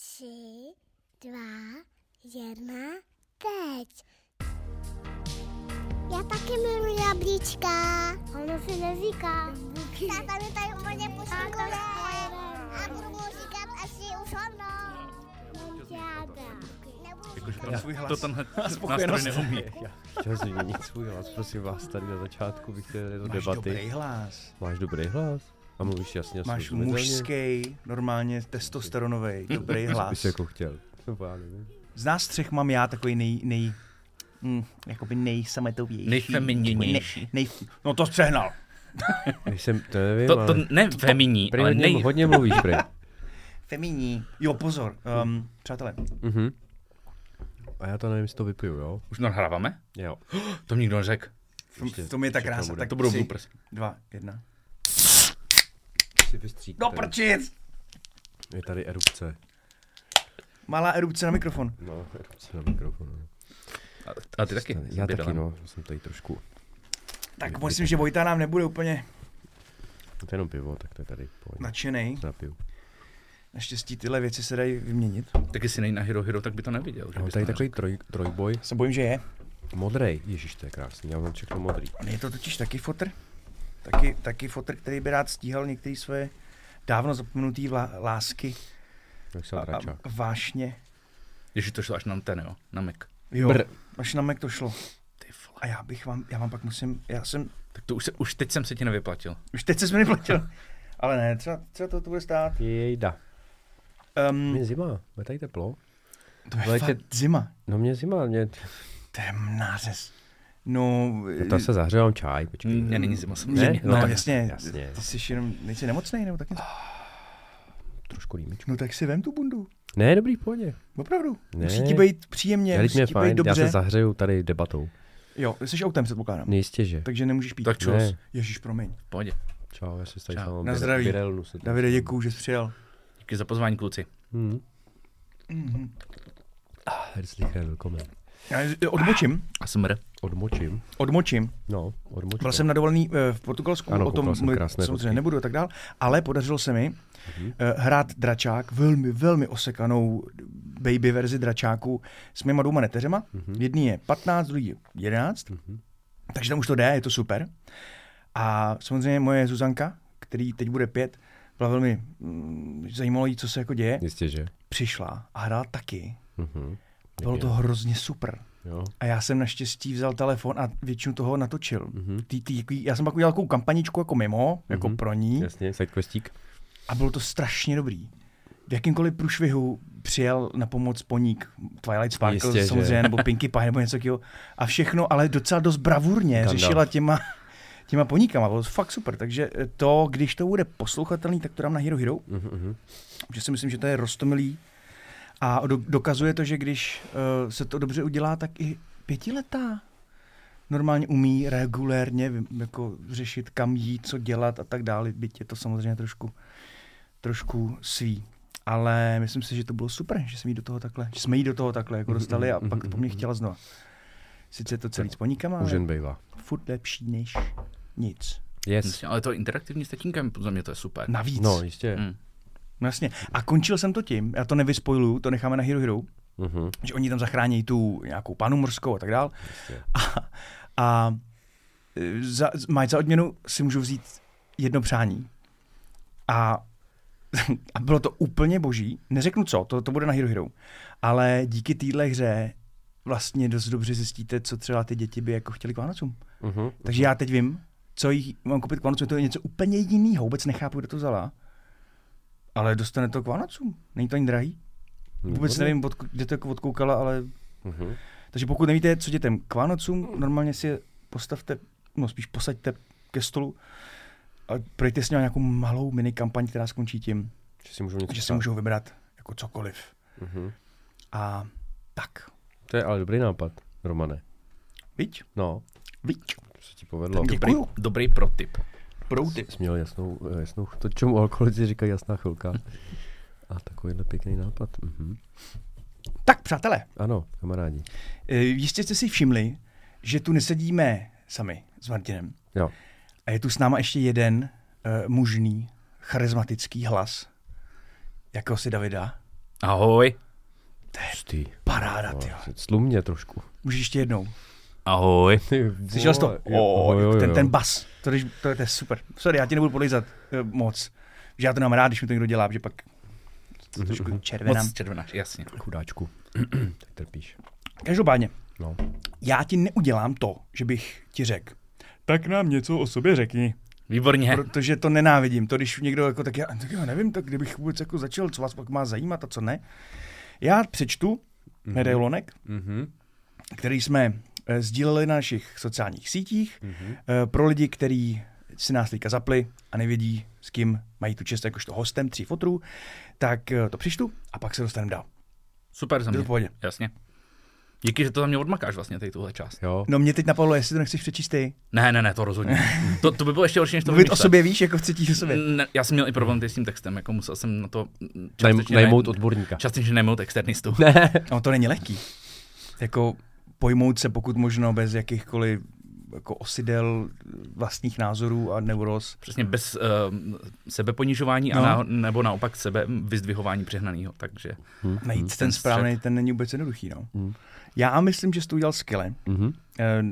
tři, dva, jedna, teď. Já taky miluji jablíčka. Ono se neříká. Táta mi tady úplně pošikuje. A budu mu říkat asi už ono. Jakože svůj hlas. to tenhle nástroj neumí. Já chtěl změnit svůj hlas, prosím vás, tady na začátku bych chtěl do Máš debaty. dobrý hlas. Máš dobrý hlas? A mluvíš jasně Máš mužský, normálně testosteronový, dobrý hlas. bys jako chtěl? Z nás třech mám já takový nej, nej, hm, jakoby nejsametovější. Nejfeminější. Nej, no to střehnal. Nejsem, to nevím, To, to ale... ne feminí, ale hodně, nej... hodně mluvíš, prý. Feminí. Jo, pozor. Um, přátelé, Mhm. A já to nevím, jestli to vypiju, jo? Už nahráváme? Jo. To mi nikdo neřekl. v tom, Ještě- v tom je ta to krása. Tak To budou bloopers. Dva, jedna. Si vystřík. No prčic! Je tady erupce. Malá erupce na mikrofon. No, erupce na mikrofonu. A, a ty taky? Já taky, no. Jsem tady trošku... Tak myslím, že Vojta nám nebude úplně To je jenom pivo, tak to je tady. Pojď. nadšený. Napiju. Naštěstí tyhle věci se dají vyměnit. Tak jestli nej na Hero Hero, tak by to neviděl. Že bys tady takový troj, trojboj. Se bojím, že je. Modrej. Ježíš, to je krásný. Já mám všechno modrý. On je to totiž taky fotr. Taky, taky fotr, který by rád stíhal některé své dávno zapomenutý vla, lásky a, jsem a vášně. Ježíš, to šlo až na ten, jo? Na Mac. Jo, Brr. až na Mac to šlo. Ty vole. A já bych vám, já vám pak musím, já jsem, Tak to už, se, už teď jsem se ti nevyplatil. už teď se mi neplatil. Ale ne, třeba, třeba to, to bude stát. Jejda. Um, Mě zima. Je tady teplo. to je Létě- fakt zima. No mě zima. Mě... To je nářez. No, No to se zahřívám čaj. Počkej. Mně není zima ne, samozřejmě. no, tak- jasně, jasně. Ty jsi jenom, nejsi nemocnej, nebo taky? Trošku rýmičku. No tak si vem tu bundu. Ne, dobrý, v pohodě. Opravdu. Ne. Musí ti být příjemně, Já, teď musí mě ti fajn, být dobře. já se zahřeju tady debatou. Jo, jsi autem předpokládám. Nejistě, že. Takže nemůžeš pít. Tak čus. Ne. Ježíš, promiň. V pohodě. Čau, já si tady Čau. Na zdraví. Virelnu se Davide, děkuju, že jsi přijel. Díky za pozvání, kluci. Hmm. Mhm. Herzlich willkommen. Já odmočím. A smr. Odmočím. Odmočím. No, odmočím. Byl jsem na dovolený eh, v Portugalsku, Ano, o tom mluvit krásné samozřejmě nebudu a tak dál, ale podařilo se mi eh, hrát dračák, velmi, velmi osekanou baby verzi dračáku s mýma dvouma neteřema. Mhm. Jedný je 15, druhý je 11, Mhm. takže tam už to jde, je to super. A samozřejmě moje Zuzanka, který teď bude pět, byla velmi mm, zajímalo jí, co se jako děje, Jistě, že. přišla a hrála taky. Mhm. Bylo to hrozně super. Jo. A já jsem naštěstí vzal telefon a většinu toho natočil. Mhm. Tý, tý, já jsem pak udělal takovou kampaničku jako mimo, jako Mhm. pro ní Jasně, sidequestík. a bylo to strašně dobrý. V jakýmkoliv průšvihu přijel na pomoc poník Twilight Sparkle Jistě, že. samozřejmě, nebo Pinkie Pie, nebo něco takového. A všechno, ale docela dost bravurně Gandalf. řešila těma, těma poníkama. Bylo to fakt super. Takže to, když to bude poslouchatelný, tak to dám na Hero Hero. Mhm, mhm. Že si myslím, že to je rostomilý. A do, dokazuje to, že když uh, se to dobře udělá, tak i pětiletá normálně umí regulérně jako řešit, kam jít, co dělat a tak dále. Byť je to samozřejmě trošku, trošku svý. Ale myslím si, že to bylo super, že jsme jí do toho takhle, že jsme jí do toho takhle jako dostali a pak to po mně chtěla znova. Sice je to celý s poníkama, ale bejva. furt lepší než nic. Yes. Jasně, ale to interaktivní s tatínkem, za mě to je super. Navíc. No, jistě. Mm. No jasně. A končil jsem to tím, já to nevyspojuju, to necháme na Hero Hero, Mhm. že oni tam zachrání tu nějakou panu morskou a tak dál. A, a za, mají za odměnu si můžu vzít jedno přání. A, a bylo to úplně boží. Neřeknu co, to, to bude na Hero Hero. Ale díky téhle hře vlastně dost dobře zjistíte, co třeba ty děti by jako chtěli k Vánocům. Mhm. Takže já teď vím, co jich mám koupit k Vánocům, to je něco úplně jiného. Vůbec nechápu, kde to vzala. Ale dostane to k Vánocům. Není to ani drahý. Vůbec Výborně. nevím, od, kde to jako odkoukala, ale Mhm. takže pokud nevíte, co dětem k Vánocům, normálně si je postavte, no spíš posaďte ke stolu a projďte s ním nějakou malou mini kampaň, která skončí tím, Že si můžu něco že si můžou vybrat jako cokoliv. Mhm. A tak, To je ale dobrý nápad, Romane. viď? No, Viď? to se ti povedlo. Dobrý, dobrý protip. Prouty. Jsi měl jasnou, jasnou, to čemu alkoholici říkají jasná chvilka. A takovýhle pěkný nápad. Mhm. Tak, přátelé, Ano, kamarádi. eh, jistě jste si všimli, že tu nesedíme sami s Martinem. Jo. A je tu s náma ještě jeden uh, mužný, charismatický hlas, jako si Davida. Ahoj. Ty. Paráda, ty. Slum mě trošku. Můžeš ještě jednou. Ahoj. Slyšel jsi to? jo, jo, jo, ten, ten bas. To, když, to, to je super. Sorry, já ti nebudu podlizat eh, moc. Že já to nemám rád, když mi to někdo dělá, že pak trošku červenám. Moc červenáš, jasně. Chudáčku. tak trpíš. Každopádně, No. já ti neudělám to, že bych ti řekl, tak nám něco o sobě řekni. Výborně. Protože to nenávidím. To, když někdo jako, tak já, tak já nevím, tak kdybych vůbec jako začal, co vás pak má zajímat a co ne. Já přečtu mm-hmm. medailonek, Mhm. který jsme sdíleli na našich sociálních sítích Mhm. eh, pro lidi, kteří si nás teďka zapli a nevědí, s kým mají tu čest jakožto hostem tří fotrů, tak eh, to přečtu a pak se dostaneme dál. Super za mě. Jasně. Díky, že to za mě odmakáš vlastně, tady tuhle část. Jo. No mě teď napadlo, jestli to nechceš přečíst ty. Ne, ne, ne, to rozhodně. to, to by bylo ještě horší, než to Mluvit o sobě, víš, jako v třetí osobě. Ne, já jsem měl i problém s tím textem, jako musel jsem na to najmout odborníka. Částečně najmout externistu. Ne. No to není lehký. Jako pojmout se pokud možno bez jakýchkoliv jako osidel vlastních názorů a neuroz. Přesně bez uh, sebeponižování No. a na, nebo naopak sebe vyzdvihování přehnaného, takže Hm. Najít ten ten střed. správný, ten není vůbec jednoduchý. No. Hm. Já myslím, že jsi to udělal skvěle. Mhm. Eh,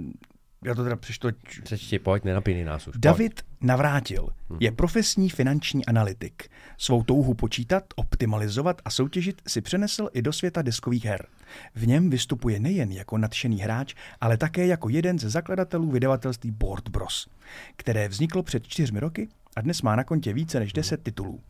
Já to teda přečtu. Přečti, pojď, nenapínej nás už. pojď. David Navrátil je profesní finanční analytik. Svou touhu počítat, optimalizovat a soutěžit si přenesl i do světa deskových her. V něm vystupuje nejen jako nadšený hráč, ale také jako jeden ze zakladatelů vydavatelství Board Bros, které vzniklo před čtyřmi roky a dnes má na kontě více než 10 titulů.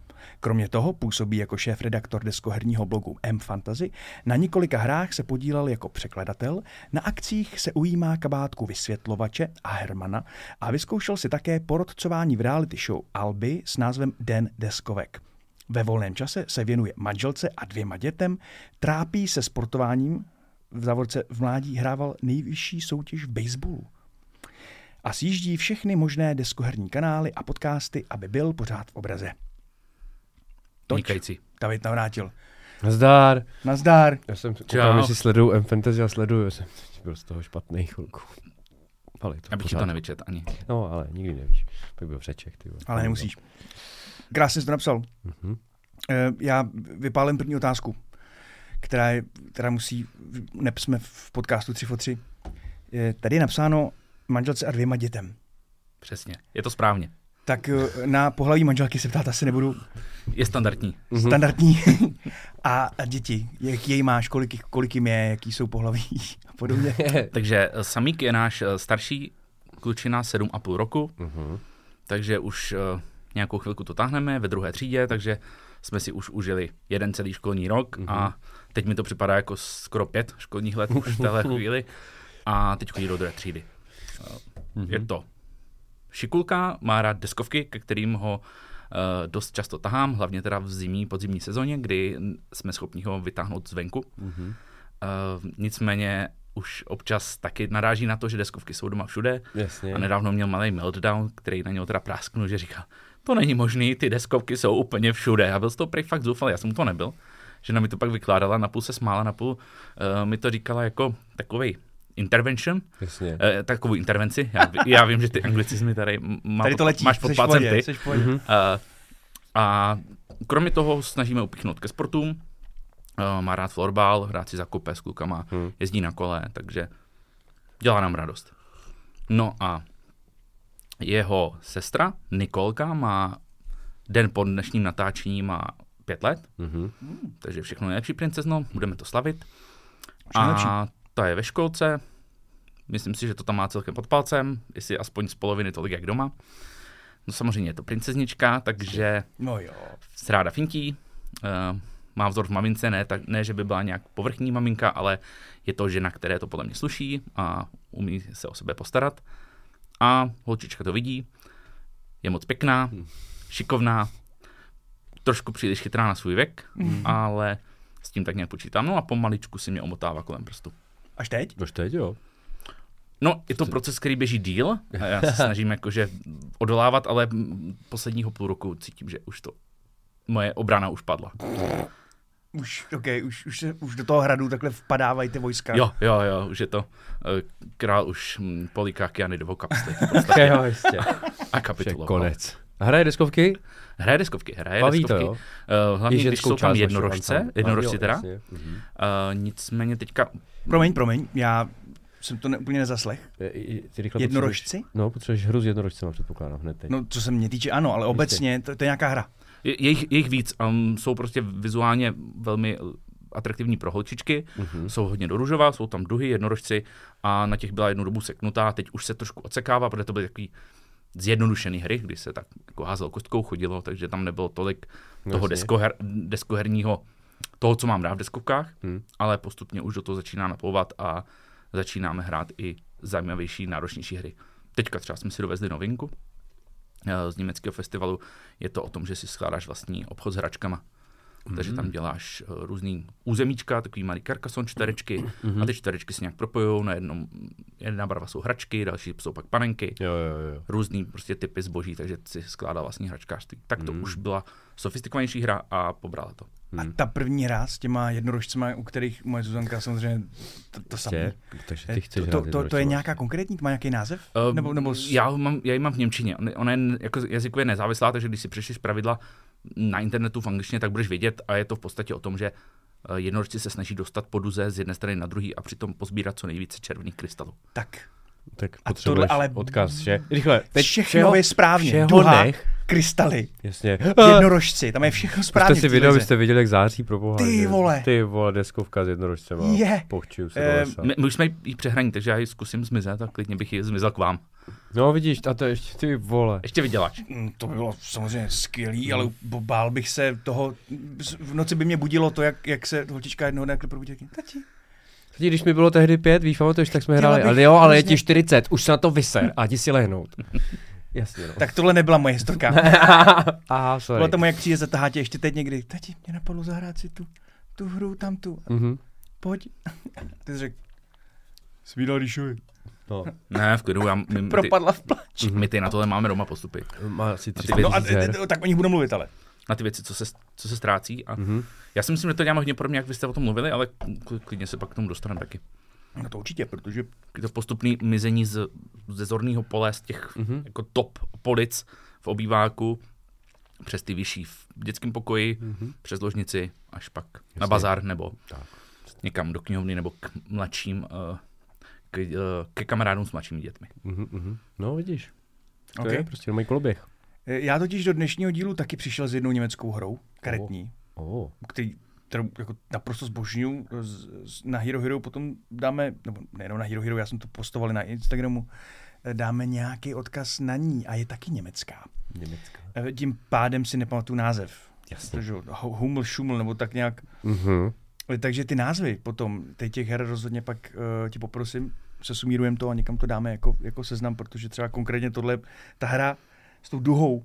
Kromě toho působí jako šéf-redaktor deskoherního blogu M-Fantasy, na několika hrách se podílel jako překladatel, na akcích se ujímá kabátku vysvětlovače a Hermana a vyzkoušel si také porodcování v reality show Alby s názvem Den deskovek. Ve volném čase se věnuje manželce a dvěma dětem, trápí se sportováním, v závorce v mládí hrával nejvyšší soutěž v baseballu a sjíždí všechny možné deskoherní kanály a podcasty, aby byl pořád v obraze. Toť vynikající. David navrátil. Nazdár. Nazdár. Já jsem koukal, jestli sleduju M-Fantasy a sleduju, já jsem byl z toho špatný chvilku. Ale to Abych ti to nevyčet ani. No, ale nikdy nevíš. Pak byl přeček, ty vole. Ale nemusíš. Krásně jsi to napsal. Mhm. Eh, Já vypálím první otázku, která, je, která musí, neb jsme v podcastu 3 for 3. Je, Tady je napsáno manželce a dvěma dětem. Přesně. Je to správně. Tak eh, na pohlaví manželky se ptát asi nebudu. Je standardní. Mhm. Standardní. a, a děti, jak jej máš, kolik, kolik jim je, jaký jsou pohlaví a podobně. Takže eh, Samík je náš eh, starší klučina, 7,5 roku, Mhm. takže už nějakou chvilku to táhneme ve druhé třídě, takže jsme si už užili jeden celý školní rok a teď mi to připadá jako skoro pět školních let už v téhle chvíli a teď chodí do druhé třídy. Je to šikulka, má rád deskovky, ke kterým ho eh, dost často tahám, hlavně teda v zimní, podzimní sezóně, kdy jsme schopni ho vytáhnout zvenku. Mhm. Uh, nicméně už občas taky naráží na to, že deskovky jsou doma všude. Jasně. A nedávno měl malý meltdown, který na něho teda prásknul, že říká, to není možný, ty deskovky jsou úplně všude. A byl z toho prej fakt zoufalý, já jsem to nebyl. Žena mi to pak vykládala, napůl se smála, napůl uh, mi to říkala jako takový intervention, Jasně. uh, takovou intervenci. Já, já vím, že ty anglicizmy tady, má, Tady to letí, máš pod palcem ty. Uh, a kromě toho snažíme upichnout ke sportům. Uh, má rád florbal, rád si zakope s klukama, Hmm. jezdí na kole, takže dělá nám radost. No a jeho sestra Nikolka má den po dnešním natáčení má pět let, Mhm. takže všechno nejlepší princezno, budeme to slavit. Všechno nejlepší. Ta je ve školce, myslím si, že to tam má celkem pod palcem, jestli aspoň z poloviny tolik jak doma. No samozřejmě je to princeznička, takže No jo. se ráda fintí, uh, má vzor v mamince, ne, tak, ne, že by byla nějak povrchní maminka, ale je to žena, které to podle mě sluší a umí se o sebe postarat. A holčička to vidí, je moc pěkná, šikovná, trošku příliš chytrá na svůj věk, ale s tím tak nějak počítám. No a pomaličku si mě omotává kolem prstu. Až teď? Už teď, jo. No, je to proces, který běží díl a já se snažím jakože odolávat, ale posledního půl roku cítím, že už to moje obrana už padla. Už, okay, už, už, se, už do toho hradu takhle vpadávají ty vojska. Jo, jo, jo, už je to. eh, Král už hm, políká Kiany do kapsly jo, jistě. a Vše kapituloval. konec. Hraje deskovky? Hraje deskovky, hraje Baví to, deskovky. jo? Uh, hlavně, když jsou tam část jednorožce, jednorožci teda. jasně. Uh, nicméně teďka, Promiň, promiň, já jsem to ne, úplně nezaslech. Ty rychle Jednorožci? potřebuješ- No, potřebuješ hru s jednorožcema, předpokládám hned teď. No, co se mě týče, ano, ale obecně to, to je nějaká hra. je, je, jich, je jich víc, um, jsou prostě vizuálně velmi atraktivní pro holčičky, Mhm. jsou hodně doružová, jsou tam duhy, jednorožci a na těch byla jednu dobu seknutá, teď už se trošku odsekává, protože to byly takový zjednodušený hry, kdy se tak jako házel kostkou, chodilo, takže tam nebylo tolik No toho jasně. deskoher, deskoherního, toho, co mám rád v deskovkách, Hmm. ale postupně už do toho začíná naplouvat a začínáme hrát i zajímavější, náročnější hry. Teďka třeba jsme si dovezli novinku eh, z německého festivalu. Je to o tom, že si skládáš vlastní obchod s hračkama. Takže tam děláš uh, různý územíčka, takový malý karkason, čtverečky a ty čtverečky se nějak propojují. Na jednom, jedna barva jsou hračky, další jsou pak panenky Jo, jo, jo. různý prostě typy zboží, takže si skládá vlastní hračkářství. Tak to už byla sofistikovanější hra a pobrala to. A ta první hra s těma jednorožcema, u kterých moje Zuzanka samozřejmě to, to samé. Tě, takže ty chceš To, to, to, to je nějaká konkrétní, to má nějaký název? Uh, nebo, nebo s- já, mám, já ji mám v Němčině. On- Ona je jako jazykově nezávislá, takže když si přečteš pravidla na internetu v angličtině, tak budeš vědět a je to v podstatě o tom, že eh, jednorožci se snaží dostat poduze z jedné strany na druhý a přitom pozbírat co nejvíce červených krystalů. Tak, Tak A potřebuješ tohle ale- odkaz, že? Rychle, teď všechno je správně. všeho Duha, nech. Krystaly, Jasně. jednorožci, tam je všechno správně. Jste si video, lize. byste viděli, jak září pro boha. Ty vole. Ty vole, deskovka s jednorožcema. Je. Pochčuju se Eh, do lesa. My, my už jsme jí přehraní, takže já ji zkusím zmizet a klidně bych ji zmizel k vám. No vidíš, a to ještě ty vole. Ještě vyděláš. Mm, To by bylo samozřejmě skvělý, ale bál bych se toho, v noci by mě budilo to, jak, jak se holčička jednoho dne probudí. taky, Tati, Teď, když mi bylo tehdy pět, víš, pamatuješ, tak jsme Chtěla hráli. Ale jo, ale je ti 40, už se na to vyser a jdi si lehnout. Jasně, no. tak tohle nebyla moje historka. Aha, sorry. Bylo to moje, jak přijde tě ještě teď někdy. Tati, mě napadlo zahrát si tu, tu hru tam tu. Mhm. Pojď. Ty jsi řekl, svídal Ríšovi. No. Ne, v klidu, já, my, my, ty, Propadla v pláč. my ty na tohle máme doma postupy. Má asi tři No a t- tak o nich budu mluvit, ale. Na ty věci, co se, co se ztrácí. A Mhm. já si myslím, že to děláme hodně podobně, jak vy jste o tom mluvili, ale kl- klidně se pak k tomu dostaneme taky. No to určitě, protože Je to postupný mizení z, ze zorného pole, z těch Mhm. jako top polic v obýváku, přes ty vyšší v dětském pokoji, Mhm. přes ložnici, až pak na Jasně. bazár nebo Tak. někam do knihovny nebo k mladším, eh, k, eh, ke kamarádům s mladšími dětmi. Mhm, mhm. No vidíš. To Ok. je prostě mají koloběh. já totiž do dnešního dílu taky přišel s jednou německou hrou, karetní, Oh. který, kterou jako naprosto zbožňuju. Na Hero Hero potom dáme, nebo nejenom na Hero Hero, já jsem to postovali na Instagramu, eh, dáme nějaký odkaz na ní a je taky německá. Německá. Eh, Tím pádem si nepamatuju název. Jasně. Takže Hu- Hummel, Schummel, nebo tak nějak. Mhm. Eh, Takže ty názvy potom, teď těch her rozhodně pak uh, ti poprosím, se sumírujeme to a někam to dáme jako, jako seznam, protože třeba konkrétně tohle, ta hra s tou duhou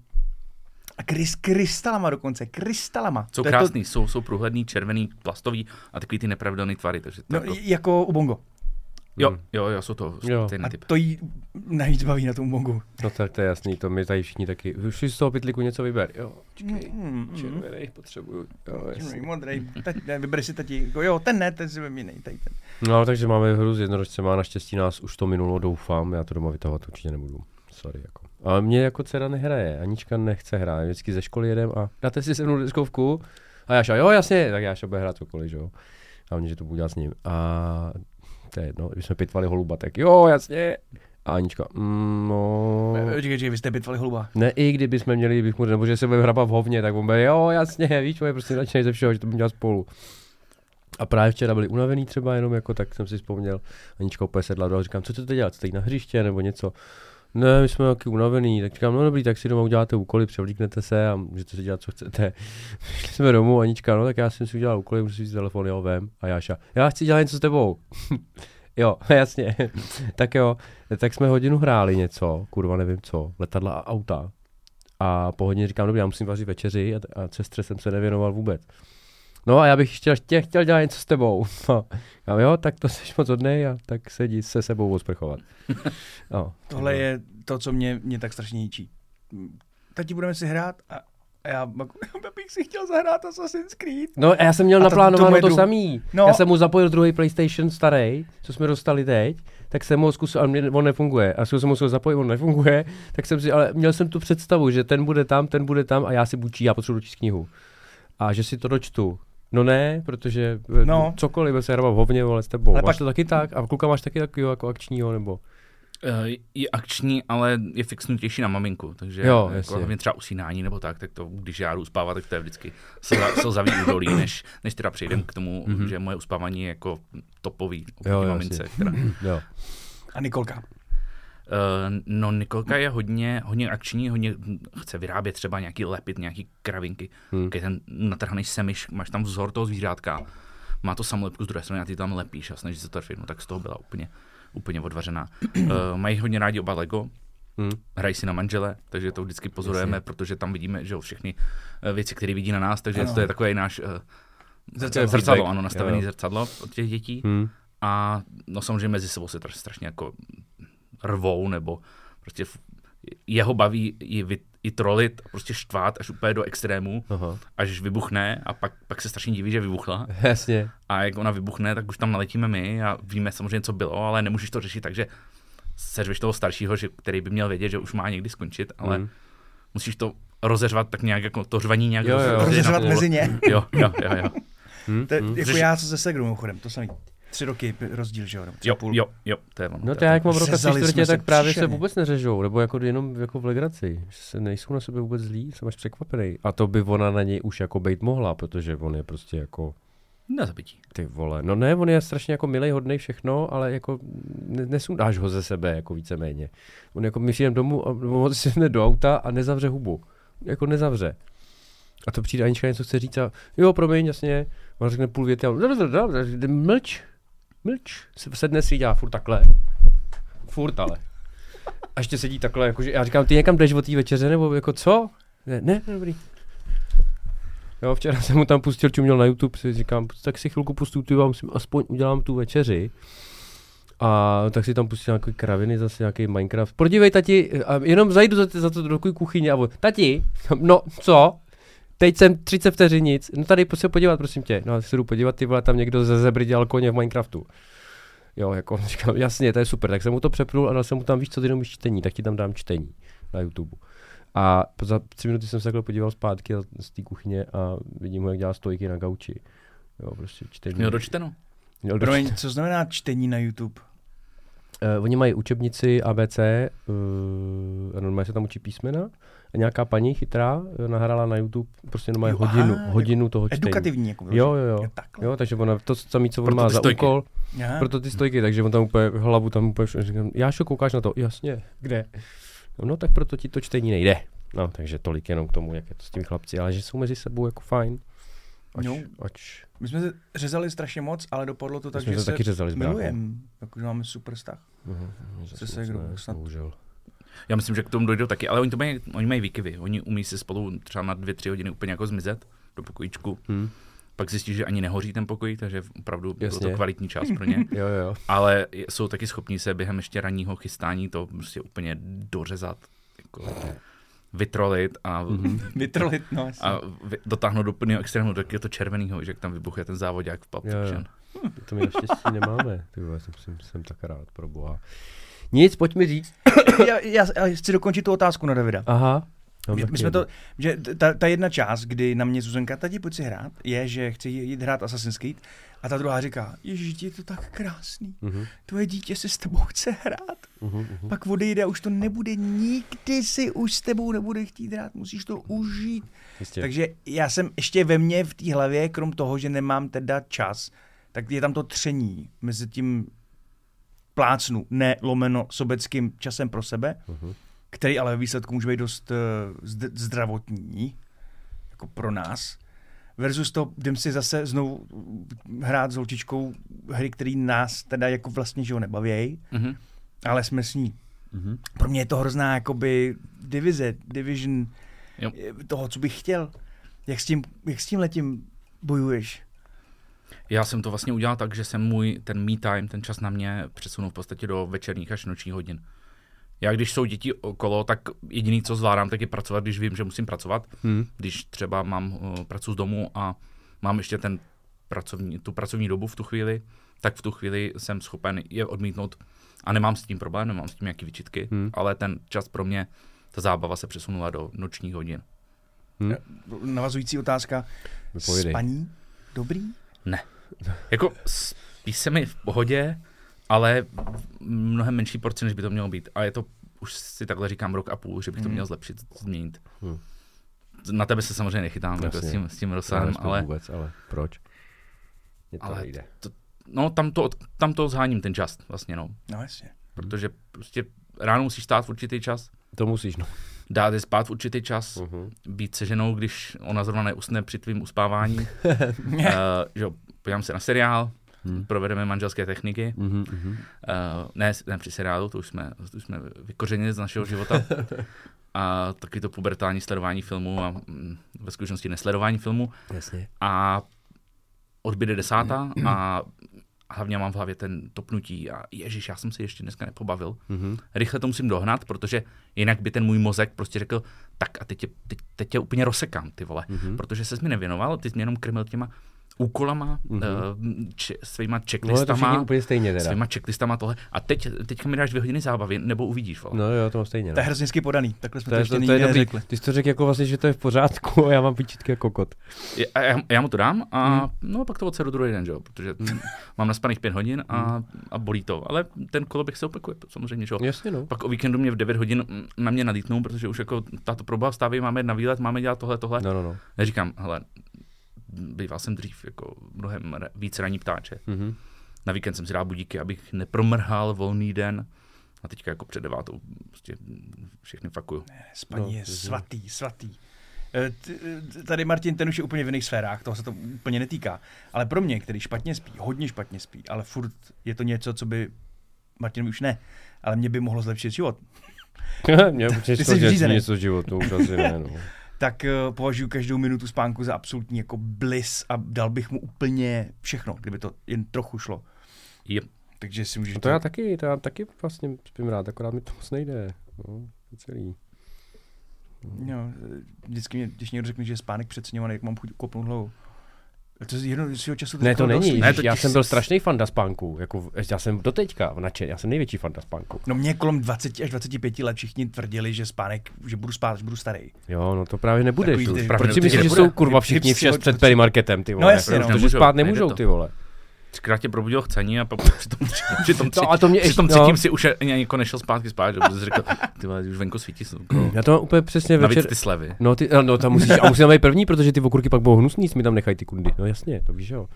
a krys, krystalama dokonce, krystalama. Jsou To je to- krásný, jsou, jsou průhledný, červený, plastový a takový ty nepravidelné tvary. Takže to No, jako, jako u Bongo. jo, Mhm. jo, jo, jsou to Jo. stejný A typ. to jí nejvíc baví na tom Bongu. No tak to je jasný, to my tady všichni taky. Už si z toho pytliku něco vyber. Jo, počkej. Mm, mm. Červený potřebuju. Jo, jasný. Červený, modrý, tati, ne, vyber si tati, jako, jo, ten ne, ten si vem jiný, tady ten. No, takže máme hru s jednorožcema, naštěstí nás už to minulo, doufám, já to doma vytahovat určitě nebudu. Sorry, jako. Ale mě jako dcera nehraje, Anička nechce hrát, vždycky ze školy jedem a dáte si se mnou deskovku a Jáša, jo jasně, tak Jáša bude hrát cokoliv, že jo. A mě, že to budu dělat s ním. A to je jedno, když jsme pitvali holuba, tak jo, jasně. A Anička, mm, no... Čekaj, čekaj, vy jste bitvali holuba. Ne, i kdyby jsme měli, bych mu, nebo že se bude hrabat v hovně, tak on bude, jo, jasně, víš, on je prostě nadšený ze všeho, že to budeme dělat spolu. A právě včera byli unavený třeba jenom, jako tak jsem si vzpomněl. Anička úplně sedla do a říkám, co chcete dělat, jste na hřiště nebo něco. Ne, my jsme taky unavený, tak říkám, no dobrý, tak si doma uděláte úkoly, převlíknete se a můžete si dělat, co chcete. Šli jsme domů, Anička, no tak já jsem si udělal úkoly, můžu si telefon, jo, vem. A Jáša, já chci dělat něco s tebou. jo, jasně. tak jo, tak jsme hodinu hráli něco, kurva nevím co, letadla a auta. A po hodině říkám, dobrý, já musím vařit večeři a, a sestře jsem se nevěnoval vůbec. No a já bych chtěl, tě, chtěl dělat něco s tebou. No. Já, jo, tak to jsi moc hodnej a tak se jdi se sebou osprchovat. No, Tohle je to, co mě, mě tak strašně ničí. Tati, budeme si hrát a a já, já bych si chtěl zahrát Assassin's Creed. No a já jsem měl A to- naplánováno je to, dru- samý. No. Já jsem mu zapojil druhý PlayStation starý, co jsme dostali teď, tak jsem ho zkusil, ale on nefunguje. A zkusil jsem ho zapojit, on nefunguje, tak jsem si, ale měl jsem tu představu, že ten bude tam, ten bude tam a já si bučí, já potřebuji dočíst knihu. A že si to dočtu. No ne, protože No. no. cokoliv, se hrabal v hovně, vole, s tebou. Ale Ale máš pak- to taky tak? A kluka máš taky takového jako akčního, nebo? Eh, Je akční, ale je fixnutější na maminku, takže Jo, jako jasně. hlavně třeba usínání nebo tak, tak to, když já jdu uspávat, tak to je vždycky slza- slzavý údolí, než, než teda přejdem k tomu, Mhm. že moje uspávání je jako topový Jo, jo, mamince. Která, Jo. A Nikolka. Uh, no Nikolka je hodně, hodně akční, hodně chce vyrábět třeba nějaký lepit, nějaký kravinky, Hmm. hmm. ten natrhaný semiš, máš tam vzor toho zvířátka, má to samolepku z druhé strany a ty tam lepíš a snažíš se to trefit, no tak z toho byla úplně, úplně odvařená. Uh, mají hodně rádi oba Lego, Hm. hrají si na manžele, takže to vždycky pozorujeme, Jasně. protože tam vidíme, že jo, všechny eh, věci, které vidí na nás, takže Ano. to je takový náš uh, Zrcadlo. zrcadlo, ano, nastavený Jo, jo. zrcadlo od těch dětí. Hm. A no samozřejmě mezi sebou se tr- strašně jako rvou, nebo prostě jeho baví i, vy, i trolit, prostě štvát až úplně do extrému, Aha. až vybuchne a pak, pak se strašně diví, že vybuchla. Jasně. A jak ona vybuchne, tak už tam naletíme my a víme samozřejmě, co bylo, ale nemůžeš to řešit tak, že seřveš toho staršího, že, který by měl vědět, že už má někdy skončit, ale Hm. musíš to rozeřvat tak nějak, jako to řvaní nějak Jo, jo. Rozeřvat mezi ně. Jo, jo, jo, jo. Hm. To je hm. jako Řeš- já se segrou, mimochodem, to samý. Tři roky rozdíl, že jo? Jo, půl. jo, jo, to je ono. No to já jak mám roka tři čtvrtě, tak právě se vůbec neřežou, nebo jako jenom jako v legraci, že se nejsou na sebe vůbec zlí, jsem až překvapený. A to by ona na něj už jako být mohla, protože on je prostě jako Na zabití. ty vole. No ne, on je strašně jako milej, hodnej všechno, ale jako ne, nesundáš ho ze sebe jako víceméně. On jako my jdem domů a on si jde do auta a nezavře hubu. Jako nezavře. A to přijde Anička něco chce říct a jo, promiň, jasně. On řekne půl věty a mlč, mlč. Se- Sedne si, dělá furt takhle. Furt ale. A ještě sedí takhle, jakože já říkám, ty někam jdeš od té večeře, nebo jako co? Ne, ne, dobrý. Jo, včera jsem mu tam pustil, čuměl na YouTube, si říkám, tak si chvilku pustu YouTube musím, aspoň udělám tu večeři. A tak si tam pustil nějaký kraviny, zase nějaký Minecraft. Podívej, tati, jenom zajdu za, za to do kuchyně a on, tati, no, co? Teď jsem 30 vteřin nic, no tady se podívat, prosím tě. No a se jdu podívat, ty vole, tam někdo ze zebry dělal koně v Minecraftu. Jo, jako říkám, jasně, to je super, tak jsem mu to přepnul a dal jsem mu tam, víš co, ty jenom čtení, tak ti tam dám čtení na YouTube. A za tři minuty jsem se takhle podíval zpátky z té kuchyně a vidím ho, jak dělá stojky na gauči. Jo, prostě čtení. Měl dočteno. Měl Promiň, co znamená čtení na YouTube? Uh, oni mají učebnici ABC, uh, a normálně se tam učí písmena nějaká paní chytrá uh, nahrála na YouTube prostě normálně Jo, hodinu, aha, hodinu toho čtení. Edukativní. Jako Jo, jo, jo. Je takhle. Jo, takže ona to samé, co on Proto má za stojky. úkol, Aha. proto ty stojky, takže on tam úplně hlavu tam úplně, říkám, Jášo, koukáš na to? Jasně, kde? No, no tak proto ti to čtení nejde. No, takže tolik jenom k tomu, jak je to s těmi chlapci, ale že jsou mezi sebou jako fajn. Ač, No. ač My jsme se řezali strašně moc, ale dopadlo to My tak, jsme že se se taky řezali s milujeme. Jakože máme super vztah. uh, Se segrou, snad. bohužel. Já myslím, že k tomu dojdou taky, ale oni to mají, oni mají výkyvy. Oni umí se spolu třeba na dvě, tři hodiny úplně jako zmizet do pokojíčku. Hm. Pak zjistí, že ani nehoří ten pokoj, takže opravdu byl Jasně. to kvalitní čas pro ně. Jo, jo. Ale jsou taky schopní se během ještě ranního chystání to prostě úplně dořezat, jako vytrolit a, Mhm. Vytrolit, no. a vy, dotáhnout do plného extrému, tak je to červenýho, že jak tam vybuchuje ten závodák v Pulp Jo, jo. Fiction. To my naštěstí nemáme. Ty vole, jsem, jsem, jsem tak rád, pro boha. Nic, pojď mi říct. já, já, já chci dokončit tu otázku na Davida. Aha. Mám My, my jsme to, že ta, ta jedna část, kdy na mě Zuzanka, tati pojď si hrát, je, že chci jít hrát Assassin's Creed a ta druhá říká, ježiš, je to tak krásný, Mhm, tvoje dítě se s tebou chce hrát, mhm, mhm. pak odejde a už to nebude, nikdy si už s tebou nebude chtít hrát, musíš to užít. Jistě. Takže já jsem ještě ve mně v té hlavě, krom toho, že nemám teda čas, tak je tam to tření mezi tím plácnu, ne lomeno sobeckým časem pro sebe, Mhm. který ale ve výsledku může být dost uh, zd- zdravotní, jako pro nás, versus to, jdem si zase znovu hrát s holčičkou hry, který nás teda jako vlastně, že ho nebavějí, Mhm. ale jsme s ní. Mhm. Pro mě je to hrozná jakoby divize, division Jo. eh, toho, co bych chtěl. Jak s tím, jak s tím letím bojuješ? Já jsem to vlastně udělal tak, že jsem můj ten me time, ten čas na mě přesunul v podstatě do večerních až nočních hodin. Já když jsou děti okolo, tak jediný, co zvládám, tak je pracovat, když vím, že musím pracovat. Hm. Když třeba mám uh, pracu z domu a mám ještě ten pracovní, tu pracovní dobu v tu chvíli, tak v tu chvíli jsem schopen je odmítnout A nemám s tím problém, nemám s tím nějaký vyčitky, Hmm. ale ten čas pro mě, ta zábava se přesunula do nočních hodin. Hm? Navazující otázka. Vypovědej. Spaní? Dobrý? Jako spí se mi v pohodě, ale v mnohem menší porci, než by to mělo být. A je to, už si takhle říkám rok a půl, že bych to Mhm. měl zlepšit, změnit. Hmm. Na tebe se samozřejmě nechytám jako s, tím, s tím rozsahem, ale vůbec, ale proč? Mně to Ale- nejde. no, tam to, od- tam to zháním ten čas vlastně, no. No jasně. Protože prostě ráno musíš stát v určitý čas, To musíš, no. Dát je spát v určitý čas, Uh-huh. být se ženou, když ona zrovna neusne při tvým uspávání. uh, že jo, podívám se na seriál, Hmm. provedeme manželské techniky. Uh-huh. Uh, ne, ne při seriálu, to už jsme, to už jsme vykořenili z našeho života. A taky to pubertální sledování filmu a mm, ve skutečnosti nesledování filmu. Jasně. A odbyde desátá a hlavně mám v hlavě ten topnutí a ježiš, já jsem si ještě dneska nepobavil. Uh-huh. Rychle to musím dohnat, protože jinak by ten můj mozek prostě řekl, tak a teď tě, teď, teď tě úplně rozsekám, ty vole. Mhm. Protože se mi nevěnoval, ty jsi mě jenom krmil těma úkolama, Mhm. mm-hmm. če, svýma No, checklistama, všichni úplně stejně teda. svýma checklistama tohle. A teď, teďka mi dáš dvě hodiny zábavy, nebo uvidíš, vole. No jo, to mám stejně. To je No. hrozně podaný. Takhle jsme To to, je, ještě to, to je dobrý. neřekli. Ty jsi to řekl jako vlastně, že to je v pořádku a já mám pičitky jako kot. A já, já mu to dám a Hmm. no pak to odsedu druhý den, že jo, protože mám naspaných pět hodin a, Hmm. a bolí to. Ale ten koloběh se opakuje, samozřejmě, že jo. Jasně no. Pak o víkendu mě v 9 hodin na mě nadítnou, protože už jako táto proba vstávej, máme na výlet, máme dělat tohle, tohle. No, no, no. Neříkám, hele, býval jsem dřív jako mnohem víc raní ptáče. Mhm. Na víkend jsem si dal budíky, abych nepromrhal volný den. A teďka jako před devátou prostě všechny fakuju. Spaní No, je to je- svatý, svatý. Eh, t- eh, Tady Martin, ten už je úplně v jiných sférách, toho se to úplně netýká. Ale pro mě, který špatně spí, hodně špatně spí, ale furt je to něco, co by, Martin už ne, ale mě by mohlo zlepšit život, Mě určitě něco životu, už asi ne, no. Tak uh, považuji každou minutu spánku za absolutní jako bliss a dal bych mu úplně všechno, kdyby to jen trochu šlo. Je, Takže si můžeš... No to já taky, to já taky vlastně spím rád, akorát mi to moc nejde. No, to je celý. No, eh, vždycky mě, když někdo řekne, že je spánek přeceňovaný, jak mám chuť kopnout hlavu. To je jedno z svého času... Ne, to není. Ne, totiž já jsem byl strašný fanda spánku. Jako, já jsem doteďka nadšen, já jsem největší fanda spánku. No mě kolem 20 až 25 let všichni tvrdili, že spánek, že budu spát, až budu starý. Jo, no to právě. Takový ty- Proč si myslíš, že nebude. jsou kurva všichni v 6 ty- před perimarketem, ty vole? No jasně, Protože no. spát nemůžou, to. ty vole. Třikrát tě probudil chcení a pak při tom, při tom, No, a to mě při tom ještě- třetím no. si už ani jako nešel zpátky spát, že jsi řekl, ty vole, už venku svítí slunko. Já to mám úplně přesně Navíc večer. ty slevy. No, ty, no tam musíš, a musím být první, protože ty okurky pak budou hnusný, mi tam nechají ty kundy. No jasně, to víš, jo.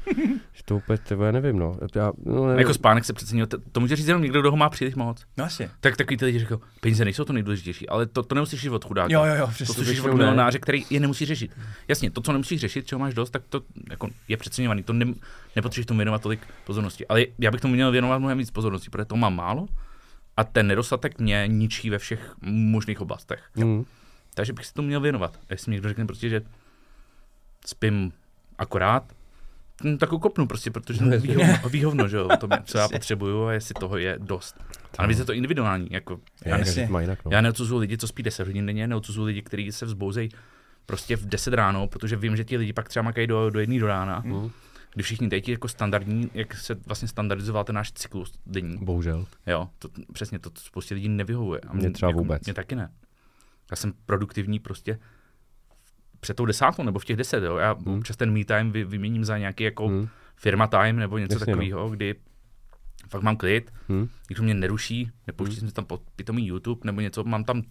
Že to úplně, to já nevím, no. Já, no nevím. Jako spánek se přeceňuje, to, to může říct jenom někdo, kdo ho má příliš moc. No asi. Tak takový ty lidi říkají, peníze nejsou to nejdůležitější, ale to, to nemusíš od chudáka. Jo, jo, jo, To přesně. slyšíš většinou od milionáře, který je nemusí řešit. Jasně, to, co nemusíš řešit, čeho máš dost, tak to jako je přeceňovaný. To ne, nepotřebuješ tomu věnovat tolik pozornosti. Ale já bych tomu měl věnovat mnohem víc pozornosti, protože to mám málo a ten nedostatek mě ničí ve všech možných oblastech. Mm. Takže bych si to měl věnovat. A jestli mi někdo řekne prostě, že spím akorát, hm, tak ho kopnu prostě, protože No, výhovno, výhovno, že jo, to, co já potřebuju a jestli toho je dost. A navíc je to individuální, jako Já já, to má jinak, no. já neodsuzuju lidi, co spí 10 hodin denně, neodsuzuju lidi, kteří se vzbouzejí prostě v 10 ráno, protože vím, že ti lidi pak třeba makají do, do jedné do rána, Mm. Kdy všichni teď jako standardní, jak se vlastně standardizoval ten náš cyklus denní. Bohužel. Jo, to, přesně to spoustě lidí nevyhovuje. A Mně třeba jako, vůbec. Mně taky ne. Já jsem produktivní prostě před tou desátou nebo v těch deset, jo. Já Hmm. občas ten me time vy, vyměním za nějaký jako Mm. firma time nebo něco Jasně, no. takového, kdy fakt mám klid, Mm. když mě neruší, nepouští hmm. tam pod pitomý YouTube nebo něco, mám tam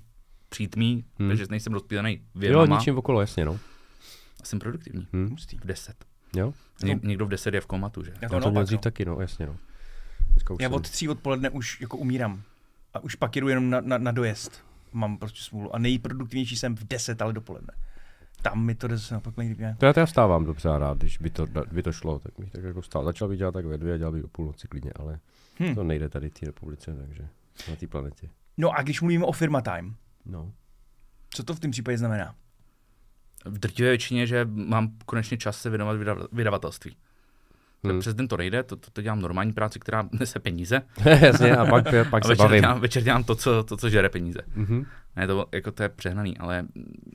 přítmí, Hmm. takže nejsem rozpílený Jo, vědomá ničím okolo, jasně, no. a jsem produktivní. Mm. Hustý. V deset. Jo, Ně, někdo v deset je v komatu, že? Já já to to měl dřív no. taky, no, jasně, no. Já od tří odpoledne už jako umírám. A už pak jedu jenom na, na, na dojezd. Mám prostě smůlu. A nejproduktivnější jsem v 10, ale dopoledne. Tam mi to jde zase naopak? To já teda vstávám dobře a rád, když by to, by to šlo, tak bych tak jako vstál. Začal bych dělat tak ve dvě a dělal bych do půlnoci klidně, ale Hm. to nejde tady v té republice, takže na té planetě. No a když mluvíme o firma time, No. co to v tom případě znamená? V drtivé většině, že mám konečně čas se věnovat vydav- vydavatelství. Hmm. Hmm. Přes den to nejde, to, to, to, dělám normální práci, která nese peníze. jasně, a pak, pak a se večer bavím. dělám, večer dělám to, co, to, co žere peníze. Mhm. Ne, to, jako to je přehnaný, ale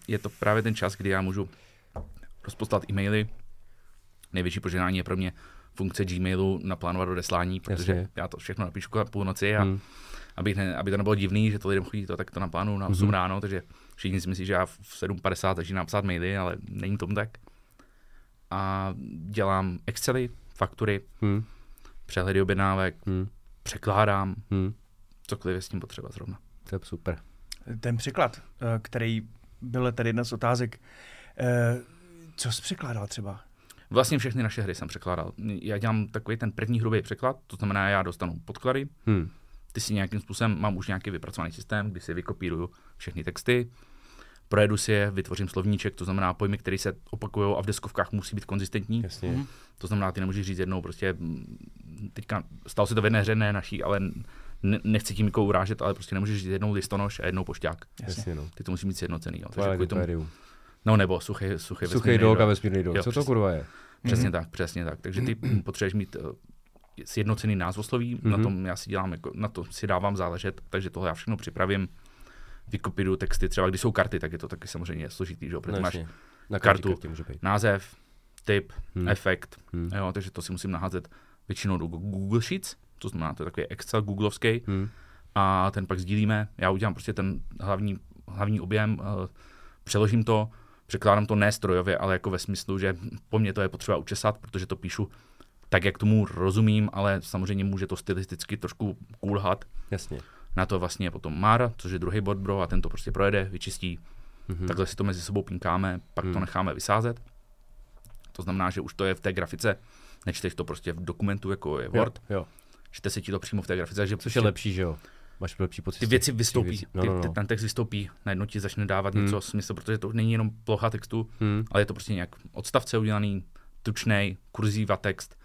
je to právě ten čas, kdy já můžu rozposlat e-maily. Největší požehnání je pro mě funkce Gmailu naplánovat odeslání, protože Jasně. já to všechno napíšu kolem půlnoci a Hmm. aby, ne, aby to nebylo divný, že to lidem chodí to, tak to naplánuju na 8 Mhm. ráno, takže všichni si myslí, že já v 7.50 začínám psát maily, ale není tomu tak. A dělám Excely, faktury, Hmm. přehledy objednávek, Hmm. překládám, Hmm. cokoliv je s tím potřeba zrovna. To je super. Ten překlad, eh, který byl tady jedna z otázek, eh, co jsi překládal třeba? Vlastně všechny naše hry jsem překládal. Já dělám takový ten první hrubý překlad, to znamená, já dostanu podklady, Hmm. Ty si nějakým způsobem, mám už nějaký vypracovaný systém, kdy si vykopíruju všechny texty, projedu si je, vytvořím slovníček, to znamená pojmy, které se opakují a v deskovkách musí být konzistentní. Jasně. Mhm. To znamená, ty nemůžeš říct jednou prostě, mm, teďka stalo se to v jedné hře, ne naší, ale ne, nechci tím nikoho urážet, ale prostě nemůžeš říct jednou listonoš a jednou pošťák. Jasně, no. Ty to musí mít sjednocený. Jo. Takže tomu, no nebo suchý, suchý, Suchý vesmírný dog a vesmírný dog. Jo, Co to kurva je? Přesně Mhm. tak, přesně tak. Takže ty potřebuješ mít eh, sjednocený názvosloví, Mhm. na tom já si dělám, jako, na to si dávám záležet, takže tohle já všechno připravím, vykopíruju texty, třeba když jsou karty, tak je to taky samozřejmě složitý, že jo, protože No, máš. Na kartu. kartu. kartě může být. název, typ, Hmm. efekt, Hmm. jo, takže to si musím naházet většinou do Google Sheets, to znamená, to je takový Excel googlovský, Hmm. a ten pak sdílíme. Já udělám prostě ten hlavní, hlavní objem, eh, přeložím to, překládám to ne strojově, ale jako ve smyslu, že po mně to je potřeba učesat, protože to píšu tak, jak tomu rozumím, ale samozřejmě může to stylisticky trošku kulhat. Jasně. Na to vlastně je potom Mara, což je druhý bod bro, a ten to prostě projede, vyčistí. Mhm. Takhle si to mezi sebou pinkáme, pak to Hmm. necháme vysázet. To znamená, že už to je v té grafice, nečteš to prostě v dokumentu, jako je Word, Jo, jo. čte se ti to přímo v té grafice, že Což prostě je lepší, že jo? Máš lepší pocit. ty věci vystoupí, věcí. No, ty, no, ty, no. ten text vystoupí, najednou ti začne dávat Hmm. něco smysl, protože to není jenom plocha textu, Hmm. ale je to prostě nějak odstavce udělaný, tučnej, kurzíva text,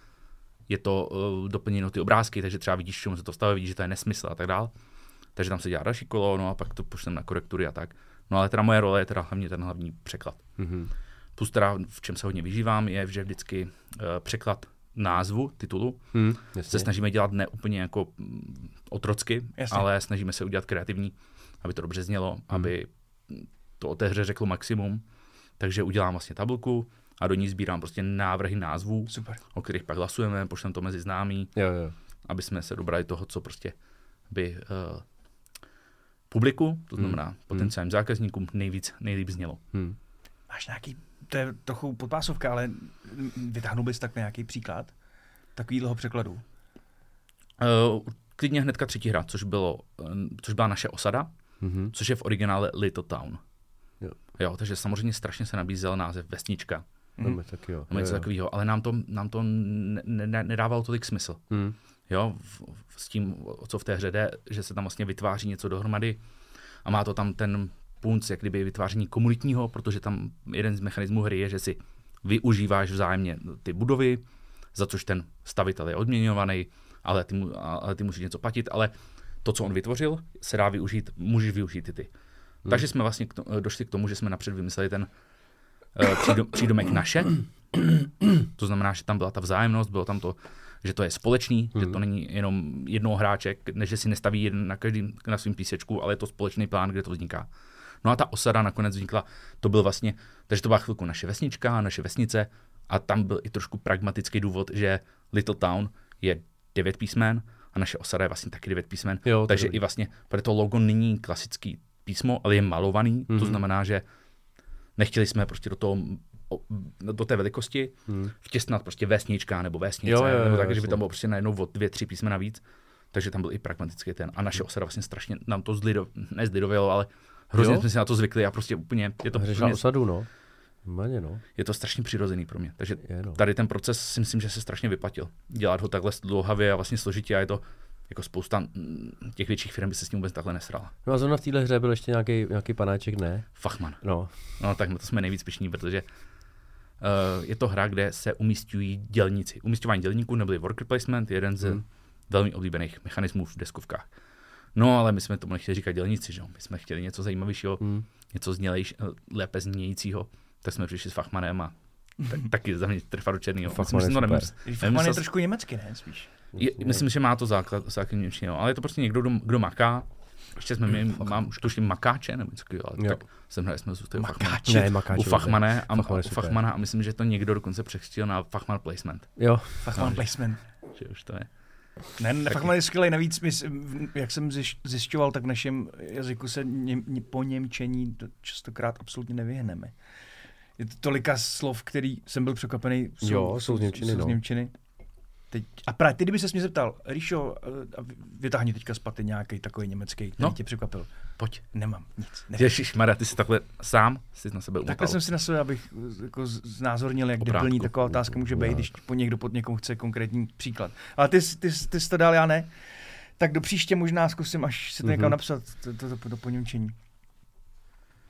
je to uh, doplněno ty obrázky, takže třeba vidíš, čemu se to stavuje, vidíš, že to je nesmysl a tak dál. Takže tam se dělá další kolo, no a pak to pošlem na korektury a tak. No ale teda moje role je teda hlavně ten hlavní překlad. Mhm. Plus teda, v čem se hodně vyžívám, je, že vždycky uh, překlad názvu, titulu, Hmm. se snažíme dělat ne úplně jako mm, otrocky, Jasně. ale snažíme se udělat kreativní, aby to dobře znělo, Hmm. aby to o té hře řeklo maximum. Takže udělám vlastně tabulku a do ní sbírám prostě návrhy názvů, Super. o kterých pak hlasujeme, pošlem to mezi známí, Jo, jo. aby jsme se dobrali toho, co prostě by uh, publiku, to znamená Hmm. potenciálním zákazníkům, nejvíc, nejlíp znělo. Hmm. Máš nějaký, to je trochu podpásovka, ale vytáhnul bys tak nějaký příklad takovýhleho překladu? Uh, klidně hnedka třetí hra, což, bylo, uh, což byla naše osada, Mhm. což je v originále Little Town. Jo. Jo, takže samozřejmě strašně se nabízel název Vesnička, No, tak jo. nebo něco takového, ale nám to, nám to ne, ne, nedávalo tolik smysl. Hmm. Jo, v, v, s tím, o co v té hře jde, že se tam vlastně vytváří něco dohromady a má to tam ten punc, jak kdyby vytváření komunitního, protože tam jeden z mechanismů hry je, že si využíváš vzájemně ty budovy, za což ten stavitel je odměňovaný, ale ty, mu, ale ty musíš něco platit, ale to, co on vytvořil, se dá využít, můžeš využít i ty. Hmm. Takže jsme vlastně k to, došli k tomu, že jsme napřed vymysleli ten přídomek naše. To znamená, že tam byla ta vzájemnost, bylo tam to, že to je společný, hmm. že to není jenom jednoho hráče, než že si nestaví jeden na každým na svým písečku, ale je to společný plán, kde to vzniká. No a ta osada nakonec vznikla, to byl vlastně, takže to byla chvilku naše vesnička, naše vesnice a tam byl i trošku pragmatický důvod, že Little Town je devět písmen a naše osada je vlastně taky devět písmen, Jo, takže i vlastně, protože to logo není klasický písmo, ale je malovaný, mm-hmm. to Mhm. znamená, že nechtěli jsme prostě do toho do té velikosti Hmm. vtěsnat prostě vesnička nebo vesnice, Jo, jo, jo, nebo tak, že by tam bylo prostě najednou o dvě, tři písmena víc. Takže tam byl i pragmatický ten. A naše osada vlastně strašně nám to zlido, ne zlidovělo, ale hrozně Jo? jsme si na to zvykli a prostě úplně, je to, úplně, osadu, no. Normálně, no. je to strašně přirozený pro mě. Takže Je, no. tady ten proces si myslím, že se strašně vyplatil. Dělat ho takhle dlouhavě a vlastně složitě a je to jako spousta mm, těch větších firm by se s tím vůbec takhle nesrala. No a zrovna v téhle hře byl ještě nějaký, nějaký panáček, ne? Fachman. No. No tak na to jsme nejvíc pišní, protože uh, je to hra, kde se umístují dělníci. Umístování dělníků neboli worker placement, jeden z Hmm. velmi oblíbených mechanismů v deskovkách. No, ale my jsme tomu nechtěli říkat dělníci, že jo? My jsme chtěli něco zajímavějšího, Hmm. něco znělejš, lépe znějícího, tak jsme přišli s Fachmanem a tak, taky za mě trfa do černýho. Fachman je že to super. nemysl- Fachman je trošku německy, ne? Spíš. Je, myslím, že má to základ, základ němčiny, jo. ale je to prostě někdo, kdo, kdo maká ještě jsme měli, mám tuším makáče nebo něco takového, tak jsem hráli jsme zůstali. Makáče. Ne, makáče. U Fachmane a, Fachman u. Fachmana a myslím, že to někdo dokonce přechstil na Fachman Placement. Jo, Fakt mám placement. Že už to je. Ne, ne, fakt je skvělý. Navíc, my, jak jsem zjiš- zjišťoval, tak v našem jazyku se něm, ně, po němčení to častokrát absolutně nevyhneme. Je to tolika slov, který jsem byl překvapený. Jo, jsou z němčiny, jsou no. z němčiny. Teď, a právě ty, kdyby se mě zeptal, Ríšo, eh, vytáhni teďka z paty nějaký takový německý, který No. tě překvapil. Pojď. Nemám nic. Ježíš Mara, ty jsi takhle sám si na sebe umotal. Takhle jsem si na sebe, abych jako z- znázornil, jak Obrátku. debilní taková otázka může být, když po někdo pod někomu chce konkrétní příklad. Ale ty, jsi- ty, jsi- ty jsi to dal, já ne. Tak do příště možná zkusím, až si to někam Mhm. napsat, to, to, to, to poněmčení.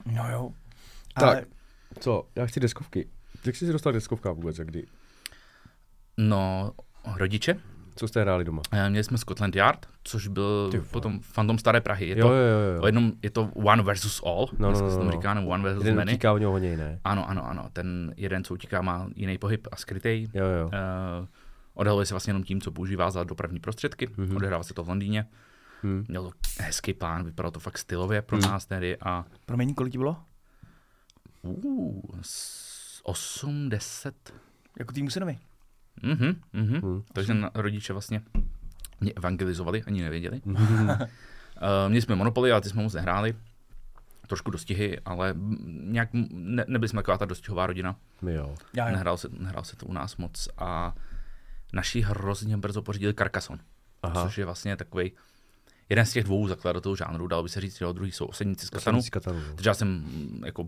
No jo. Tak. Ale co, já chci deskovky. Jak jsi se dostal k deskovkám vůbec a kdy? No, rodiče. Co jste hráli doma? Eh, Měli jsme Scotland Yard, což byl Ty potom Phantom Staré Prahy. Je jo, to, jo, jo, jo. o jednom, je to One versus All, No, no, dneska no, se no, tomu no. říká, nebo One versus Jeden Many. utíká o něho hodně, ne? Ano, ano, ano. Ten jeden, co utíká, má jiný pohyb a skrytej. Jo, jo. Uh, odhaluje se vlastně jenom tím, co používá za dopravní prostředky. Mhm. Mm-hmm. Odehrává se to v Londýně. Hm. Měl to hezký plán, vypadalo to fakt stylově pro Mhm. nás tehdy a promiň, kolik ti bylo? uh, 8, 10. Jako týmu synovi. Mhm, mhm. Hm. Takže na, rodiče vlastně mě evangelizovali, ani nevěděli. Mhm. Uh, měli jsme Monopoly, ale ty jsme moc nehráli. Trošku dostihy, ale nějak ne, nebyli jsme taková ta dostihová rodina. jo. Nehrál se, nehrál se to u nás moc a naši hrozně brzo pořídili Carcassonne, Aha. což je vlastně takový jeden z těch dvou zakladatelů žánru, dal by se říct, že druhý jsou osedníci z Katanu. Z Katanu. no. Takže já jsem jako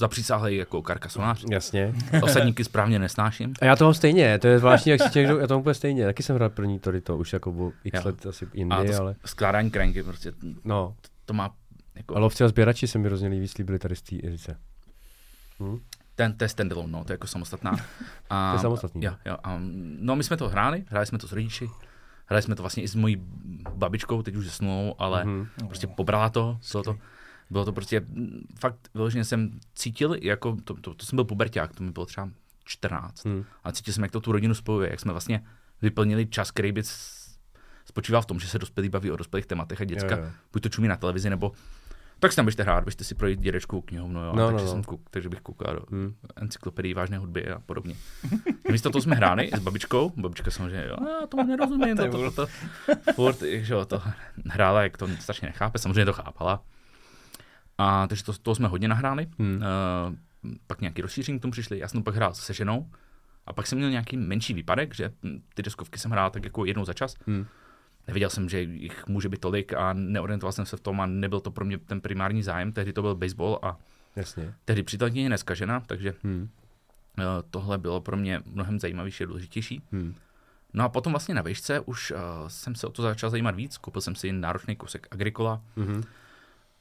zapřísáhlý jako karkasonář. Jasně. Osadníky správně nesnáším. A já to mám stejně, to je zvláštní, jak si někdo, já to mám úplně stejně. Taky jsem hrál první to, to už jako bylo x Jo. let asi A jindy, to ale skládání krenky, prostě no. to má jako, A lovci a sběrači se mi hrozně líbí, slíbili tady z té edice. Hm? ten, to je standalone, no, to je jako samostatná. A, To je samostatný. Jo, jo, a, no my jsme to hráli, hráli jsme to s rodiči, hráli jsme to vlastně i s mojí babičkou, teď už zesnulou, ale Mhm. prostě pobrala to, bylo to, bylo to prostě, mm, fakt vyloženě jsem cítil, jako, to, to, to jsem byl puberták, to mi bylo třeba 14, Hm. a cítil jsem, jak to tu rodinu spojuje, jak jsme vlastně vyplnili čas, který by spočíval v tom, že se dospělí baví o dospělých tématech a děcka Jo, jo. buď to čumí na televizi, nebo tak si tam běžte hrát, běžte si projít dědečkovou knihovnu, jo, No, takže, no, jsem no. kouk, takže bych koukal do Hm. encyklopedii vážné hudby a podobně. Místo toho jsme hráli s babičkou, babička samozřejmě, jo, já tomu nerozumím, to, to, to, to, furt, že jo, to hrála, jak to strašně nechápe, samozřejmě to chápala. A takže to, toho jsme hodně nahráli. Hm. Uh, pak nějaký rozšíření k tomu přišli, já jsem pak hrál se ženou a pak jsem měl nějaký menší výpadek, že hm, ty deskovky jsem hrál tak jako jednou za čas. Hm. Nevěděl jsem, že jich může být tolik a neorientoval jsem se v tom a nebyl to pro mě ten primární zájem. Tehdy to byl baseball a Jasně. tehdy přítelkyně dneska žena, takže Hm. uh, tohle bylo pro mě mnohem zajímavější a důležitější. Hm. No a potom vlastně na výšce už uh, jsem se o to začal zajímat víc, koupil jsem si náročný kousek Agricola Mhm.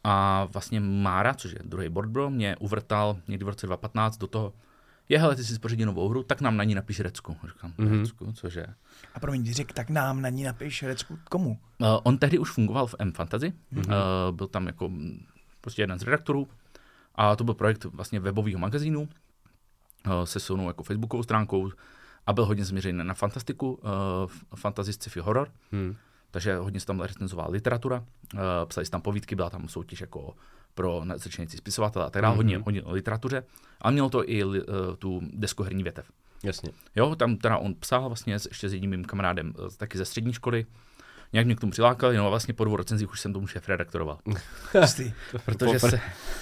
A vlastně Mára, což je druhý board bro, mě uvrtal někdy v roce 2015 do toho, je hele, ty jsi pořídil novou hru, tak nám na ní napiš Recku. Říkám, Mhm. Recku, cože? A promiň, ty řek, tak nám na ní napiš Recku komu? Uh, on tehdy už fungoval v M Fantasy, mm-hmm. uh, byl tam jako mm, prostě jeden z redaktorů a to byl projekt vlastně webového magazínu uh, se silnou jako facebookovou stránkou a byl hodně zaměřený na fantastiku, uh, fantasy, sci-fi, horror, Hm. Takže hodně se tam recenzovala literatura, uh, psali se tam povídky, byla tam soutěž jako pro začínající spisovatele a tak dále, Mhm. hodně, hodně o literatuře, a mělo to i li, uh, tu deskoherní větev. Jasně. Jo, tam teda on psal vlastně s, ještě s jedním mým kamarádem eh, taky ze střední školy. Nějak mě k tomu přilákal, no a vlastně po dvou recenzích už jsem tomu šéf redaktoroval. Protože, se,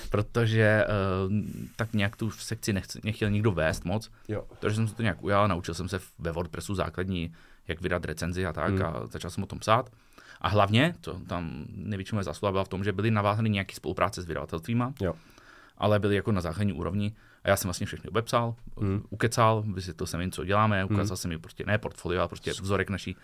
protože uh, tak nějak tu sekci nechce, nechtěl nikdo vést moc, Jo. takže jsem se to nějak ujal, naučil jsem se ve WordPressu základní, jak vydat recenzi a tak Hmm. a začal jsem o tom psát. A hlavně, to tam největší moje zásluha byla v tom, že byly navázány nějaké spolupráce s vydavatelstvíma, Jo. ale byly jako na základní úrovni. A já jsem vlastně všechny obepsal, Hmm. hmm. ukecal, vysvětlil jsem jim, co děláme, ukázal hmm. jsem jim prostě ne portfolio, ale prostě vzorek naší.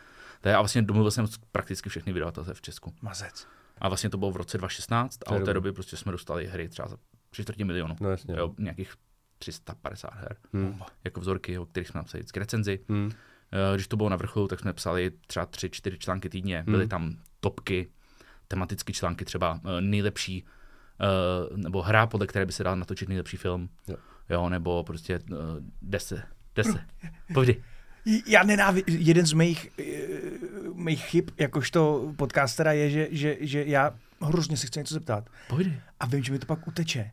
A vlastně domluvil jsem prakticky všechny vydavatelé v Česku. Mazec. A vlastně to bylo v roce 2016 a od té doby prostě jsme dostali hry třeba za tři čtvrtě milionu. No jasně. Jo, nějakých 350 her. Hm. Jako vzorky, o kterých jsme napsali vždycky recenzi. Hm. Eh, Když to bylo na vrcholu, tak jsme psali třeba tři, čtyři články týdně. Byly Hmm. tam topky, tematické články, třeba eh, nejlepší, eh, nebo hra, podle které by se dal natočit nejlepší film. Jo. Jo, nebo prostě dese, dese. Povídej. Já nenávidím, jeden z mých, mých chyb, jakožto podcastera je, že, že, že já hrozně se chci něco zeptat. Pojdi. A vím, že mi to pak uteče.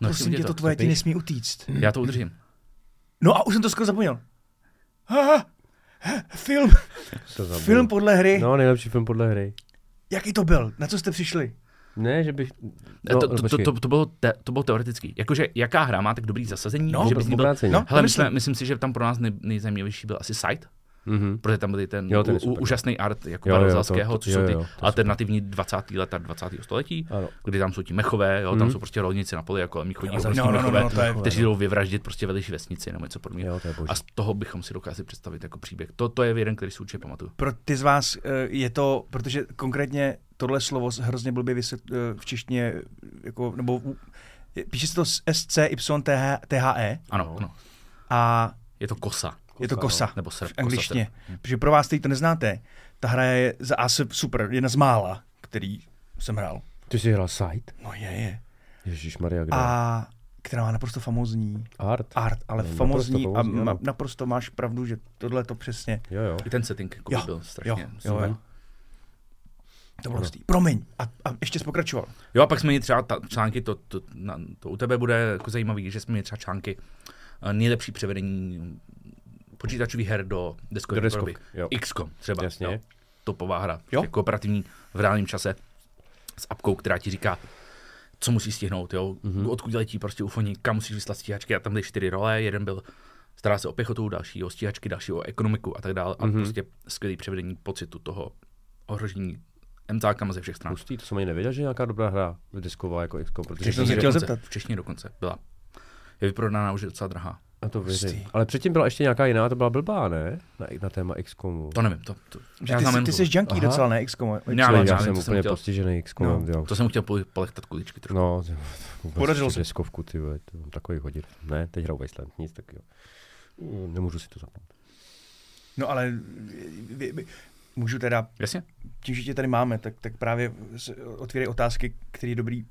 No, Prosím tě, to to. tvoje ti nesmí utíct. Já to udržím. No a už jsem to skoro zapomněl. Ah, film, film podle hry. No, nejlepší film podle hry. Jaký to byl? Na co jste přišli? Ne, že bych... No, to, to, to, to, to, bylo te, to bylo teoretický. Jakože jaká hra má tak dobrý zasazení, No, že to bys byl... No. Hele, myslím. myslím, myslím si, že tam pro nás nej, nejzajímavější byl asi site, Mhm. protože tam byl ten, Jo, ten u, super. úžasný art jako Jo, jo, Barozalského, to- co jo, jsou ty jo, alternativní 20. leta 20. století, Ano. kdy tam jsou ti mechové, jo, tam Mhm. jsou prostě rolníci na poli, jako a my chodí Jo, no, no, no, mechové, no, to je- kteří jdou vyvraždit prostě vedlejší vesnici nebo něco podobného. Jo. A z toho bychom si dokázali představit jako příběh. To, to je jeden, který si určitě pamatuju. Pro ty z vás eh, je to, protože konkrétně tohle slovo hrozně blbě vysvět, eh, v češtině, jako, nebo píše se to s SCYTHE Ano, ano. a Je to kosa. Je to kosa Nebo srp, v kosa, angličtině. srp. Protože pro vás, kteří to neznáte, ta hra je za A super, jedna z mála, který jsem hrál. Ty jsi hrál Sight? No je, je. Ježíš Maria, kde? A která má naprosto famózní Art? art, ale No, famózní naprosto a ma, naprosto máš pravdu, že tohle to přesně. Jo, jo. I ten setting jako Jo, by byl Jo, strašně jo, super. jo. To bylo hustý. Promiň. A, a ještě jsi pokračoval. Jo, a pak jsme měli třeba ta, články, to, to, na, to u tebe bude jako zajímavý, že jsme měli třeba články eh, nejlepší převedení počítačových her do deskové Do deskovky. XCOM třeba. Jasně. Jo. Topová hra. Jo. Kooperativní v reálném čase s apkou, která ti říká, co musíš stihnout, jo? Mhm. Mm-hmm. odkud letí prostě ufoní, kam musíš vyslat stíhačky a tam byly čtyři role, jeden byl stará se o pěchotu, další o stíhačky, další o ekonomiku a tak dále. A Mhm. prostě skvělý převedení pocitu toho ohrožení MCákama ze všech stran. Pustý, to jsem ani nevěděl, že je nějaká dobrá hra disková jako XCOM, protože jsem se chtěl dokonce, zeptat. v češtině dokonce byla. Je vyprodaná už je docela drahá. A to věřím. Hustý. Ale předtím byla ještě nějaká jiná, to byla blbá, ne? Na, na téma XCOmu. To nevím, to, to Že ty, jsi, ty jsi junkie Aha. docela, ne? XCOM. Já Já, já já jsem úplně chtěl. postižený XCOmem, No, jo. To jsem chtěl polechtat kuličky trochu. No, Podařilo se. deskovku, ty vole, to mám takový hodit. Ne, teď hraju Wasteland, nic tak jo. Nemůžu si to zapnout. No ale vy, vy, můžu teda, Jasně? tím, že tě tady máme, tak, tak právě otvírají otázky, které je dobrý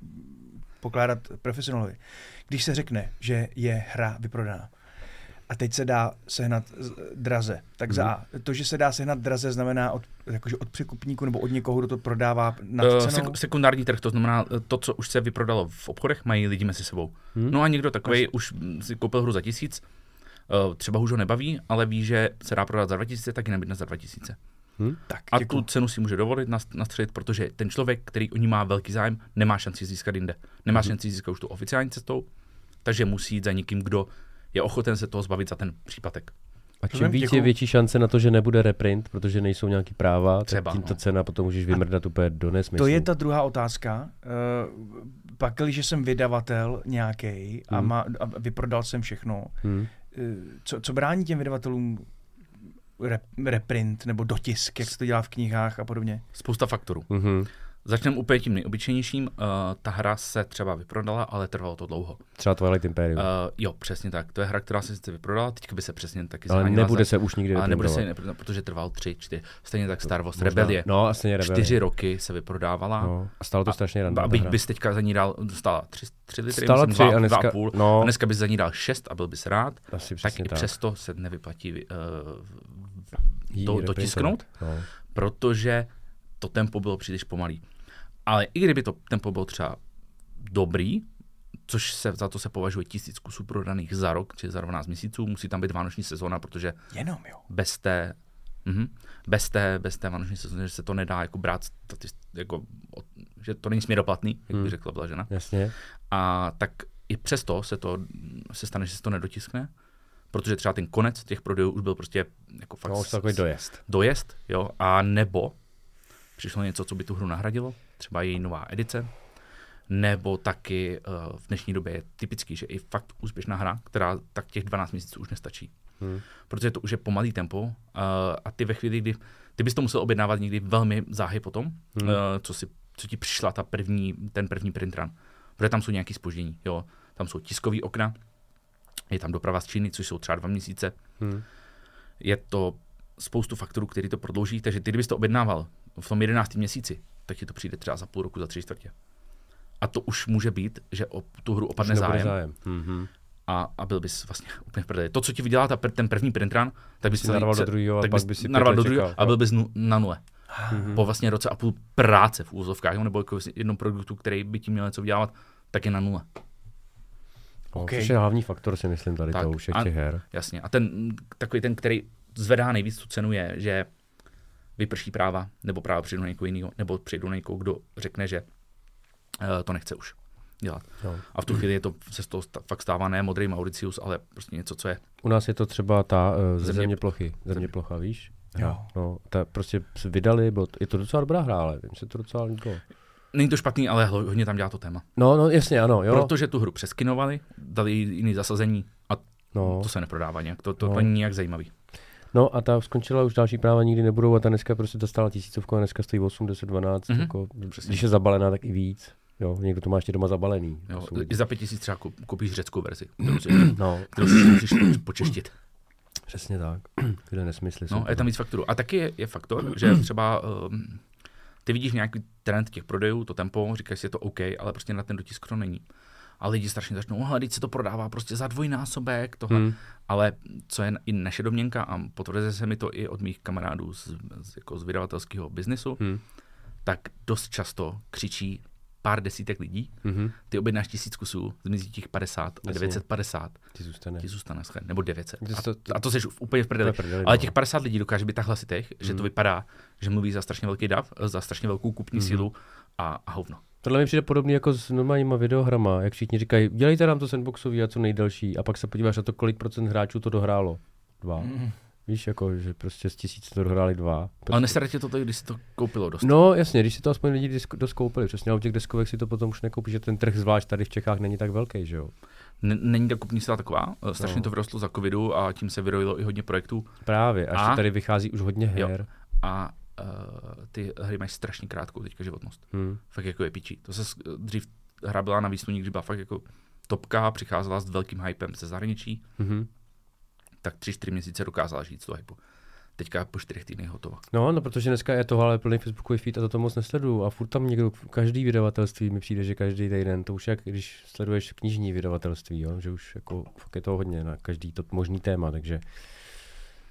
pokládat profesionálovi. Když se řekne, že je hra vyprodaná, a teď se dá sehnat z- draze. Tak za A. To, že se dá sehnat draze, znamená od, jakože od překupníku nebo od někoho, kdo to prodává nad Uh, cenou. sek- sekundární trh, to znamená eh, to, co už se vyprodalo v obchodech, mají lidi mezi sebou. Hmm? No a někdo takový už mm, si koupil hru za tisíc, uh, třeba už ho nebaví, ale ví, že se dá prodat za 2000, tak ji nabídne za 2000. Hm? tak, A děkuju. tu cenu si může dovolit nas- nastřelit, protože ten člověk, který o ní má velký zájem, nemá šanci získat jinde. Nemá Mhm. šanci získat už tu oficiální cestou, takže musí jít za někým, kdo je ochoten se toho zbavit za ten případek. A čím víc je větší šance na to, že nebude reprint, protože nejsou nějaký práva, Třeba, tak tím ta no. cena potom můžeš vymrdat úplně do nesmyslu. To je ta druhá otázka. Uh, pak, když jsem vydavatel nějaký a, Hmm. a vyprodal jsem všechno, Hm? eh, co, co brání těm vydavatelům rep, reprint nebo dotisk, jak se to dělá v knihách a podobně? Spousta faktorů. Mhm. Začneme úplně tím nejobyčejnějším. Uh, ta hra se třeba vyprodala, ale trvalo to dlouho. Třeba Twilight Imperium. Uh, jo, přesně tak. To je hra, která se sice vyprodala, teďka by se přesně taky ale nebude za, se už nikdy ale nebude se, reprintovat. neprojde, protože trval tři, čtyři. Stejně tak Star Wars Možná- Rebelie. No, asi Rebelie. Čtyři roky se vyprodávala. No, a stalo to strašně random. A ta byť hra. bys teďka za ní dal, dostala tři, tři litry, Stala myslím, tři dva, a dneska, dva půl. no, A dneska bys za ní dal šest a byl bys rád. asi Tak přesně i tak. přesto se nevyplatí uh, Jí to dotisknout, No. protože to tempo bylo příliš pomalý. Ale i kdyby to tempo bylo třeba dobrý, což se, za to se považuje tisíc kusů prodaných za rok, či za 12 měsíců, musí tam být vánoční sezóna, protože Jenom, jo. bez té, mhm, bez té, bez té vánoční sezóny, že se to nedá jako brát, jako, že to není směroplatný, jak by Hmm. řekla Blažena. Jasně. A tak i přesto se to se stane, že se to nedotiskne, protože třeba ten konec těch prodejů už byl prostě jako fakt No, už takový dojezd. dojezd, jo, a nebo přišlo něco, co by tu hru nahradilo, třeba její nová edice, nebo taky uh, v dnešní době je typický, že i fakt úspěšná hra, která tak těch 12 měsíců už nestačí. Hmm. Protože to už je pomalý tempo uh, a ty ve chvíli, kdy ty bys to musel objednávat někdy velmi záhy potom, Hmm. uh, co, si, co ti přišla ta první, ten první print run. Protože tam jsou nějaké spoždění, jo. Tam jsou tiskový okna, je tam doprava z Číny, což jsou třeba dva měsíce, Hmm. je to spoustu faktorů, který to prodlouží, takže ty, kdybys to objednával v tom 11. měsíci, tak ti to přijde třeba za půl roku, za tři čtvrtě. A to už může být, že o tu hru opadne zájem, zájem. Mhm. a, a byl bys vlastně úplně v prdeli. To, co ti vydělá ta, ten první print run, tak bys Si narval do druhýho a tak bys by si pět narval do druhého a byl bys nu, na nule. mm-hmm. po vlastně roce a půl práce v úzovkách, nebo jako jednom produktu, který by tím měl něco dělat, tak je na nule. Okay. Což je hlavní faktor, si myslím, tady Tak, toho všech těch her. Jasně. A ten takový ten, který zvedá nejvíc tu cenu, je, že vyprší práva, nebo práva přijdu na někoho jiného, nebo přijdu na někoho, kdo řekne, že uh, to nechce už dělat. No. A v tu chvíli je to, se z toho fakt stává ne modrý Mauricius, ale prostě něco, co je. U nás je to třeba ta uh, Země- země, plochy. Země plocha, víš? Jo. No, ta prostě se vydali, bylo to, je to docela dobrá hra, ale vím, se to docela líbilo. Není to špatný, ale hodně tam dělá to téma. No, no, jasně, ano, jo. Protože tu hru přeskinovali, dali jiný zasazení a No, to se neprodává nějak. To, to, No. to není nějak zajímavý. No a ta skončila, už další práva nikdy nebudou a ta dneska prostě dostala tisícovku a dneska stojí 8, 10, 12, Mhm, mm-hmm. jako, přesně. když je zabalená, tak i víc. Jo, někdo to má ještě doma zabalený. Jo. I za pět tisíc třeba koupíš řeckou verzi, kterou si, No, kterou si musíš počeštit. přesně tak. Tyhle nesmysly No, je tam víc faktorů. A taky je, je faktor, že třeba um, ty vidíš nějaký trend těch prodejů, to tempo, říkáš si, je to OK, ale prostě na ten dotisk to není. A lidi strašně začnou, hele, teď se to prodává prostě za dvojnásobek, tohle. Hmm. Ale co je i naše domněnka, a potvrzuje se mi to i od mých kamarádů z, z, jako z vydavatelského biznesu, Hmm. tak dost často křičí pár desítek lidí, Mhm. ty objednáš tisíc kusů, zmizí těch 50 a Jasně. 950 Ty zůstane. ti zůstane schren, nebo 900. Ty A, to- a to jsi úplně v prdeli. Prdeli, Ale no. těch 50 lidí dokáže být tak hlasitých, že to vypadá, že mluví za strašně velký dav, za strašně velkou kupní sílu a, a hovno. Tohle mi přijde podobný jako s normálníma videohrama, jak všichni říkají, dělejte nám to sandboxový a co nejdelší a pak se podíváš na to, kolik procent hráčů to dohrálo. Dva. Víš, jako, že prostě z tisíc to dohráli dva. Ale nesere tě to, když si to koupilo dost. No jasně, když si to aspoň lidi disk- dost koupili, přesně, ale u těch deskovek si to potom už nekoupíš, že ten trh zvlášť tady v Čechách není tak velký, že jo. N- není ta kupní síla taková, eh, strašně No. to vyrostlo za covidu a tím se vyrojilo i hodně projektů Právě, až A? tady vychází už hodně Jo. her. a uh, ty hry mají strašně krátkou teďka životnost. Hm. Fakt jako je pičí. To se dřív hra byla na výsluní, když byla fakt jako topka, přicházela s velkým hypem ze zahraničí, Mhm. tak tři, čtyři měsíce dokázala žít z toho hypu. Teďka po čtyřech týdnech hotová. No, no, protože dneska je toho ale plný Facebookový feed a to, to moc nesleduju. A furt tam někdo, každý vydavatelství mi přijde, že každý týden, to už jak když sleduješ knižní vydavatelství, jo? že už jako fakt je to hodně na každý to možný téma, takže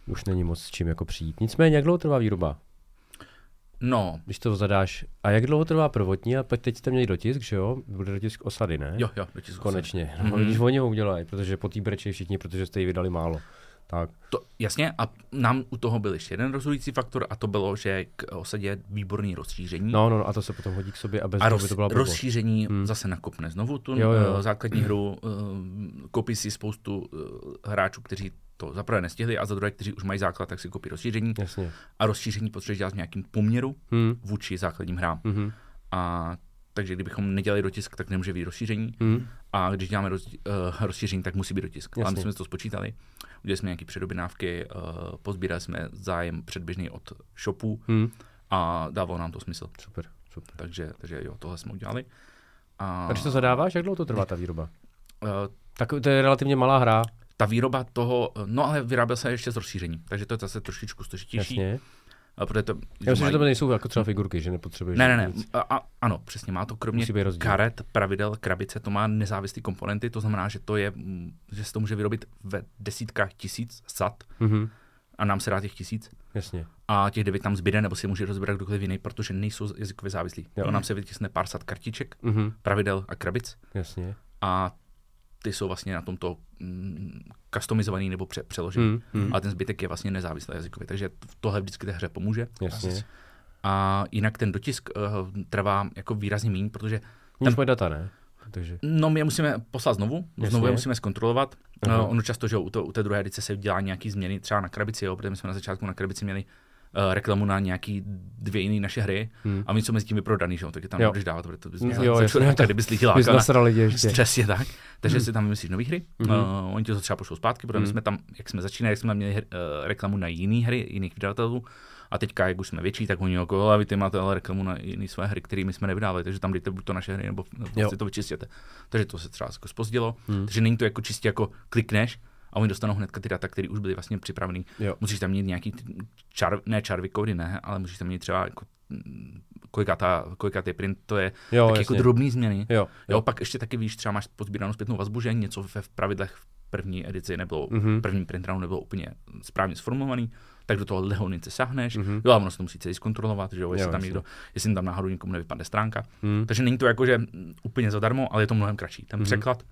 už není moc s čím jako přijít. Nicméně, jak dlouho trvá výroba? No, Když to zadáš, a jak dlouho trvá prvotní? A pak teď jste měli dotisk, že jo? Bude dotisk osady, ne? jo, jo, do tisku Konečně. Mhm. No, když oni ho udělají, protože po té brečí všichni, protože jste ji vydali málo. Tak. To, jasně, a nám u toho byl ještě jeden rozhodující faktor a to bylo, že k osadě je výborný rozšíření. No, no, no, a to se potom hodí k sobě a bez a toho by roz, to byla blbost. rozšíření Hmm. zase nakopne znovu tu Jo, jo, eh, základní hru, eh, koupí si spoustu eh, hráčů, kteří to za prvé nestihli a za druhé, kteří už mají základ, tak si koupí rozšíření. Jasně. A rozšíření potřebuješ dělat v nějakým poměru Hm. vůči základním hrám. Mhm. A takže kdybychom nedělali dotisk, tak nemůže být rozšíření. Hm. A když děláme roz, uh, rozšíření, tak musí být dotisk. Ale my Jasně. jsme to spočítali. Udělali jsme nějaké předobjednávky, uh, pozbírali jsme zájem předběžný od shopů Hm. a dávalo nám to smysl. Super, super. Takže, takže jo, tohle jsme udělali. A, A když to zadáváš, jak dlouho to trvá ta výroba? uh, Tak to je relativně malá hra, ta výroba toho, no ale vyráběl se ještě z rozšíření, takže to je zase trošičku složitější. jasně. A protože to, Já myslím, že to mají- nejsou jako třeba figurky, že nepotřebuješ ne, ne, ne, nic. a, a, ano, přesně, má to kromě karet, pravidel, krabice, to má nezávislé komponenty, to znamená, že to je, mm, že se to může vyrobit ve desítkách tisíc sad Mhm. a nám se dá těch tisíc Jasně. a těch devět tam zbyde, nebo si může rozbírat kdokoliv jiný, protože nejsou jazykově závislí. Jo. Jo. Nám se vytiskne pár sad kartiček, Mhm. pravidel a krabic Jasně. a ty jsou vlastně na tomto mm, customizovaný nebo pře- přeložený. Hm. Hm. A ten zbytek je vlastně nezávislý jazykově, takže tohle vždycky té hře pomůže. Jasně. A jinak ten dotisk uh, trvá jako výrazně méně, protože Už moje data, ne? Takže. no, my je musíme poslat znovu, Jasně. znovu je musíme zkontrolovat. Aha. Uh, ono často, že u, to, u té druhé edice se dělá nějaký změny, třeba na krabici, jo, protože my jsme na začátku na krabici měli uh, reklamu na nějaký dvě jiné naše hry Hm. a my jsou mezi tím vyprodaný, že jo, tak je tam Jo. nebudeš dávat, protože to bys Jo, měl jasně. začít, tady bys lidi Bys lákal na, lidi ještě. Přesně tak. Takže si tam vymyslíš nové hry, Mhm. uh, oni ti to třeba pošlou zpátky, protože my Mhm. jsme tam, jak jsme začínali, jak jsme tam měli uh, reklamu na jiné hry, jiných vydavatelů, a teďka, jak už jsme větší, tak oni jako, ale vy ty máte ale reklamu na jiné své hry, které jsme nevydávali, takže tam dejte buď to naše hry, nebo, nebo Jo. si to vyčistěte. Takže to se třeba jako spozdilo, Hmm. takže není to jako čistě jako klikneš a oni dostanou hnedka ty data, které už byly vlastně připravený. Jo. Musíš tam mít nějaký, čar, ne čarvy kódy, ne, ale musíš tam mít třeba jako, mm, kolikátá, kolikátý print, to je Jo, tak jako drobný změny. Jo. Jo, pak ještě taky víš, třeba máš pozbíranou zpětnou vazbu, že něco ve v pravidlech první edici nebylo, Mhm. mm-hmm. první printranu nebylo úplně správně sformulovaný, tak do toho lehonice sáhneš, Mhm. mm-hmm. jo, a ono se to musí celý zkontrolovat, že jo, jestli Jo, tam jasně. někdo, jestli tam náhodou někomu nevypadne stránka. Hmm. Takže není to jako, že mm, úplně zadarmo, ale je to mnohem kratší. Ten Mhm. mm-hmm. překlad,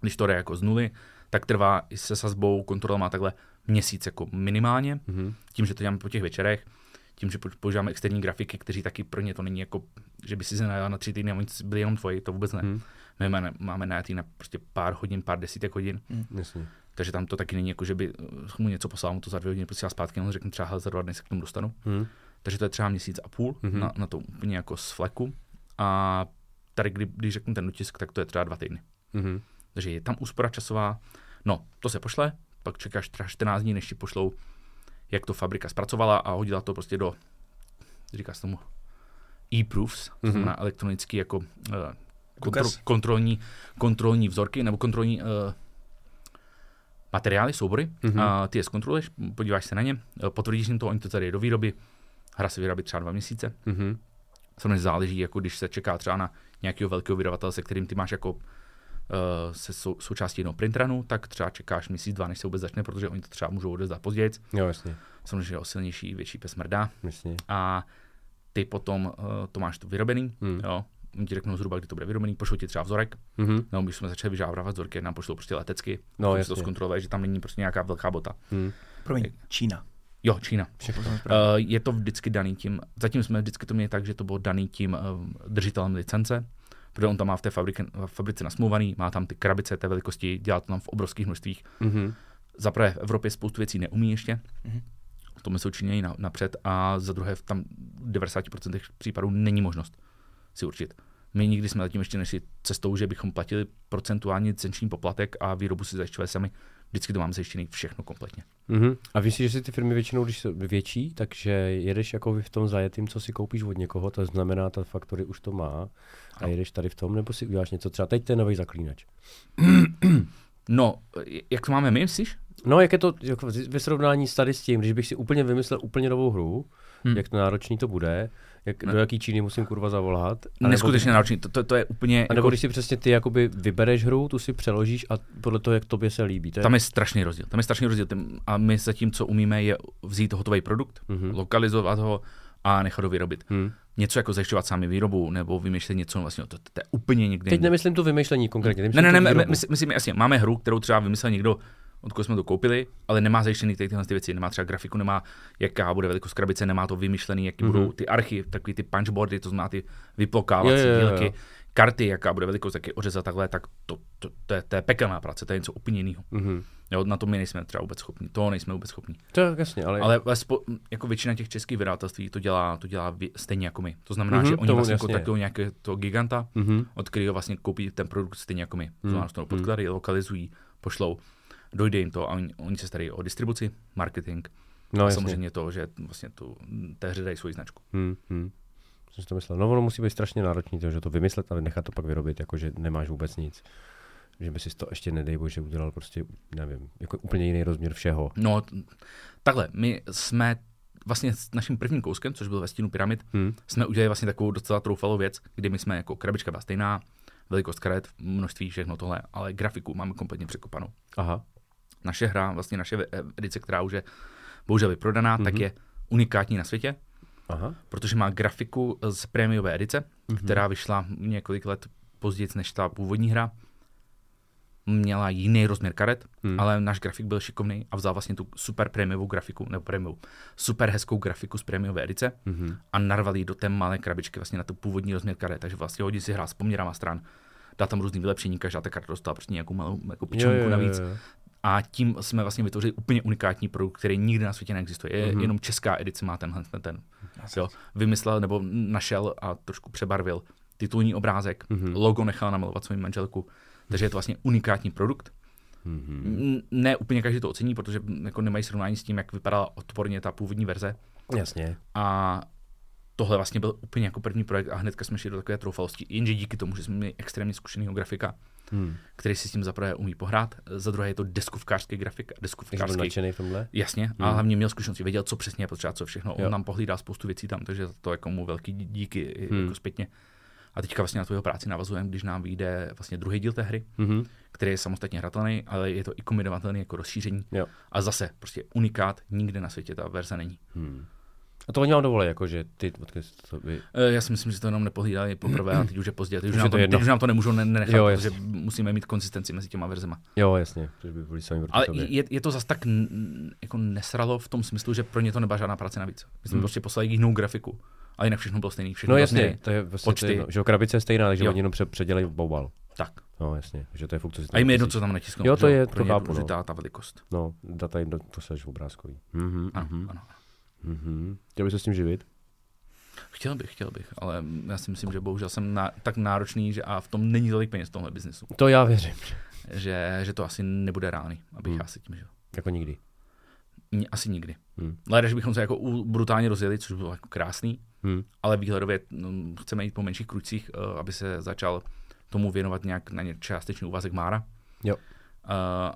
když to jde jako z nuly, tak trvá i se sazbou, kontrola má takhle měsíc jako minimálně, Mhm. tím, že to děláme po těch večerech, tím, že po- používáme externí grafiky, kteří taky pro ně to není jako, že by si se najal na tři týdny a oni byli jenom tvoji, to vůbec ne. Hmm. My máme, máme najatý na prostě pár hodin, pár desítek hodin, Jasně. takže tam to taky není jako, že by eh, mu něco poslal, mu to za dvě hodiny posílá zpátky, on řekne třeba za dva dny se k tomu dostanu. Hmm. Takže to je třeba měsíc a půl Mhm. mm-hmm. na, na to úplně jako z fleku. A tady, kdy, když řeknu ten dotisk, tak to je třeba dva týdny. Mhm. Takže je tam úspora časová. No, to se pošle, pak čekáš třeba 14 dní, než ti pošlou, jak to fabrika zpracovala a hodila to prostě do, říká se tomu, e-proofs, to Mhm. znamená elektronický jako uh, kontro, kontrolní, kontrolní vzorky nebo kontrolní uh, materiály, soubory. Mhm. Mm-hmm. A ty je zkontroluješ, podíváš se na ně, eh, potvrdíš jim to, oni to tady je do výroby, hra se vyrábí třeba dva měsíce. Mhm. Samozřejmě záleží, jako když se čeká třeba na nějakého velkého vydavatele, se kterým ty máš jako se sou, součástí jednoho printranu, tak třeba čekáš měsíc, dva, než se vůbec začne, protože oni to třeba můžou odezdat později. Jo, jasně. Samozřejmě o silnější, větší pes mrdá. Jasně. A ty potom uh, to máš to vyrobený, Hmm. jo, oni ti řeknou zhruba, kdy to bude vyrobený, pošlou ti třeba vzorek, Mhm. no, když jsme začali vyžávat vzorky, nám pošlou prostě letecky, No, si to jasně. zkontrolovali, že tam není prostě nějaká velká bota. Hmm. Promiň, Čína. Jo, Čína. Všechno Uh, je to vždycky daný tím, zatím jsme vždycky to měli tak, že to bylo daný tím uh, držitelem licence, protože on tam má v té fabrice, fabrice nasmouvaný, má tam ty krabice té velikosti, dělá to tam v obrovských množstvích. Mhm. Za prvé v Evropě spoustu věcí neumí ještě, Mhm. to my jsou Číňané na, napřed a za druhé v tam 90% případů není možnost si určit. My nikdy jsme zatím ještě nešli cestou, že bychom platili procentuální licenční poplatek a výrobu si zajišťovali sami. Vždycky to máme zajištěný všechno kompletně. Mhm. A víš si, že si ty firmy většinou, když jsou větší, takže jedeš jako v tom zajetým, co si koupíš od někoho, to znamená, ta faktory už to má a Ano. jedeš tady v tom, nebo si uděláš něco třeba, teď ten nový zaklínač. No, jak to máme my, myslíš? No, jak je to jako ve srovnání s tady s tím, když bych si úplně vymyslel úplně novou hru, hmm. Jak náročný to bude, jak, Ne. do jaký Číny musím kurva zavolat. a nebo- Neskutečně náročný, to, to, to je úplně, A nebo jako, když si přesně ty jakoby vybereš hru, tu si přeložíš a podle toho, jak tobě se líbí. To je... tam je strašný rozdíl. Tam je strašný rozdíl. A my zatím, co umíme, je vzít hotový produkt, Mhm. mm-hmm. lokalizovat ho a nechat ho vyrobit. Hmm. Něco jako zajišťovat sami výrobu nebo vymýšlet něco, vlastně to, to je úplně někde. Teď jinde. nemyslím tu vymýšlení konkrétně. ne, ne, ne, my, výrobu. my, myslím, jasně, máme hru, kterou třeba vymyslel někdo, od koho jsme to koupili, ale nemá zajištěný ty, tyhle ty věci, nemá třeba grafiku, nemá, jaká bude velikost krabice, nemá to vymyšlený, jaký Mhm. mm-hmm. budou ty archy, takový ty punchboardy, to znamená ty vyplokávací dílky, karty, jaká bude velikost, jak je ořezat takhle, tak to, to, to, je, to je pekelná práce, to je něco úplně jiného. Mhm. Jo, na to my nejsme třeba vůbec schopni, to nejsme vůbec schopni. To je jasně, ale... Ale, jako většina těch českých vydavatelství to dělá, to dělá stejně jako my. To znamená, Mhm, mm-hmm, že oni vlastně jasně. kontaktují nějakého toho giganta, Mhm. od kterého vlastně koupí ten produkt stejně jako my. To Mhm, znamená, že to podklady, lokalizují, pošlou, dojde jim to a oni, oni se starají o distribuci, marketing No, a jasně. samozřejmě to, že vlastně tu, té hře dají svoji značku. Hmm, hmm. Jsem si to myslel. No ono musí být strašně náročný, to, že to vymyslet, ale nechat to pak vyrobit, jakože nemáš vůbec nic. Že by si to ještě, nedej bože, udělal prostě, nevím, jako úplně jiný rozměr všeho. No, takhle, my jsme vlastně s naším prvním kouskem, což byl ve stínu pyramid, Hmm. jsme udělali vlastně takovou docela troufalou věc, kdy my jsme jako krabička byla stejná, velikost karet, množství, všechno tohle, ale grafiku máme kompletně překopanou. Aha. Naše hra, vlastně naše ve- edice, která už je bohužel vyprodaná, mm-hmm. tak Mhm. je unikátní na světě, Aha. protože má grafiku z prémiové edice, Mhm. mm-hmm. která vyšla několik let později než ta původní hra. Měla jiný rozměr karet, Hmm. hmm. ale náš grafik byl šikovný a vzal vlastně tu super prémiovou grafiku, nebo prémiovou, super hezkou grafiku z prémiové edice Mhm. a narval ji do té malé krabičky vlastně na tu původní rozměr karet, takže vlastně hodně si hrál s poměrama stran, dá tam různý vylepšení, každá ta karta dostala prostě nějakou malou jako pičonku navíc. jo. A tím jsme vlastně vytvořili úplně unikátní produkt, který nikdy na světě neexistuje. Je, Mhm. mm-hmm. Jenom česká edice má tenhle ten, ten jo, vymyslel nebo našel a trošku přebarvil titulní obrázek, Mhm. mm-hmm. logo nechal namalovat svou manželku, takže je to vlastně unikátní produkt. Mhm. Mm. Ne úplně každý to ocení, protože jako nemají srovnání s tím, jak vypadala odporně ta původní verze. Jasně. A tohle vlastně byl úplně jako první projekt a hnedka jsme šli do takové troufalosti, jenže díky tomu, že jsme měli extrémně zkušeného grafika, Hmm. který si s tím za prvé umí pohrát, za druhé je to deskovkářský grafik, byl deskovkářský v tomhle? Jasně, Hmm. a hlavně měl zkušenosti, věděl, co přesně je potřeba, co všechno. Jo. On nám pohlídá spoustu věcí tam, takže za to jako mu velký dí- díky Hmm. jako zpětně. A teďka vlastně na tu jeho práci navazujeme, když nám vyjde vlastně druhý díl té hry, Mhm. který je samostatně hratelný, ale je to i kombinovatelný jako rozšíření. Jo. A zase, prostě unikát, nikde na světě ta verze není. Hmm. A to oni vám dovolí, jako že ty, odkud to by... E, Já si myslím, že to jenom nepohlídali poprvé a teď už je pozdě. Teď už, Už nám to teď už nám to nemůžou ne- nenechat, Jo, jasně. protože musíme mít konzistenci mezi těma verzema. Jo, jasně, by byli sami Ale je, je, to zase tak n- jako nesralo v tom smyslu, že pro ně to nebyla žádná práce navíc. My jsme Hmm. prostě poslali jinou grafiku, ale jinak všechno bylo stejný. Všechno No bylo jasně, změny. to je vlastně počty. to že krabice je stejná, takže Jo. oni jenom pře- předělají boubal. Tak. No jasně, že to je fakt, co si A jim je jedno, co tam natisknou. Jo, to je, to je chápu, no. ta velikost. No, data jim to seš obrázkový. Mhm, Ano, mhm, ano. mhm. Chtěl bys se s tím živit? Chtěl bych, chtěl bych, ale já si myslím, že bohužel jsem na, tak náročný, že a v tom není tolik peněz v tomhle biznesu, To já věřím. že, že to asi nebude reálný, abych Hmm. já se tím žil. Jako nikdy. Asi nikdy. Hmm. Leda, že bychom se jako brutálně rozjeli, což by bylo jako krásný, Hmm. ale výhledově no, chceme jít po menších kručcích, uh, aby se začal tomu věnovat nějak na ně částečný úvazek Mára. Jo. Uh,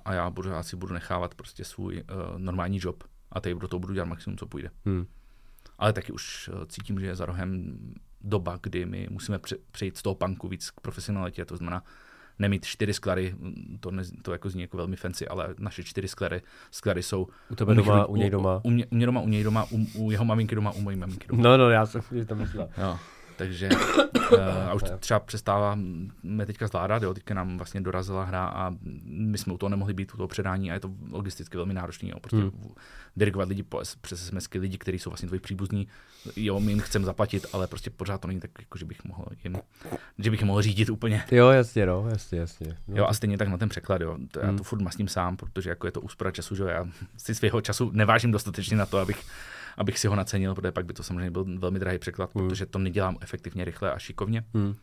a já budu, asi budu nechávat prostě svůj uh, normální job a teď do toho budu dělat maximum, co půjde. Hmm. Ale taky už cítím, že je za rohem doba, kdy my musíme pře- přejít z toho punku víc k profesionalitě, to znamená nemít čtyři sklady, mm, to, ne, to jako zní jako velmi fancy, ale naše čtyři sklady, sklady jsou U tebe mých doma, rodi- u něj doma. U, mě, u mě doma, u něj doma, u, u jeho maminky doma, u mojí maminky doma. No, no, já jsem si to myslel. Jo, takže uh, a už to třeba přestáváme teďka zvládat, jo, teďka nám vlastně dorazila hra a my jsme u toho nemohli být, u toho předání a je to logisticky velmi náročné, jo, prostě Hmm. dirigovat lidi po, přes SMSky, lidi, kteří jsou vlastně tvoji příbuzní, jo, my jim chceme zaplatit, ale prostě pořád to není tak, jako, že bych mohl jim, že bych mohl řídit úplně. Jo, jasně, no, jasně, jasně. No, Jo, a stejně tak na ten překlad, jo. To, já Hmm. to furt masním sám, protože jako je to úspora času, že jo. Já si svého času nevážím dostatečně na to, abych, abych si ho nacenil, protože pak by to samozřejmě byl velmi drahý překlad, Hmm. protože to nedělám efektivně, rychle a šikovně Hmm.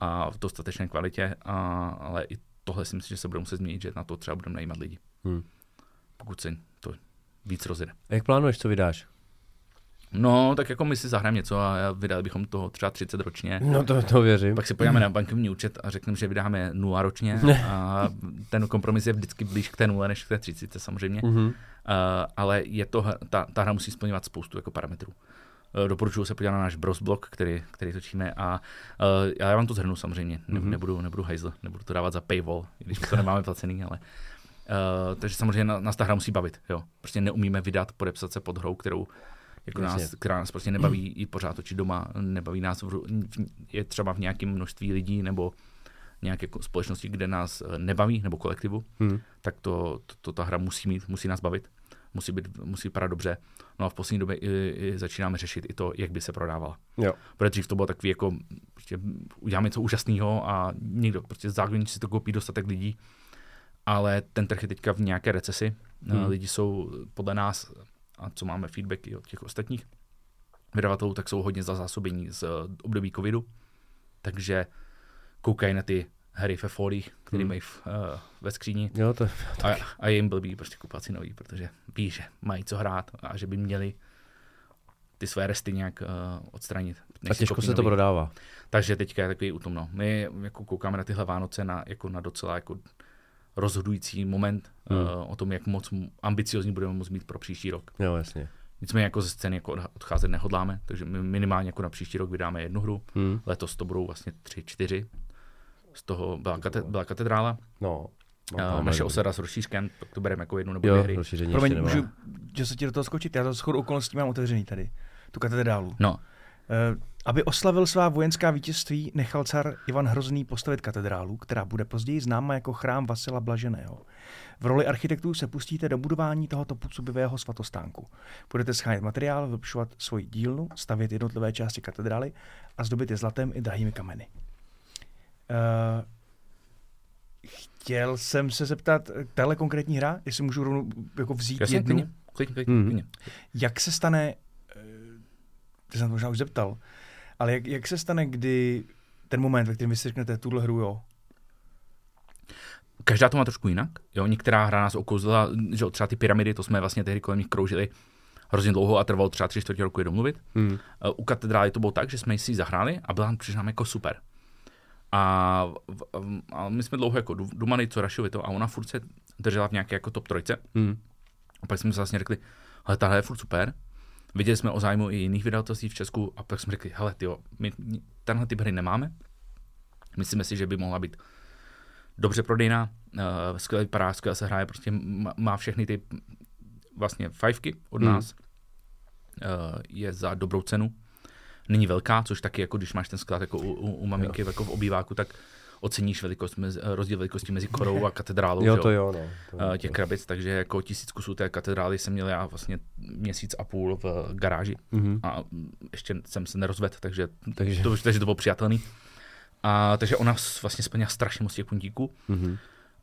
a v dostatečné kvalitě, a, ale i tohle si myslím, že se bude muset změnit, že na to třeba budeme najímat lidi, Hmm. pokud se to víc rozjede. A jak plánuješ, co vydáš? No, tak jako my si zahrajeme něco a vydali bychom toho třeba 30 ročně. No to, to věřím. Pak si podíváme na bankovní účet a řekneme, že vydáme nula ročně a ten kompromis je vždycky blíž k té nule než k té 30 samozřejmě. Mhm. Uh, ale je to, ta, ta hra musí splňovat spoustu jako parametrů. Uh, doporučuji se podívat na náš Bros blog, který, který točíme a uh, já vám to zhrnu samozřejmě, ne, Mhm. nebudu, nebudu hajzl, nebudu to dávat za paywall, když to nemáme placený, ale uh, takže samozřejmě na- nás ta hra musí bavit, jo. Prostě neumíme vydat, podepsat se pod hrou, kterou jako Jasně. nás, která nás prostě nebaví i pořád točit doma, nebaví nás, v, v, je třeba v nějakém množství lidí nebo nějaké společnosti, kde nás eh, nebaví, nebo kolektivu, Hmm. tak to, to, to ta hra musí mít, musí nás bavit, musí, být, musí vypadat dobře. No a v poslední době i, i začínáme řešit i to, jak by se prodávala. Jo. Protože dřív to bylo takový jako, prostě uděláme něco úžasného a někdo, prostě zákonitě si to koupí dostatek lidí, ale ten trh je teďka v nějaké recesi. Hmm. Hmm. Lidi jsou podle nás, a co máme feedbacky od těch ostatních vydavatelů, tak jsou hodně zazásobení z období covidu, takže koukají na ty hry ve folích, které Hmm. mají v, uh, ve skříni Jo, to, a, a je jim blbý prostě kupovat si nový, protože ví, že mají co hrát a že by měli ty své resty nějak uh, odstranit. a těžko se to prodává. Takže teďka je takový útom. My jako koukáme na tyhle Vánoce na, jako na docela jako rozhodující moment Hmm. hmm. uh, o tom, jak moc ambiciozní budeme moct mít pro příští rok. Jo, jasně. Nicméně jako ze scény jako odcházet nehodláme, takže my minimálně jako na příští rok vydáme jednu hru. Hmm. Letos to budou vlastně tři, čtyři. Z toho byla, kate, byla katedrála, No. uh, naše osada s rozšířkem, tak to bereme jako jednu nebo dvě hry. rozšíření Promiň, můžu, že se ti do toho skočit? Já to shodou okolností mám otevřený tady, tu katedrálu. No, Eh, Aby oslavil svá vojenská vítězství, nechal car Ivan Hrozný postavit katedrálu, která bude později známa jako chrám Vasila Blaženého. V roli architektů se pustíte do budování tohoto působivého svatostánku. Budete schánět materiál, vylepšovat svoji dílnu, stavět jednotlivé části katedrály a zdobit je zlatem i drahými kameny. Uh, chtěl jsem se zeptat, tahle konkrétní hra, jestli můžu rovnou jako vzít jasně, jednu, klidně, klidně, klidně, Mhm. klidně. jak se stane, eh, ty jsem to možná už zeptal, ale jak, jak se stane, kdy ten moment, ve kterém vy si řeknete tuhle hru, jo, Každá to má trošku jinak. Jo, některá hra nás okouzila, že třeba ty pyramidy, to jsme vlastně tehdy kolem nich kroužili hrozně dlouho a trvalo třeba tři čtvrtě roku je domluvit. Hmm. U katedrály to bylo tak, že jsme si ji zahráli a byla nám přišla nám jako super. A, a my jsme dlouho jako du- dumali, co Rašovi to, a ona furt se držela v nějaké jako top trojce. Hmm. A pak jsme si vlastně řekli, ale tahle je furt super, Viděli jsme o zájmu i jiných vydavatelství v Česku a pak jsme řekli, hele, tyjo, my tenhle typ hry nemáme. Myslíme si, že by mohla být dobře prodejná, uh, skvěle vypadá, skvěle se hraje, prostě má, má všechny ty vlastně fajfky od Hmm. nás. Uh, je za dobrou cenu. Není velká, což taky jako když máš ten sklad jako u, u, u maminky jako v obýváku, tak oceníš velikost mezi, rozdíl velikosti mezi korou a katedrálou. Jo, to jo, no. To, eh, těch krabic, takže jako tisíc kusů té katedrály jsem měl já vlastně měsíc a půl v garáži Mhm. a mm, ještě jsem se nerozvedl, takže, Takže- to, takže to bylo přijatelný. A, takže ona vlastně splnila strašně moc těch puntíků Mhm.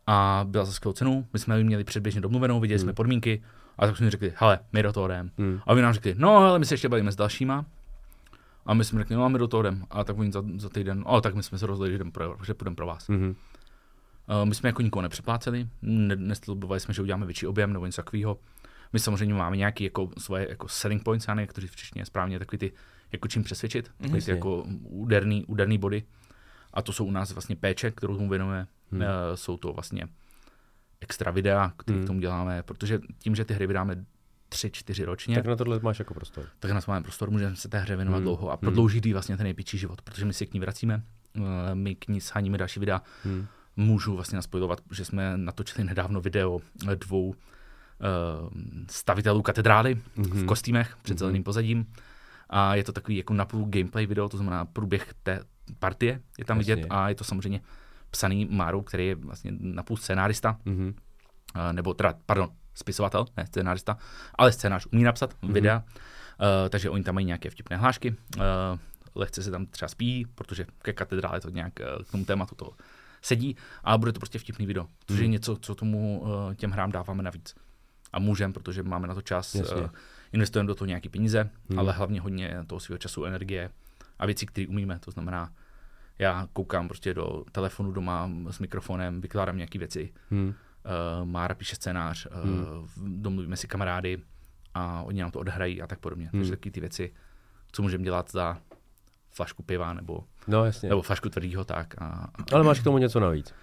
a byla za skvělou cenu. My jsme ji měli předběžně domluvenou, viděli jsme podmínky a tak jsme řekli, hele, my do toho jdeme. Hmm. A oni nám řekli, no, ale my se ještě bavíme s dalšíma. A my jsme řekli, no a my do toho jdeme. A tak oni za, za týden, o, tak my jsme se rozhodli, že, jdem pro, že půjdeme pro vás. Mhm. Uh, my jsme jako nikoho nepřepláceli, ne, neslibovali jsme, že uděláme větší objem nebo něco takového. My samozřejmě máme nějaké jako svoje jako selling points, já nevím, jak to říct v češtině správně, takový ty, jako čím přesvědčit, takový ty jako úderný, úderný body. A to jsou u nás vlastně péče, kterou tomu věnujeme. Hmm. Uh, jsou to vlastně extra videa, které Hmm. k tomu děláme, protože tím, že ty hry vydáme tři, čtyři ročně, Tak na tohle máš jako prostor. tak na to máme prostor, můžeme se té hře věnovat Hmm. hmm. dlouho a Hmm. prodloužit jí vlastně ten nejpičí život, protože my si k ní vracíme, eh, my k ní sháníme další videa. Hmm. Můžu vlastně naspojovat, že jsme natočili nedávno video eh, dvou uh, stavitelů katedrály Mhm. v kostýmech před Mhm. zeleným pozadím. A je to takový jako napůl gameplay video, to znamená průběh té partie je tam Jasně. vidět a je to samozřejmě psaný Márou, který je vlastně napůl scénárista, Mhm. eh, nebo teda, pardon, spisovatel, ne scénárista, ale scénář umí napsat Mhm. mm-hmm. videa, uh, takže oni tam mají nějaké vtipné hlášky, uh, lehce se tam třeba spí, protože ke katedrále to nějak uh, k tomu tématu to sedí, a bude to prostě vtipný video, což je Mhm. něco, co tomu uh, těm hrám dáváme navíc. A můžeme, protože máme na to čas, Jasně. uh, investujeme do toho nějaký peníze, Mhm. hmm. ale hlavně hodně toho svého času, energie a věcí, které umíme, to znamená, já koukám prostě do telefonu doma s mikrofonem, vykládám nějaké věci, Hmm. Uh, Mára píše scénář, uh, Hmm. domluvíme si kamarády a oni nám to odhrají a tak podobně. Hmm. Takže taky ty věci, co můžeme dělat za flašku piva nebo, No jasně. nebo flašku tvrdýho, tak. A, a, Ale máš k tomu něco navíc.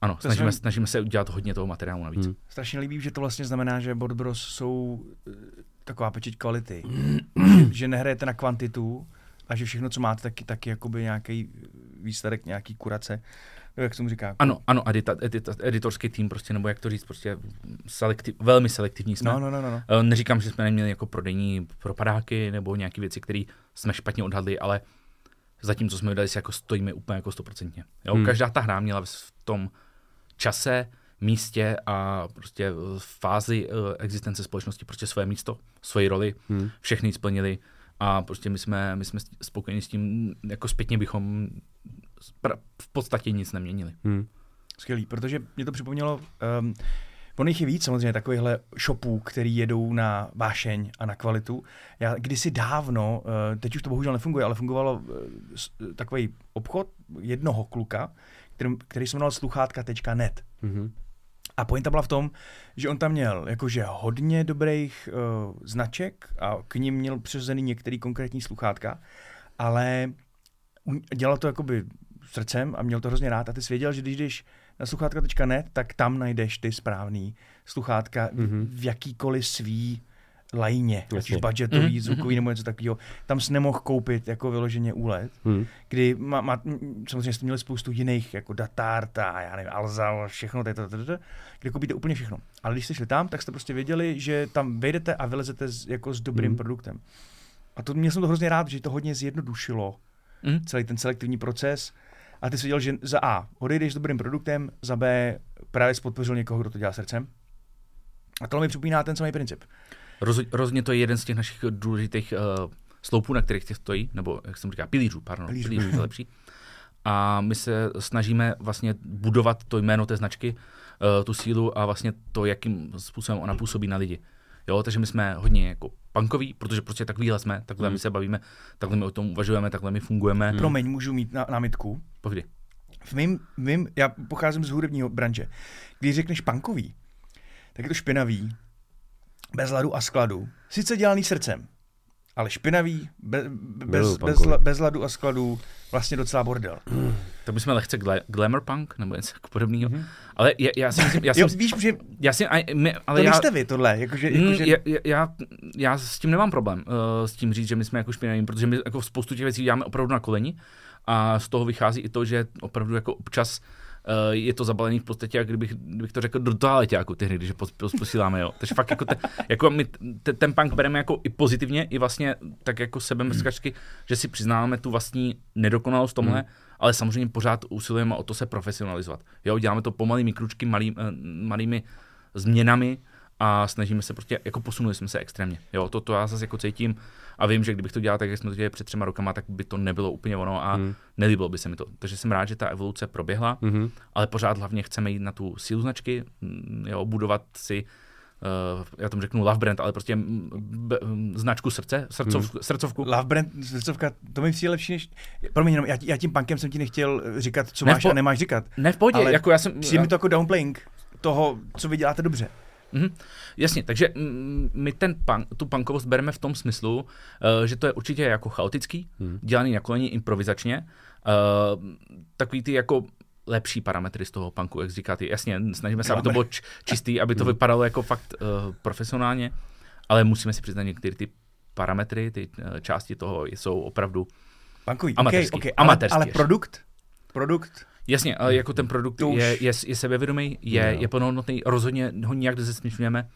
ano, To snažíme, jsem- snažíme se udělat hodně toho materiálu navíc. Hmm. Strašně líbí, že to vlastně znamená, že Board Bros jsou eh, taková pečeť kvality. že, že nehrajete na kvantitu a že všechno, co máte, taky, taky jakoby nějaký výsledek, nějaký kurace. Jak se mu říká? Ano, ano, edita, edita, editorský tým prostě, nebo jak to říct, prostě selektiv, velmi selektivní jsme. No, no, no, no. no. Eh, Neříkám, že jsme neměli jako prodejní propadáky nebo nějaké věci, které jsme špatně odhadli, ale zatím, co jsme vydali, si jako stojíme úplně jako stoprocentně. Jo? Hmm. Každá ta hra měla v tom čase, místě a prostě v fázi eh, existence společnosti prostě své místo, svoji roli, Hmm. všechny splnili a prostě my jsme, my jsme spokojeni s tím, jako zpětně bychom v podstatě nic neměnili. Hmm. Skvělý, protože mě to připomnělo, um, ono jich je víc samozřejmě takovýchhle shopů, který jedou na vášeň a na kvalitu. Já kdysi dávno, uh, teď už to bohužel nefunguje, ale fungovalo uh, takový obchod jednoho kluka, který, který se jmenoval sluchátka.net. Mhm. A pointa byla v tom, že on tam měl jakože hodně dobrých uh, značek a k ním měl přiřazený některý konkrétní sluchátka, ale dělal to jakoby srdcem a měl to hrozně rád a ty jsi věděl, že když jdeš na sluchátka.net, tak tam najdeš ty správný sluchátka Mhm. mm-hmm. v jakýkoliv svý lajně, ať už budgetový, Mhm, zvukový nebo něco takového. Tam jsi nemohl koupit jako vyloženě úlet, Hmm. kdy má, má, m, samozřejmě jste měli spoustu jiných, jako Datarta, já nevím, Alza, všechno, tady, tady, tady, tady, kde koupíte úplně všechno. Ale když jste šli tam, tak jste prostě věděli, že tam vejdete a vylezete s, jako s dobrým mm. produktem. A to měl jsem to hrozně rád, že to hodně zjednodušilo Mm. celý ten selektivní proces. A ty jsi věděl, že za A odejdeš s dobrým produktem, za B právě podpořil někoho, kdo to dělá srdcem. A tohle mi připomíná ten samý princip. Roz, rozhodně to je jeden z těch našich důležitých uh, sloupů, na kterých těch stojí, nebo jak jsem říkal, pilířů, pardon, Pilířů. pilířů, pilířů je lepší. A my se snažíme vlastně budovat to jméno té značky, uh, tu sílu a vlastně to, jakým způsobem ona působí na lidi. Jo, takže my jsme hodně jako punkoví, protože prostě takovýhle jsme, takhle Hmm. my se bavíme, takhle my o tom uvažujeme, takhle my fungujeme. Hmm. Promiň, můžu mít na, námitku. Povídej. V mým, v mým, já pocházím z hudebního branže. Když řekneš punkový, tak je to špinavý, bez ladu a skladu. Sice dělaný srdcem, ale špinavý, be, be, bez, bez, la- bez ladu a skladu, vlastně docela bordel. tak bychom lehce gla- glamour punk nebo něco jako podobného. Mm-hmm. Ale já, já si myslím, já Jo, jsem, víš, že já si, a, my, ale to já, nejste vy tohle, jakože, Mm, jakože já, já- já, já s tím nemám problém uh, s tím říct, že my jsme jako špinaví, protože my jako spoustu těch věcí děláme opravdu na koleni a z toho vychází i to, že opravdu jako občas uh, je to zabalený v podstatě, jak kdybych, kdybych to řekl do toaleťáku ty hry, když je posíláme, jo. Takže fakt jako, te, jako my te, ten punk bereme jako i pozitivně, i vlastně tak jako sebemrskačky, že si přiznáváme tu vlastní nedokonalost tomhle, ale samozřejmě pořád usilujeme o to se profesionalizovat. Jo, děláme to pomalými kručky, malý, eh, malými změnami a snažíme se prostě, jako posunuli jsme se extrémně. Jo, to, to já zase jako cítím a vím, že kdybych to dělal tak, jak jsme to dělali před třema rokama, tak by to nebylo úplně ono a hmm. nelíbilo by se mi to. Takže jsem rád, že ta evoluce proběhla, Mhm. ale pořád hlavně chceme jít na tu sílu značky, mm, jo, budovat si Uh, já tomu řeknu love brand, ale prostě mm, b, mm, značku srdce, srdcov, hmm. srdcovku. Love Brand, srdcovka, to mi přijde lepší než... Promiň, jenom, já, já tím punkem jsem ti nechtěl říkat, co Ne, máš po- a nemáš říkat. Ne v pohodě, ale jako já jsem... Přijde mi to jako downplaying toho, co vy děláte dobře. Mhm, jasně, takže mm, my ten punk, tu punkovost bereme v tom smyslu, uh, že to je určitě jako chaotický, hmm. dělaný na koleni improvizačně, uh, takový ty jako lepší parametry z toho punku, jak říkáte. Jasně, snažíme se, aby to bylo č- čistý, aby to vypadalo jako fakt uh, profesionálně, ale musíme si přiznat některé ty parametry, ty uh, části toho jsou opravdu Punkový, Amatérský, okay, okay, amatérský ale, ale ještě. produkt? Produkt? Jasně, ale jako ten produkt už- je, je, je sebevědomý, je, je plnohodnotný, rozhodně ho nijak nezesměšňujeme.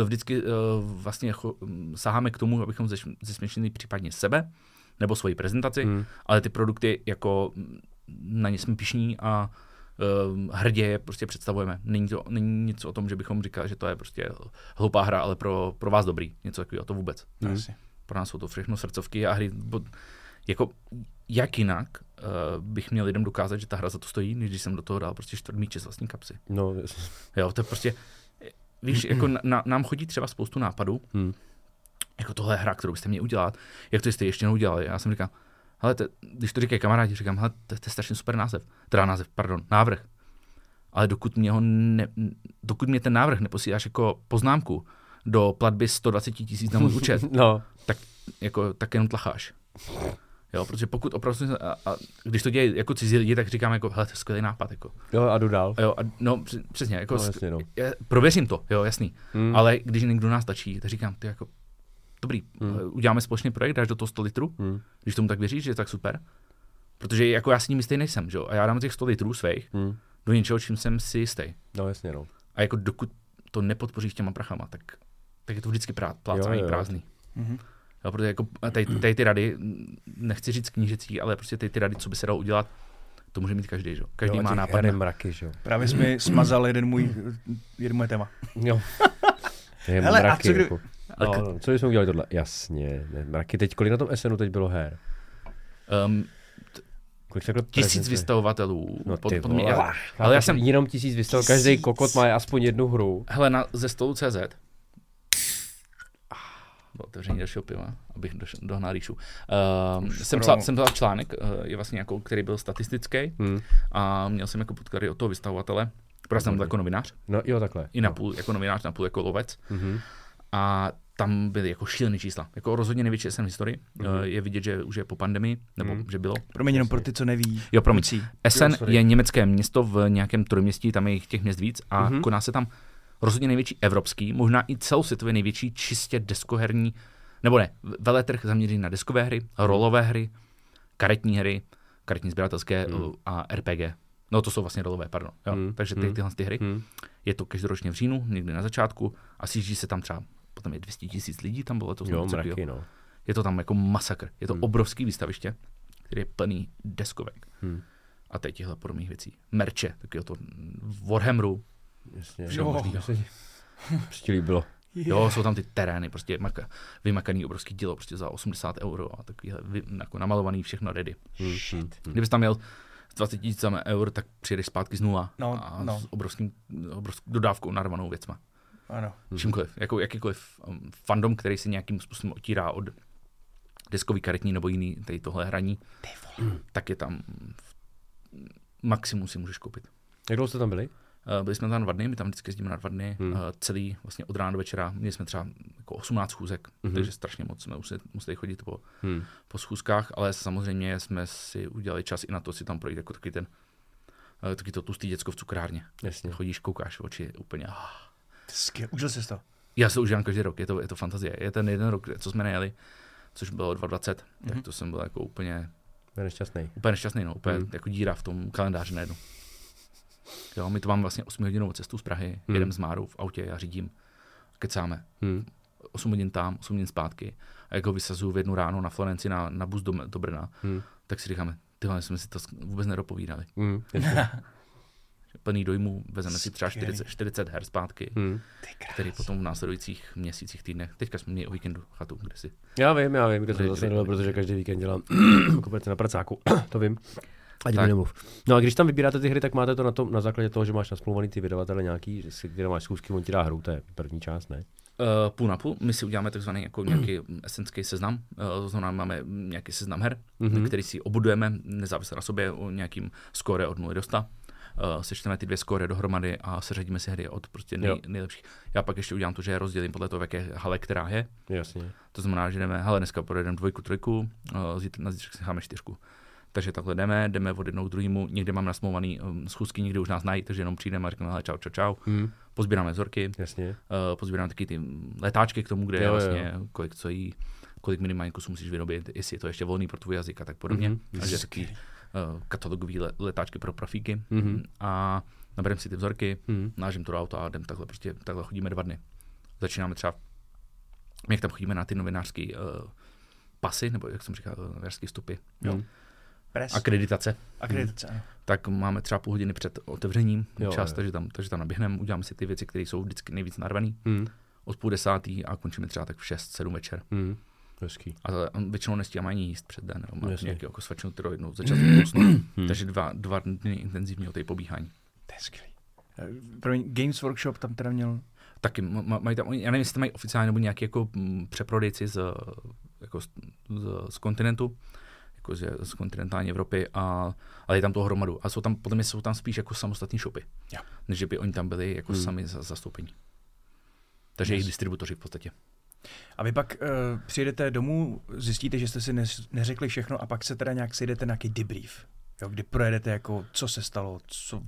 Eh, Vždycky uh, vlastně jako, mm, saháme k tomu, abychom zesměšnili případně sebe nebo svoji prezentaci, Hmm. ale ty produkty jako mm, na ně jsme pišní a uh, hrdě je prostě představujeme. Není to není nic o tom, že bychom říkali, že to je prostě hloupá hra, ale pro, pro vás dobrý. Něco takového, to vůbec. Hmm. Pro nás jsou to všechno srdcovky a hry. Bo, jako, jak jinak uh, bych měl lidem dokázat, že ta hra za to stojí, než když jsem do toho dal prostě čtvrt míče z vlastní kapsy. No, Jo, to je prostě, víš, jako na, na, nám chodí třeba spoustu nápadů, Hmm. jako tohle je hra, kterou byste měli udělat, jak to jste ještě neudělali. Já jsem říkal, hele, te, když to říkají kamarádi, říkám, hele, to, to je strašně super název, teda název, pardon, návrh. Ale dokud mě, ho ne, dokud mě ten návrh neposíláš jako poznámku do platby 120 tisíc na můj účet, no, tak, jako, tak jenom tlacháš. Jo, protože pokud opravdu, a, a když to dělají jako cizí lidi, tak říkám jako, hele, to je skvělý nápad, jako. jo, a jdu dál. Jo, a, no, př- přesně, jako, No, no, jasně, no. je, prověřím to, jo, jasný. Hmm. Ale když někdo nás tačí, tak říkám, ty jako, dobrý, Hmm. hmm. uděláme společný projekt, dáš do toho 100 litrů, Hmm. když tomu tak věříš, že je tak super. Protože jako já si ním jistý nejsem, že jo, a já dám těch 100 litrů svých Hmm. do něčeho, čím jsem si jistý. No, jasně, no. A jako dokud to nepodpoříš těma prachama, tak, tak je to vždycky prá, plácání Jo, jo. prázdný. Mhm. Jo, protože jako tady, tady ty rady, nechci říct knížecí, ale prostě tady ty rady, co by se dalo udělat, to může mít každý, že? Každý jo, má nápad. na- mraky, že jo. Právě jsi mi smazal jeden můj, jeden moje téma. Jo. Je Hele, a mraky, co kdy- jako. No, no, co jsme udělali tohle? Jasně, ne, mraky. Teď, kolik na tom SNu teď bylo her? Um, Kolik takhle tisíc prezentuje? vystavovatelů. No pod- ty pod mě- ale Ale já jsem- Jenom tisíc vystav, každý kokot má aspoň jednu hru. Hele, na, ze stolu CZ. Bylo otevření dalšího piva, abych doš, dohnal rýšu. Uh, jsem, psal, jsem psal článek, uh, je vlastně jako, který byl statistický Hmm. a měl jsem jako podklady od toho vystavovatele, protože jsem byl jako novinář, No jo, takhle. i na no. půl jako novinář, na půl jako lovec. Mhm. A tam byly jako šílené čísla. Jako rozhodně největší SN v historii. Mhm. Uh, je vidět, že už je po pandemii, nebo Mhm. že bylo. Promiň jenom pro ty, co neví. Jo, promiň. Essen Jo, sorry. je německé město v nějakém trojměstí, tam je jich těch měst víc a Mhm. mm-hmm. koná se tam rozhodně největší evropský, možná i celosvětově největší čistě deskoherní, nebo ne, veletrh zaměřený na deskové hry, rolové hry, karetní hry, karetní sběratelské Mhm. mm. a RPG. No to jsou vlastně rolové, pardon. Jo. Mhm. Mm. Takže ty, Mhm. tyhle ty hry. Mm. Hmm. Je to každoročně v říjnu, někdy na začátku a sjíždí se tam třeba, potom je 200 tisíc lidí, tam bylo to Jo, mraky, no. Je to tam jako masakr. Je to Hmm. hmm. obrovský výstaviště, který je plný deskovek. Hmm. A teď těchto podobných věcí. Merče, taky to Warhammeru. Jasně. Všeho Jo, možnýho. se- Prostě líbilo. Jo, jsou tam ty terény, prostě maka, vymakaný obrovský dílo, prostě za 80 euro a takovýhle vy, jako namalovaný všechno ready. Hmm. Shit. Kdybys tam měl s 20 tisícami eur, tak přijedeš zpátky z nula No, a no. s obrovským, obrovskou dodávkou narvanou věcma. Ano. Hmm. Čímkoliv, jako jakýkoliv um, fandom, který se nějakým způsobem otírá od deskový karetní nebo jiný tady tohle hraní, tak je tam maximum si můžeš koupit. Jak dlouho jste tam byli? Uh, byli jsme tam dva dny, my tam vždycky jezdíme na dva dny, Hmm. uh, celý vlastně od rána do večera. Měli jsme třeba jako 18 schůzek, Mhm. hmm. takže strašně moc jsme museli, museli chodit po, Hmm. po schůzkách, ale samozřejmě jsme si udělali čas i na to si tam projít jako taky ten uh, taky to tlustý děcko v cukrárně. Jasně. Chodíš, koukáš v oči úplně. ah. Skvěl. Užil jsi to. Já se užívám každý rok, je to, je to fantazie. Je ten jeden rok, co jsme nejeli, což bylo 2020, mm-hmm. Mhm. tak to jsem byl jako úplně, Byl nešťastný. úplně nešťastný, no, úplně Mhm. mm. jako díra v tom kalendáři najednou. Jo, my to máme vlastně 8 hodinovou cestu z Prahy, Mhm. mm. jedem z Máru v autě, já řídím, kecáme. Hmm. 8 hodin tam, 8 hodin zpátky. A jak ho vysazuju v jednu ráno na Florenci na, na bus do, do Brna, Hmm. tak si říkáme, tyhle jsme si to vůbec nedopovídali. Hmm. Plný dojmů, vezeme si třeba Skvělý. 40, 40 her zpátky, Hmm. Který potom v následujících měsících, týdnech, teďka jsme měli o víkendu chatu, kde si Já vím, já vím, kde jsem zase protože každý víkend dělám koupete na pracáku, to vím. Ať mi Tak. nemluv. No a když tam vybíráte ty hry, tak máte to na, tom, na základě toho, že máš nasmluvaný ty vydavatele nějaký, že si, kde máš zkusky, on ti dá hru, to je první část, ne? Uh, půl na půl. My si uděláme takzvaný jako nějaký esenský seznam. Uh, to znamená, máme nějaký seznam her, Mhm. mm-hmm. který si obudujeme nezávisle na sobě o nějakým skóre od 0 do 100. Uh, sečteme ty dvě skóre dohromady a seřadíme si hry od prostě nej, Jo. nejlepších. Já pak ještě udělám to, že je rozdělím podle toho, v jaké hale která je. Jasně. To znamená, že jdeme, hele, dneska projedeme dvojku, trojku, uh, zítr, na zítřek si necháme čtyřku. Takže takhle jdeme, jdeme od jednoho k druhému, někde mám nasmouvaný um, schůzky, někde už nás znají, takže jenom přijdeme a řekneme, hele, čau, čau, čau. Hmm. Pozbíráme vzorky, Jasně. uh, pozbírám taky ty letáčky k tomu, kde Jo, je jo, vlastně, kolik co jí, kolik minimálně kusů musíš vyrobit, jestli je to ještě volný pro tvůj jazyk a tak podobně. Mhm. Mm-hmm. Takže taky uh, katalogový le- letáčky pro profíky. Mhm. A nabereme si ty vzorky, Hmm. nážem to do auta a jdem takhle, prostě takhle chodíme dva dny. Začínáme třeba, jak tam chodíme na ty novinářské uh, pasy, nebo jak jsem říkal, novinářské vstupy, jo. Hmm. Pres. akreditace, Akreditace, ano. tak máme třeba půl hodiny před otevřením Jo, čas, jo. takže tam, takže tam naběhneme, uděláme si ty věci, které jsou vždycky nejvíc narvaný Hmm. od půl desátý a končíme třeba tak v 6-7 večer. Hmm. Hezký. A většinou nestíháme ani jíst před den, máme Jasně. nějaký jako svačinu, kterou jednou začal usnout. Takže dva, dva dny intenzivního té pobíhání. To je skvělý. Eh, Promiň, Games Workshop tam teda měl Taky ma- ma- mají tam, oni- já nevím, jestli tam mají oficiálně nebo nějaký jako mm, přeprodejci z, jako z, z, z kontinentu, jako z, z kontinentální Evropy, a, ale je tam toho hromadu. A jsou tam, podle mě jsou tam spíš jako samostatní shopy, Jo. než že by oni tam byli jako Hmm. sami za, zastoupení. Takže Yes. jejich distributoři v podstatě. A vy pak uh, přijedete domů, zjistíte, že jste si ne- neřekli všechno a pak se teda nějak sejdete na nějaký debrief. Jo, kdy projedete jako, co se stalo, co...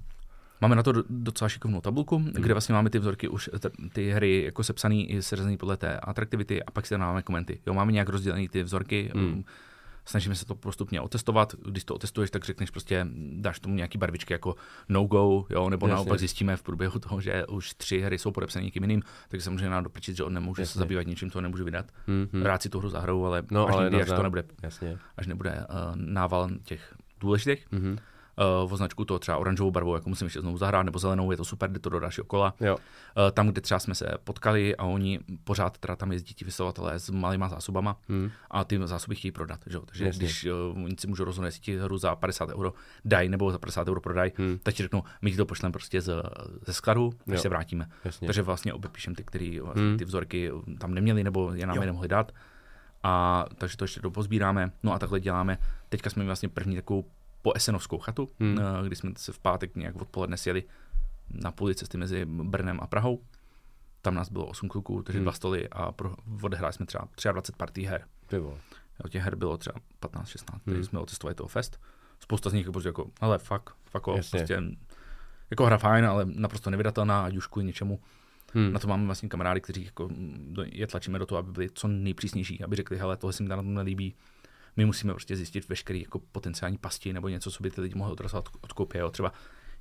Máme na to do- docela šikovnou tabulku, hmm. kde vlastně máme ty vzorky už, ty hry jako sepsaný i seřazený podle té atraktivity a pak si tam dáváme komenty. Jo, máme nějak rozdělený ty vzorky, Hmm. hmm. Snažíme se to postupně otestovat. Když to otestuješ, tak řekneš prostě, dáš tomu nějaký barvičky jako no go, jo, nebo Jasně. naopak zjistíme v průběhu toho, že už tři hry jsou podepsané někým jiným, tak samozřejmě nám doprčit, že on nemůže Jasně. se zabývat něčím, co nemůže vydat. Hmm. Hmm. Rád si tu hru zahraju, ale, No, až ale někdy, až to nebude, Jasně. až nebude uh, nával těch důležitých, Mhm. Uh, označku to třeba oranžovou barvou, jako musím ještě znovu zahrát, nebo zelenou, je to super, jde to do dalšího kola. Jo. Uh, tam, kde třeba jsme se potkali a oni pořád teda tam jezdí ti vyslovatelé s malýma zásobama Hmm. a ty zásoby chtějí prodat. Že? Takže Jasně. když uh, oni si můžou rozhodnout, jestli ti hru za 50 euro dají nebo za 50 euro prodají, Hmm. tak ti řeknou, my ti to pošleme prostě z, ze skladu, Jo. se vrátíme. Jasně. Takže vlastně obepíšem ty, který vlastně Hmm. ty vzorky tam neměli nebo je nám Jo. nemohli dát. A takže to ještě dopozbíráme. No a takhle děláme. Teďka jsme měli vlastně první takovou poesenovskou chatu, Hmm. hmm. kdy jsme se v pátek nějak odpoledne sjeli na půli cesty mezi Brnem a Prahou. Tam nás bylo 8 kluků, takže Hmm. dva stoly a pro, odehráli jsme třeba 23 partí her. Ty vole. Jo, těch her bylo třeba 15-16, Hmm. takže jsme otestovali toho fest. Spousta z nich prostě jako, fuck off, Jasně. prostě jako hra fajn, ale naprosto nevydatelná, ať už kvůli něčemu. Hmm. Na to máme vlastně kamarády, kteří jako do- je tlačíme do toho, aby byli co nejpřísnější, aby řekli, hele, tohle se mi na tom nelíbí. My musíme prostě zjistit veškerý jako potenciální pasti nebo něco, co by ty lidi mohli odrazovat od kopie. Jo. Třeba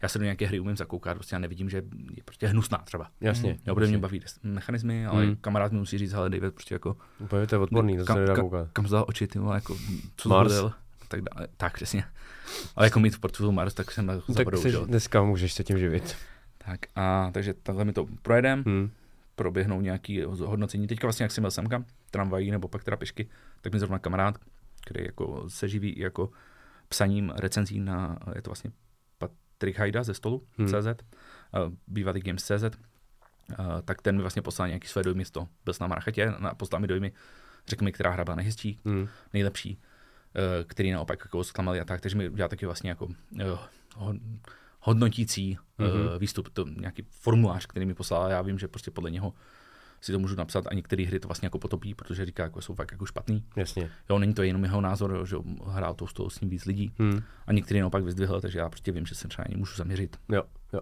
já se do nějaké hry umím zakoukat, prostě já nevidím, že je prostě hnusná třeba. Jasně. Jo, bude mě baví mechanismy, ale Hmm. kamarád mi musí říct, hele, David, prostě jako Úplně to je odporný, to se kam, nedá kam, koukat. kam zdal oči, ty vole, jako, co Mars. zvolil, tak, dále. tak přesně. Ale jako mít v portfoliu Mars, tak jsem na Tak jsi, že jo. dneska můžeš se tím živit. Tak a takže takhle mi to projedem, Hmm. proběhnou nějaký hodnocení. Teďka vlastně, jak jsem byl semka, tramvají nebo pak teda pěšky, tak mi zrovna kamarád, který jako se živí jako psaním recenzí na, je to vlastně Patrik Hajda ze stolu Hmm. CZ, eh, bývalý Games CZ, eh, tak ten mi vlastně poslal nějaký své dojmy z toho. Byl s náma na chatě, na- poslal mi dojmy, řekl mi, která hra byla nejhezčí, Hmm. nejlepší, eh, který naopak jako zklamali a tak, takže mi udělal taky vlastně jako eh, hod- hodnotící mm-hmm. uh, výstup, to nějaký formulář, který mi poslal já vím, že prostě podle něho si to můžu napsat a některé hry to vlastně jako potopí, protože říká, jako jsou fakt jako špatný. Jasně. Jo, není to jenom jeho názor, že hrál to, to s ním víc lidí Hmm. a některý naopak vyzdvihl, takže já prostě vím, že se třeba na ně můžu zaměřit. Jo, jo.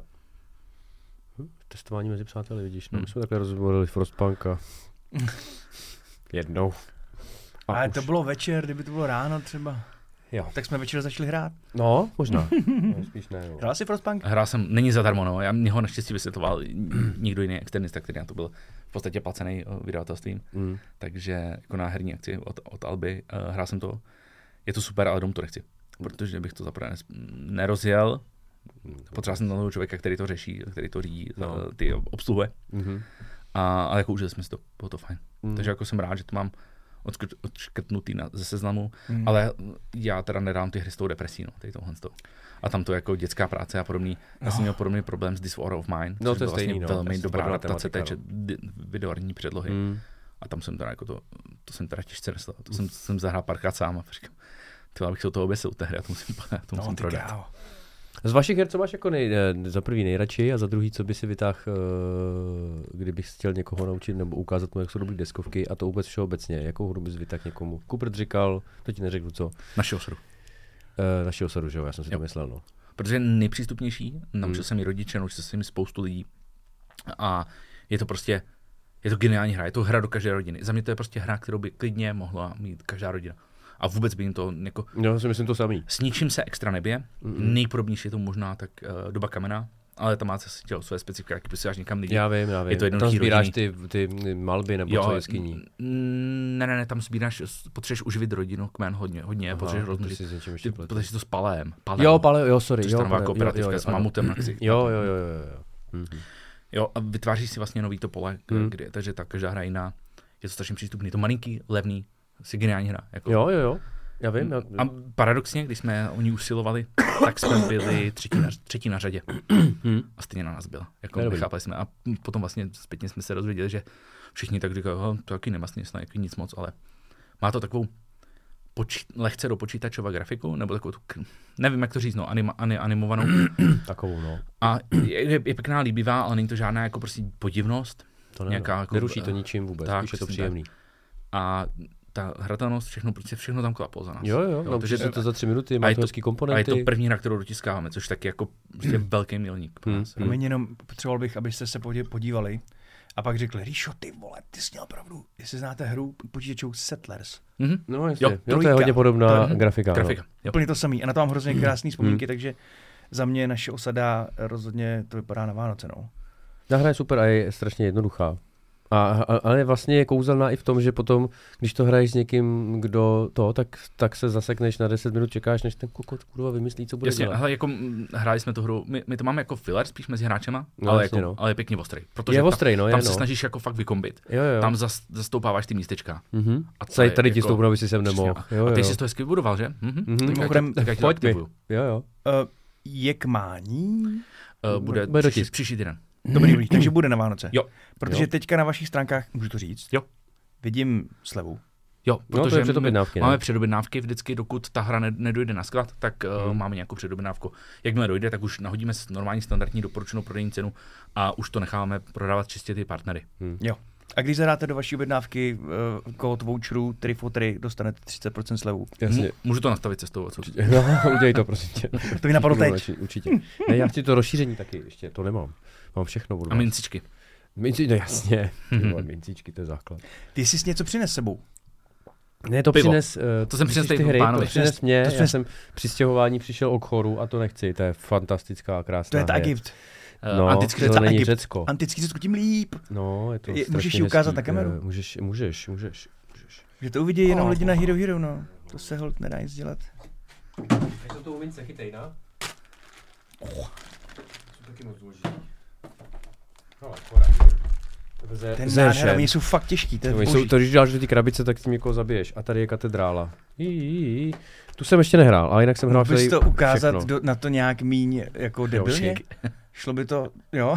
Hm, Testování mezi přáteli, vidíš, no, Hmm. my jsme takhle rozborili Frostpunka. Jednou. A Ale už. to bylo večer, kdyby to bylo ráno třeba. Jo. Tak jsme večer začali hrát. No, možná. no, spíš ne, no. Hrál jsi Frostpunk? Hrál jsem, není zadarmo, no, já mě ho naštěstí vysvětloval někdo jiný externista, který na to byl v podstatě placený eh, vydavatelstvím, Mm. takže jako na herní akci od, od Alby uh, hrál jsem to. Je to super, ale dom to nechci, protože bych to zaprvé nerozjel. Potřeboval jsem toho člověka, který to řeší, který to řídí, No. no. ty obsluhuje. Mhm. A, ale jako užili jsme si to, bylo to fajn. Mm. Takže jako jsem rád, že to mám odškrtnutý na, ze seznamu, Mm. ale já teda nedám ty hry s tou depresí, no, tady tohle. A tam to jako dětská práce a podobný. Já No. jsem měl podobný problém s Disorder of Mine, No, což to je byla stejný, vlastně no, velmi to dobrá adaptace té di- videoherní předlohy. Mm. A tam jsem teda jako to, to jsem teda těžce nesl. To jsem, jsem zahrál párkrát sám a říkám, ty abych se do toho obesil, té hry, já to musím, já to musím No, prodat. kámo. Z vašich her, co máš jako nej, eh, za prvý nejradši a za druhý, co by si vytáhl, uh, kdybych chtěl někoho naučit nebo ukázat mu, jak jsou dobrý deskovky a to vůbec všeobecně, jakou hru bys vytáhl někomu? Kupert říkal, to ti neřeknu co, Našeho sru. našeho soru, že jo, já jsem si to Jo. myslel, no. Protože je nejpřístupnější, naučil Hmm. jsem i rodiče, naučil jsem i spoustu lidí. A je to prostě, je to geniální hra, je to hra do každé rodiny. Za mě to je prostě hra, kterou by klidně mohla mít každá rodina. A vůbec by jim to jako, Jo, si myslím to samý. s ničím se extra nebije. Mm-mm. Nejpodobnější je to možná tak uh, doba kamena, ale tam má zase dělat své specifika, jak posíláš někam lidi. Já vím, já vím. Je to Tam sbíráš ty, ty malby nebo co jeskyní. ne, ne, ne, tam sbíráš, potřebuješ uživit rodinu, kmen hodně, hodně, potřebuješ to rozmnožit. Ty, pletu. potřebuješ to s palem. palem. Jo, pale, jo, sorry. Což jo, je ta nová pane, kooperativka jo, jo, s mamutem na ksi. Jo, jo, jo, jo, jo. Mhm. Jo, a vytváříš si vlastně nový to pole, kde, takže ta každá hra jiná. Je to strašně přístupný. Je to malinký, levný, si geniální hra. Jako. Jo, jo, jo. Já vím. Já... A paradoxně, když jsme o ní usilovali, tak jsme byli třetí na, třetí na řadě. Hm. A stejně na nás byla. Jako nechápali jsme. A potom vlastně zpětně jsme se dozvěděli, že všichni tak říkají, "Aha, to taky snad jako nic moc, ale má to takovou poči- lehce do počítačové grafiku, nebo takovou, tu, nevím jak to říct, no, anima, ani, animovanou. Takovou, no. A je, je, je, pěkná, líbivá, ale není to žádná jako prostě podivnost. To ne, Nějaká jako- Neruší to ničím vůbec, tak, je to příjemný. A ta hratelnost, všechno, prostě všechno tam klaplo za nás. Jo, jo, no, takže protože to za tři minuty, má je to hezký A je komponenty. to první hra, kterou dotiskáváme, což taky jako prostě velký milník pro Hmm. nás. Hmm. Promiň, jenom potřeboval bych, abyste se podívali a pak řekli, Ríšo, ty vole, ty jsi měl pravdu. Jestli znáte hru počítačovou Settlers. Mhm. No, jasně. Jo, Jo, jo, to je hodně podobná To je- grafika. Grafika. No. Jo. Úplně to samý. A na to mám hrozně krásný Hmm. vzpomínky, takže za mě naše osada rozhodně to vypadá na Vánoce. No. Ta hra je super a je strašně jednoduchá. A, a, ale vlastně je kouzelná i v tom, že potom, když to hraješ s někým, kdo to, tak, tak se zasekneš na 10 minut, čekáš, než ten kokot kurva vymyslí, co bude Jasně, dělat. hele, jako hráli jsme tu hru, my, my to máme jako filler spíš mezi hráčema, No, ale, jasně, jako, no. ale je pěkně ostrý. Protože Je tam, ostrý, no, je, tam no. se snažíš jako fakt vykombit. Jo, jo. Tam zas, zastoupáváš ty místečka. Mhm. A Tady, je tady ti jako- stoupnu, aby si sem nemohl. Přesně. Jo, a ty jo. jsi to hezky vybudoval, že? Mhm. Mhm. Mimochodem, ti- já ti Pojď mi. Jo, jo. Uh, je k mání? Uh, bude, Bude příští týden. Dobrý, dobrý, takže bude na Vánoce. Jo. Protože Jo. teďka na vašich stránkách, můžu to říct? Jo. Vidím slevu. Jo, No, to protože je předobjednávky, my ne? máme předobjednávky vždycky, dokud ta hra ne, nedojde na sklad, tak uh, Hmm. máme nějakou předobjednávku. Jakmile dojde, tak už nahodíme normální standardní doporučenou prodejní cenu a už to necháváme prodávat čistě ty partnery. Jo. A když zadáte do vaší objednávky uh, kód voucheru 3 for 3, dostanete 30% slevu. Jasně. M- můžu to nastavit cestou. Co? No, udělej to, prosím tě. To mi napadlo teď. Určitě, Určitě. Ne, já chci to rozšíření taky ještě, to nemám. Mám všechno od A vás. mincičky. Minci, no jasně. Ty vole, Mincičky, to je základ. Ty jsi něco přines sebou. Ne, to Pivo. přines, uh, To jsem přines ty hry, pánovi. to přines mě, To já přines- jsem při stěhování přišel o choru a to nechci, to je fantastická, krásná To je ta věc. Egypt. Uh, No, antický to je to ta není Egypt. Řecko. Antický Řecko tím líp. No, je to Je- můžeš ji ukázat hezký. na kameru? Eh, Můžeš, můžeš, můžeš. můžeš. Že to uvidí jenom Oh. lidi na Hero Hero, no. To se hold nedá nic dělat. Je to u mince, chytej, na. Jsou taky moc důležitý. No, Ten nádhera, oni jsou fakt těžký, to je Oni jsou, to, když dáš do té krabice, tak tím někoho zabiješ. A tady je katedrála. Jí, jí, jí. Tu jsem ještě nehrál, ale jinak jsem hrál tady to ukázat všechno. do, na to nějak míň jako debilně? Šlo by to, jo?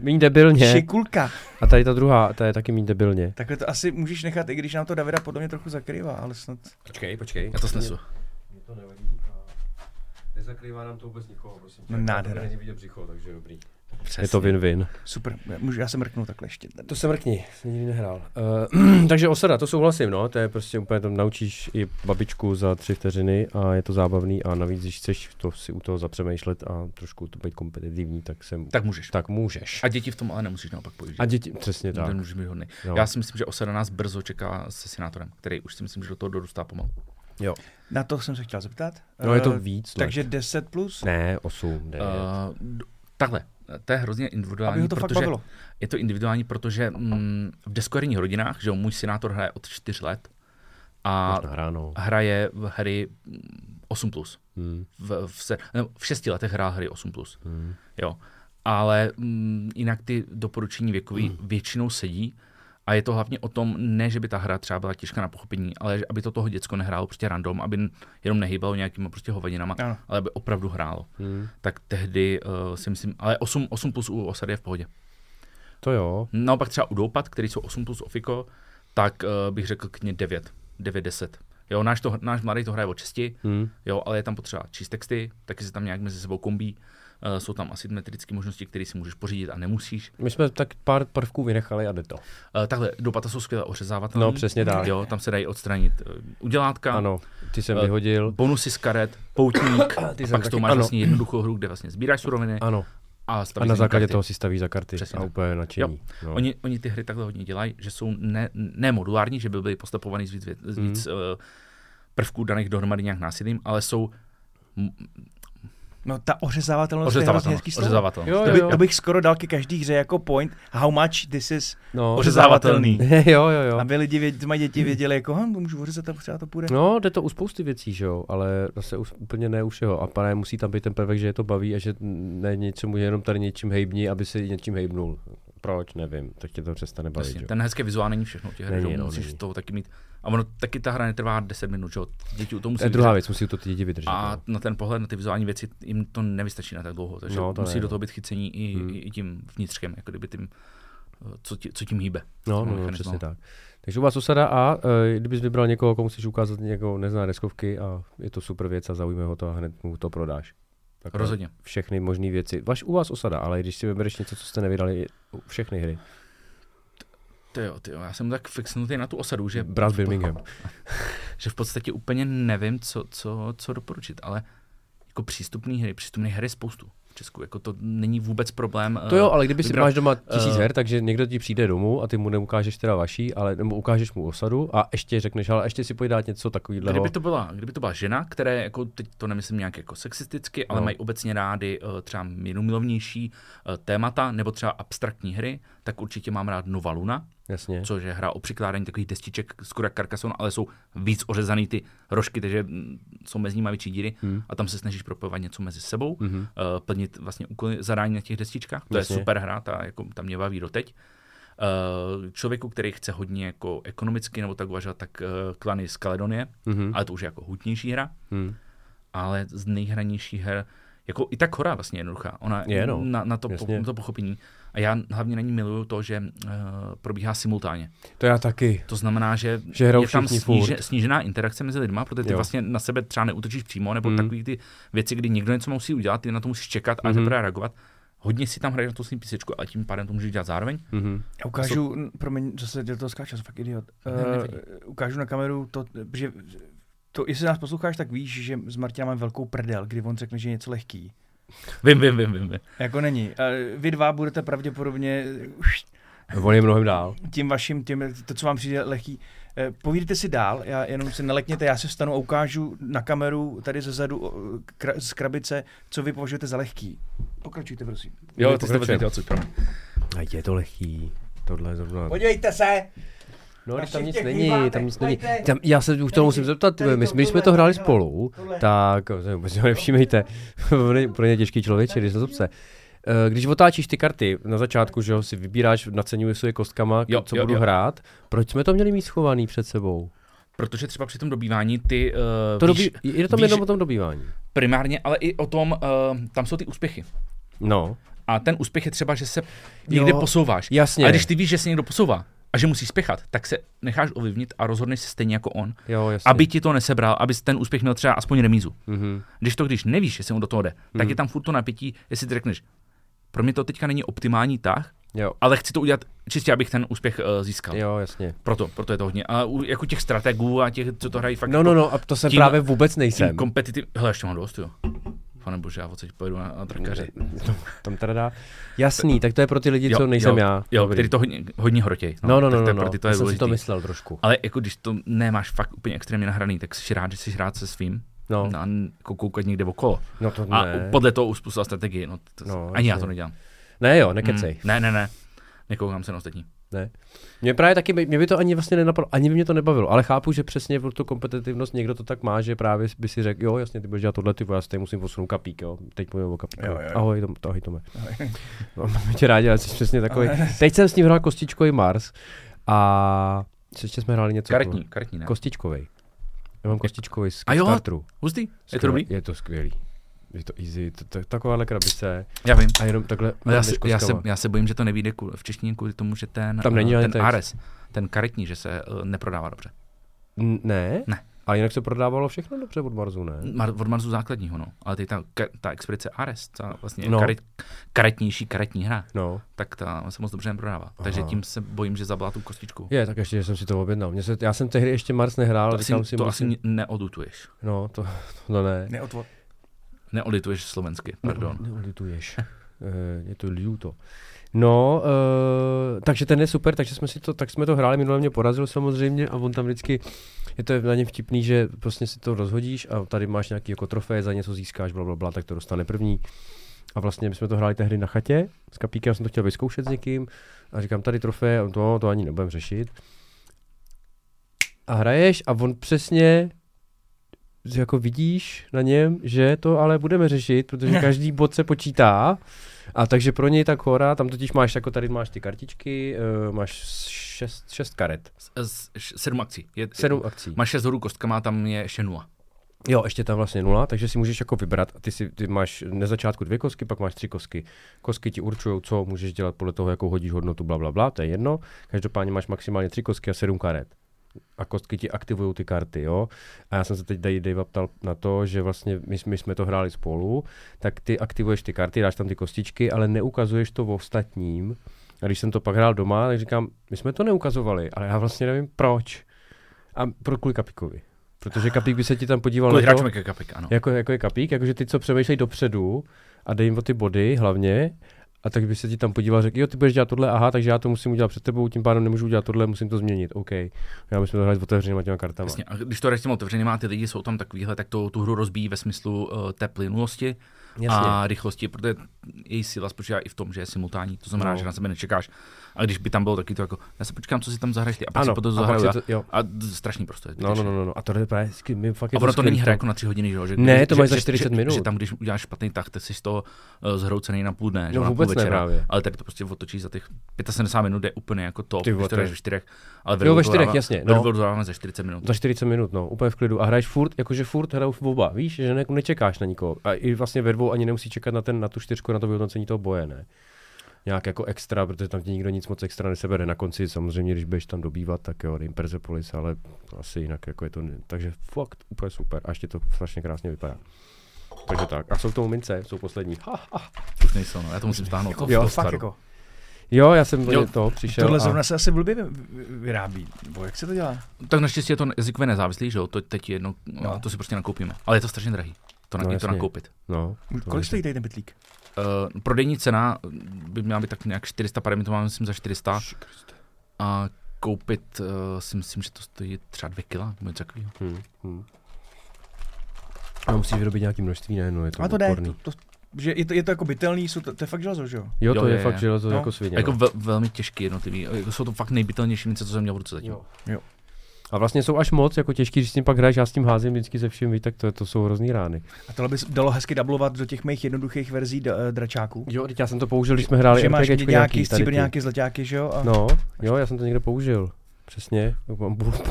Míň debilně. Šikulka. A tady ta druhá, ta je taky míň debilně. Takhle to asi můžeš nechat, i když nám to Davida podle mě trochu zakrývá, ale snad... Počkej, počkej. Já to snesu. Mě to nevadí. Nezakrývá nám to vůbec nikoho, prosím. No, nádhera. Není vidět břicho, takže dobrý. Přesně. Je to win-win. Super, můžu, já se mrknu takhle ještě. To se mrkni, jsem nikdy nehrál. Uh, takže osada, to souhlasím, no, to je prostě úplně, tam naučíš i babičku za tři vteřiny a je to zábavný a navíc, když chceš to si u toho zapřemýšlet a trošku to být kompetitivní, tak jsem, Tak můžeš. tak můžeš. A děti v tom ale nemusíš naopak použít. A děti, přesně tak. Ten může být hodný. Jo. Já si myslím, že osada nás brzo čeká se senátorem, který už si myslím, že do toho dorůstá pomalu. Jo. Na to jsem se chtěl zeptat. No je to Eh, víc Takže let. 10 plus? Ne, 8, 9. Uh, takhle, to je hrozně individuální, Aby ho to fakt protože bavilo. je to individuální, protože mm, v deskoherních rodinách, že jo, můj senátor hraje od 4 let a nahráno. hraje v hry mm, 8+. Plus. Hmm. V, v, se, ne, v 6 letech hrál hry 8+. Plus. Hmm. Jo. Ale mm, jinak ty doporučení věkový Hmm. většinou sedí a je to hlavně o tom, ne, že by ta hra třeba byla těžká na pochopení, ale že- aby to toho děcko nehrálo prostě random, aby jenom nehýbalo nějakýma prostě hovadinama, Ano. ale aby opravdu hrálo. Hmm. Tak tehdy uh, si myslím, ale 8, 8 plus u osady je v pohodě. To jo. Naopak třeba u Doupat, který jsou 8 plus ofiko, tak uh, bych řekl klidně 9, 9, 10. Jo, náš, to, náš mladý to hraje od 6, Hmm. jo, ale je tam potřeba číst texty, taky se tam nějak mezi sebou kombí. Uh, jsou tam asymetrické možnosti, které si můžeš pořídit a nemusíš. My jsme tak pár prvků vynechali a jde to. Uh, takhle, dopata jsou skvěle ořezávatelné. No, přesně tak. Jo, tam se dají odstranit uh, udělátka, Ano, ty jsem Eh, vyhodil. bonusy z karet, poutník, Ty a pak taky- máš ano. vlastně jednoduchou hru, kde vlastně sbíráš suroviny Ano, a a na základě karty. toho si staví za karty Přesně a tak. úplně nadšení. No. Oni, oni ty hry takhle hodně dělají, že jsou ne, ne modulární, že by byly postupovaný z víc, z víc Mhm. uh, prvků daných dohromady nějak násilím, ale jsou No ta ořezávatelnost je hrozně hezký slovo. Ořezávatelné. Jo, To, jo, by, jo. to bych skoro dal ke každý hře jako point, how much this is No, ořezávatelný. jo, jo, jo. Aby lidi, věd, mají děti věděli, jako, hm, to můžu ořezat a třeba to půjde. No, jde to u spousty věcí, že jo, ale zase už, úplně ne u všeho. A pane, musí tam být ten prvek, že je to baví a že ne něčemu, jenom tady něčím hejbni, aby si něčím hejbnul. Proč, nevím, tak tě to přestane bavit, Jasně, ten hezké vizuál není všechno těch Není, jo, no, musíš není. toho taky mít. A ono taky ta hra netrvá 10 minut, že děti u toho musí To je druhá věc, musí to ty děti vydržet. A no. na ten pohled, na ty vizuální věci, jim to nevystačí na tak dlouho, takže No, no, to musí ne, do no. toho být chycení i, Hmm. i, tím vnitřkem, jako kdyby tím, co, tí, co tím hýbe. No, no, no, přesně tak. Takže u vás osada a e, kdybys vybral někoho, komu chceš ukázat někoho nezná deskovky a je to super věc a zaujme ho to a hned mu to prodáš. Tak Rozhodně. Všechny možné věci. Vaš u vás osada, ale když si vybereš něco, co jste nevydali, všechny hry. To jo, ty jo, já jsem tak fixnutý na tu osadu, že, Brat Birmingham. že v podstatě úplně nevím, co, co, co doporučit, ale jako přístupné hry, přístupné hry spoustu v Česku, jako to není vůbec problém. To jo, eh, ale kdyby si máš doma tisíc eh, her, takže někdo ti přijde domů a ty mu neukážeš teda vaší, ale nebo ukážeš mu osadu a ještě řekneš, ale ještě si pojď dát něco takového. Kdyby to, byla, kdyby to byla žena, které, jako teď to nemyslím nějak jako sexisticky, ale No. mají obecně rády uh, třeba minumilovnější témata nebo třeba abstraktní hry, tak určitě mám rád Nova Luna, Jasně. což je hra o přikládání takových destiček, skoro jak Carcassonne, ale jsou víc ořezaný ty rožky, takže mm, jsou mezi nimi větší díry Hmm. a tam se snažíš propojovat něco mezi sebou, Mhm. uh, plnit vlastně úkoly zadání na těch destičkách. To Jasně. je super hra, ta, jako, ta mě baví doteď. Uh, člověku, který chce hodně jako ekonomicky nebo tak uvažovat, tak uh, klany z Kaledonie, Mhm. ale to už je jako hutnější hra, Hmm. ale z nejhranějších her, jako i tak hora vlastně jednoduchá, ona Je, no. na, na, to, po, na to pochopení. A já hlavně na ní miluju to, že uh, probíhá simultánně. To já taky. To znamená, že, Že je tam sníže, snížená interakce mezi lidma, protože ty Jo. vlastně na sebe třeba neutočíš přímo, nebo Mm. mm. takové ty věci, kdy někdo něco musí udělat, ty na to musíš čekat a Mhm. teprve reagovat. Hodně si tam hraje na tu svým písečku, ale tím pádem to můžeš dělat zároveň. Mhm. Já ukážu, n- promiň, zase do toho skáču, jsem fakt idiot. Ne, Uh, nevadí. ukážu na kameru to, že to, jestli nás posloucháš, tak víš, že s Martinem máme velkou prdel, kdy on řekne, že je něco lehký. Vím, vím, vím, vím. Jako není. Vy dva budete pravděpodobně už On je mnohem dál. tím vaším, tím, to, co vám přijde lehký. Eh, Povídejte si dál, já jenom se nelekněte, já se vstanu a ukážu na kameru tady ze zadu kra, z krabice, co vy považujete za lehký. Pokračujte, prosím. Jo, ty jsi to je to lehký. Tohle je zrovna. Podívejte se! No, když tam nic není, tam nic není. Tam, já se už to musím zeptat, tady my, my jsme to hráli spolu, tohle. tak vůbec si ho nevšímejte, pro ně těžký člověk, když se zobce. Eh, Když otáčíš ty karty na začátku, že jo, si vybíráš, naceňuješ si je kostkama, Jo, co jo, budu jo. hrát, proč jsme to měli mít schovaný před sebou? Protože třeba při tom dobývání ty uh, To víš, dobí, je to jenom o tom dobývání. primárně, ale i o tom, uh, tam jsou ty úspěchy. No, A ten úspěch je třeba, že se někde Jo, posouváš. jasně. Ale když ty víš, že se někdo posouvá, a že musíš spěchat, tak se necháš ovlivnit a rozhodneš se stejně jako on, Jo, jasně. aby ti to nesebral, aby ten úspěch měl třeba aspoň remízu. Mhm. Když to, když nevíš, jestli on do toho jde, tak Hmm. je tam furt to napětí, jestli ty řekneš, pro mě to teďka není optimální tah, Jo. ale chci to udělat čistě, abych ten úspěch uh, získal. Jo, jasně. Proto, proto je to hodně. A u, jako těch strategů a těch, co to hrají fakt No, jako no, no, a to jsem tím- právě vůbec nejsem. kompetitiv... Hele, ještě mám dost, jo. Pane bože, já odsaď pojedu na, na trakaři. Tam teda dá. Jasný, tak to je pro ty lidi, co nejsem jo, já. Jo, Dobrý. který to hodně, hodně hrotěj. No, no, no, no, to je no, pro ty to já je jsem si to myslel trošku. Ale jako když to nemáš fakt úplně extrémně nahraný, tak jsi rád, že jsi rád se svým. No, A jako koukat někde okolo. no to A ne. podle toho uspůsobil strategii. No, to, No, ani já jasně. to nedělám. Ne jo, nekecej. Mm, ne, ne, ne. Nekoukám se na ostatní. Ne. Mě právě taky, by- mě by to ani vlastně nenapadlo, ani by mě to nebavilo, ale chápu, že přesně pro tu kompetitivnost někdo to tak má, že právě by si řekl, jo, jasně, ty budeš dělat tohle, ty já si musím posunout kapík, jo, teď mluvím o kapíku. Jo, jo, jo. Ahoj, tom, ahoj Tome. No, my tě rádi, ale jsi přesně takový. Teď jsem s ním hrál kostičkový Mars a ještě jsme hráli něco. Karetní, karetní, ne? Kostičkovej. Já mám kostičkový z A jo? Hustý? Je to Skvělý. dobrý? Je to skvělý. Je to easy, to, to, takováhle krabice Já vím. a jenom takhle Ale já, se, já, se, já se bojím, že to nevíde v češtině kvůli tomu, že ten, Tam není eh, ten. Ares, ten karetní, že se uh, neprodává dobře. Ne? Ne. A jinak se prodávalo všechno dobře od Marzu, ne? Mar- od Marzu základního, no. Ale teď ta, ka- ta expedice Ares, ta vlastně No. no. karet, karetnější karetní hra, No. tak ta se moc dobře neprodává. Takže Aha. tím se bojím, že zabila tu kostičku. Je, tak ještě, že jsem si to objednal. Mě se, já jsem tehdy ještě Mars nehrál, to ale asi, si, to musím... asi neodutuješ. No, to, to ne. Neotvo... Neodutuješ slovensky, pardon. Neodituješ. Eh, je to líto. No, uh, takže ten je super, takže jsme si to, tak jsme to hráli, minule mě porazil samozřejmě a on tam vždycky, je to na něm vtipný, že prostě si to rozhodíš a tady máš nějaký jako trofej, za něco získáš, bla, bla, bla, tak to dostane první. A vlastně my jsme to hráli tehdy na chatě, s kapíkem jsem to chtěl vyzkoušet s někým a říkám tady trofej, a on to, to ani nebudem řešit. A hraješ a on přesně jako vidíš na něm, že to ale budeme řešit, protože každý bod se počítá a takže pro něj ta chora, tam totiž máš, jako tady máš ty kartičky, uh, máš šest, šest karet, S- š- Sedm akcí. Je, sedm akcí. Máš šest hodů kostkama, tam je ještě nula. Jo, ještě tam vlastně nula, takže si můžeš jako vybrat. Ty, si, ty máš na začátku dvě kostky, pak máš tři kostky. Kostky ti určují, co můžeš dělat podle toho, jakou hodíš hodnotu, bla, bla, bla, to je jedno. Každopádně máš maximálně tři kostky a sedm karet. A kostky ti aktivují ty karty, jo. A já jsem se teď Dave Dave ptal na to, že vlastně my, my jsme to hráli spolu, tak ty aktivuješ ty karty, dáš tam ty kostičky, ale neukazuješ to v ostatním. A když jsem to pak hrál doma, tak říkám, my jsme to neukazovali, ale já vlastně nevím proč. A pro kvůli Kapikovi. Protože Kapík by se ti tam podíval Kvůli na to, jako kapik, ano. jako, jako je kapík, jakože ty, co přemýšlejí dopředu a dej jim o ty body hlavně, a tak by se ti tam podíval a řekl, jo, ty budeš dělat tohle, aha, takže já to musím udělat před tebou, tím pádem nemůžu udělat tohle, musím to změnit, OK. Já bychom to hráli s otevřenýma těma kartama. Jasně. A když to hraješ s těmi otevřenýma ty lidi jsou tam takovýhle, tak to tu hru rozbíjí ve smyslu uh, té plynulosti Jasně. a rychlosti, protože její síla spočívá i v tom, že je simultánní, to znamená, no. že na sebe nečekáš. A když by tam bylo taky to jako, já se počkám, co si tam zahraješ ty, a pak ano, si potom a zahraju já. to, jo. A strašný prostě. No, no, no, no, no, a to je právě, my fakt je A ono to není hra jako na tři hodiny, že, jo, že Ne, že- to máš za že- 40 že, minut. Že, tam, když uděláš špatný tak jsi to uh, zhroucený na půl dne, že, No vůbec ne večera. právě. Ale tady to prostě otočíš za těch 75 minut, je úplně jako to, Ty když to ve čtyřech. Ale Jo, ve čtyřech, jasně, ve no. dáváme za 40 minut. Za 40 minut, no, úplně v klidu. A hraješ furt, jakože furt hrajou v oba, víš, že ne, nečekáš na nikoho. A i vlastně ve dvou ani nemusí čekat na, ten, na tu čtyřku, na to vyhodnocení toho boje, ne? Nějak jako extra, protože tam ti nikdo nic moc extra nesebere. Na konci samozřejmě, když budeš tam dobývat, tak jo, dejím Persepolis, ale asi jinak jako je to, ne- takže fakt úplně super. A ještě to strašně krásně vypadá. Takže tak. A jsou k tomu mince, jsou poslední. Ha, ha. Už nejsou, no. já to musím stáhnout. Jako, to- jo, to fakt jako. Jo, já jsem Jo, jo, to přišel. Tohle a... zrovna se asi blbě vy- vy- vyrábí. Nebo jak se to dělá? Tak naštěstí je to jazykově nezávislý, že jo, to teď je jedno, No. to si prostě nakoupíme. Ale je to strašně drahý, to, na, No, no, to nakoupit. No, to Kolik stojí tady ten bytlík? Uh, prodejní cena by měla být tak nějak 400, pade my to máme myslím za 400 a koupit uh, si myslím, že to stojí třeba 2 kila, nebo něco takového. Hmm, hmm. A musíš vyrobit nějaký množství, ne? No, je to A to jde. odporný. To, to, že je to, je to jako bytelný, jsou to, to je fakt železo, že jo? Jo, to Jo, je, je, fakt železo No. jako svině. A jako ve, velmi těžký jednotlivý, jako jsou to fakt nejbytelnější mince, co jsem měl v ruce zatím. Jo. A vlastně jsou až moc jako těžký, když s tím pak hraješ, já s tím házím vždycky se vším, víš, tak to, to jsou hrozný rány. A tohle by se dalo hezky dublovat do těch mých jednoduchých verzí d- eh, dračáků. Jo, teď já jsem to použil, když jsme hráli že máš nějaký tady stříbrňáky, zlaťáky, že jo? A... No, jo, já jsem to někde použil. Přesně,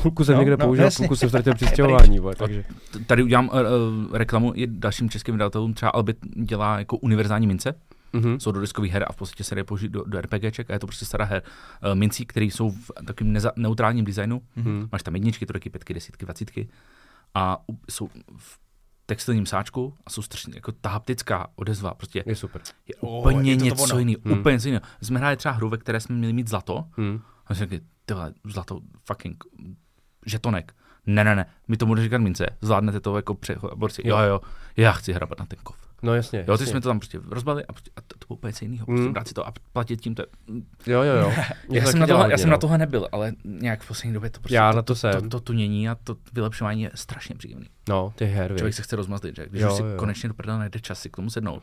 půlku jsem No, někde no, použil, jasně. půlku jsem ztratil při stěhování, takže Tady udělám uh, reklamu i dalším českým vydavatelům, třeba Albit dělá jako univerzální mince, Mhm. jsou do diskových her a v podstatě se dají použít do, do RPGček a je to prostě stará her. Uh, mincí, které jsou v takovém neza, neutrálním designu, Mhm. máš tam jedničky, trojky, pětky, desítky, dvacítky a u- jsou v textilním sáčku a jsou strašně jako ta haptická odezva, prostě Je super. je úplně je to to něco jiného, Hmm. úplně něco jiného. Jsme hráli třeba hru, ve které jsme měli mít zlato Hmm. a jsme řekli, ty vole, zlato, fucking žetonek. Ne, ne, ne, my to budeme říkat mince, zvládnete to jako přechod. A borci, jo, Jo. jo, já chci hrabat na ten kov. No jasně. Jo, ty jasně. jsme to tam prostě rozbali a, prostě, a to, to bylo úplně něco jiného. Prostě Mm. brát si to a platit tím to. je- Jo, jo, jo. Já to jsem, na dělá tohle, já hodně, jsem no. na tohle nebyl, ale nějak v poslední době to prostě Já to, na to to, jsem. to, to, tunění a to vylepšování je strašně příjemný. No, ty her, Člověk se chce rozmazlit, že? Když Jo, už si jo. konečně do prdele najde čas si k tomu sednout.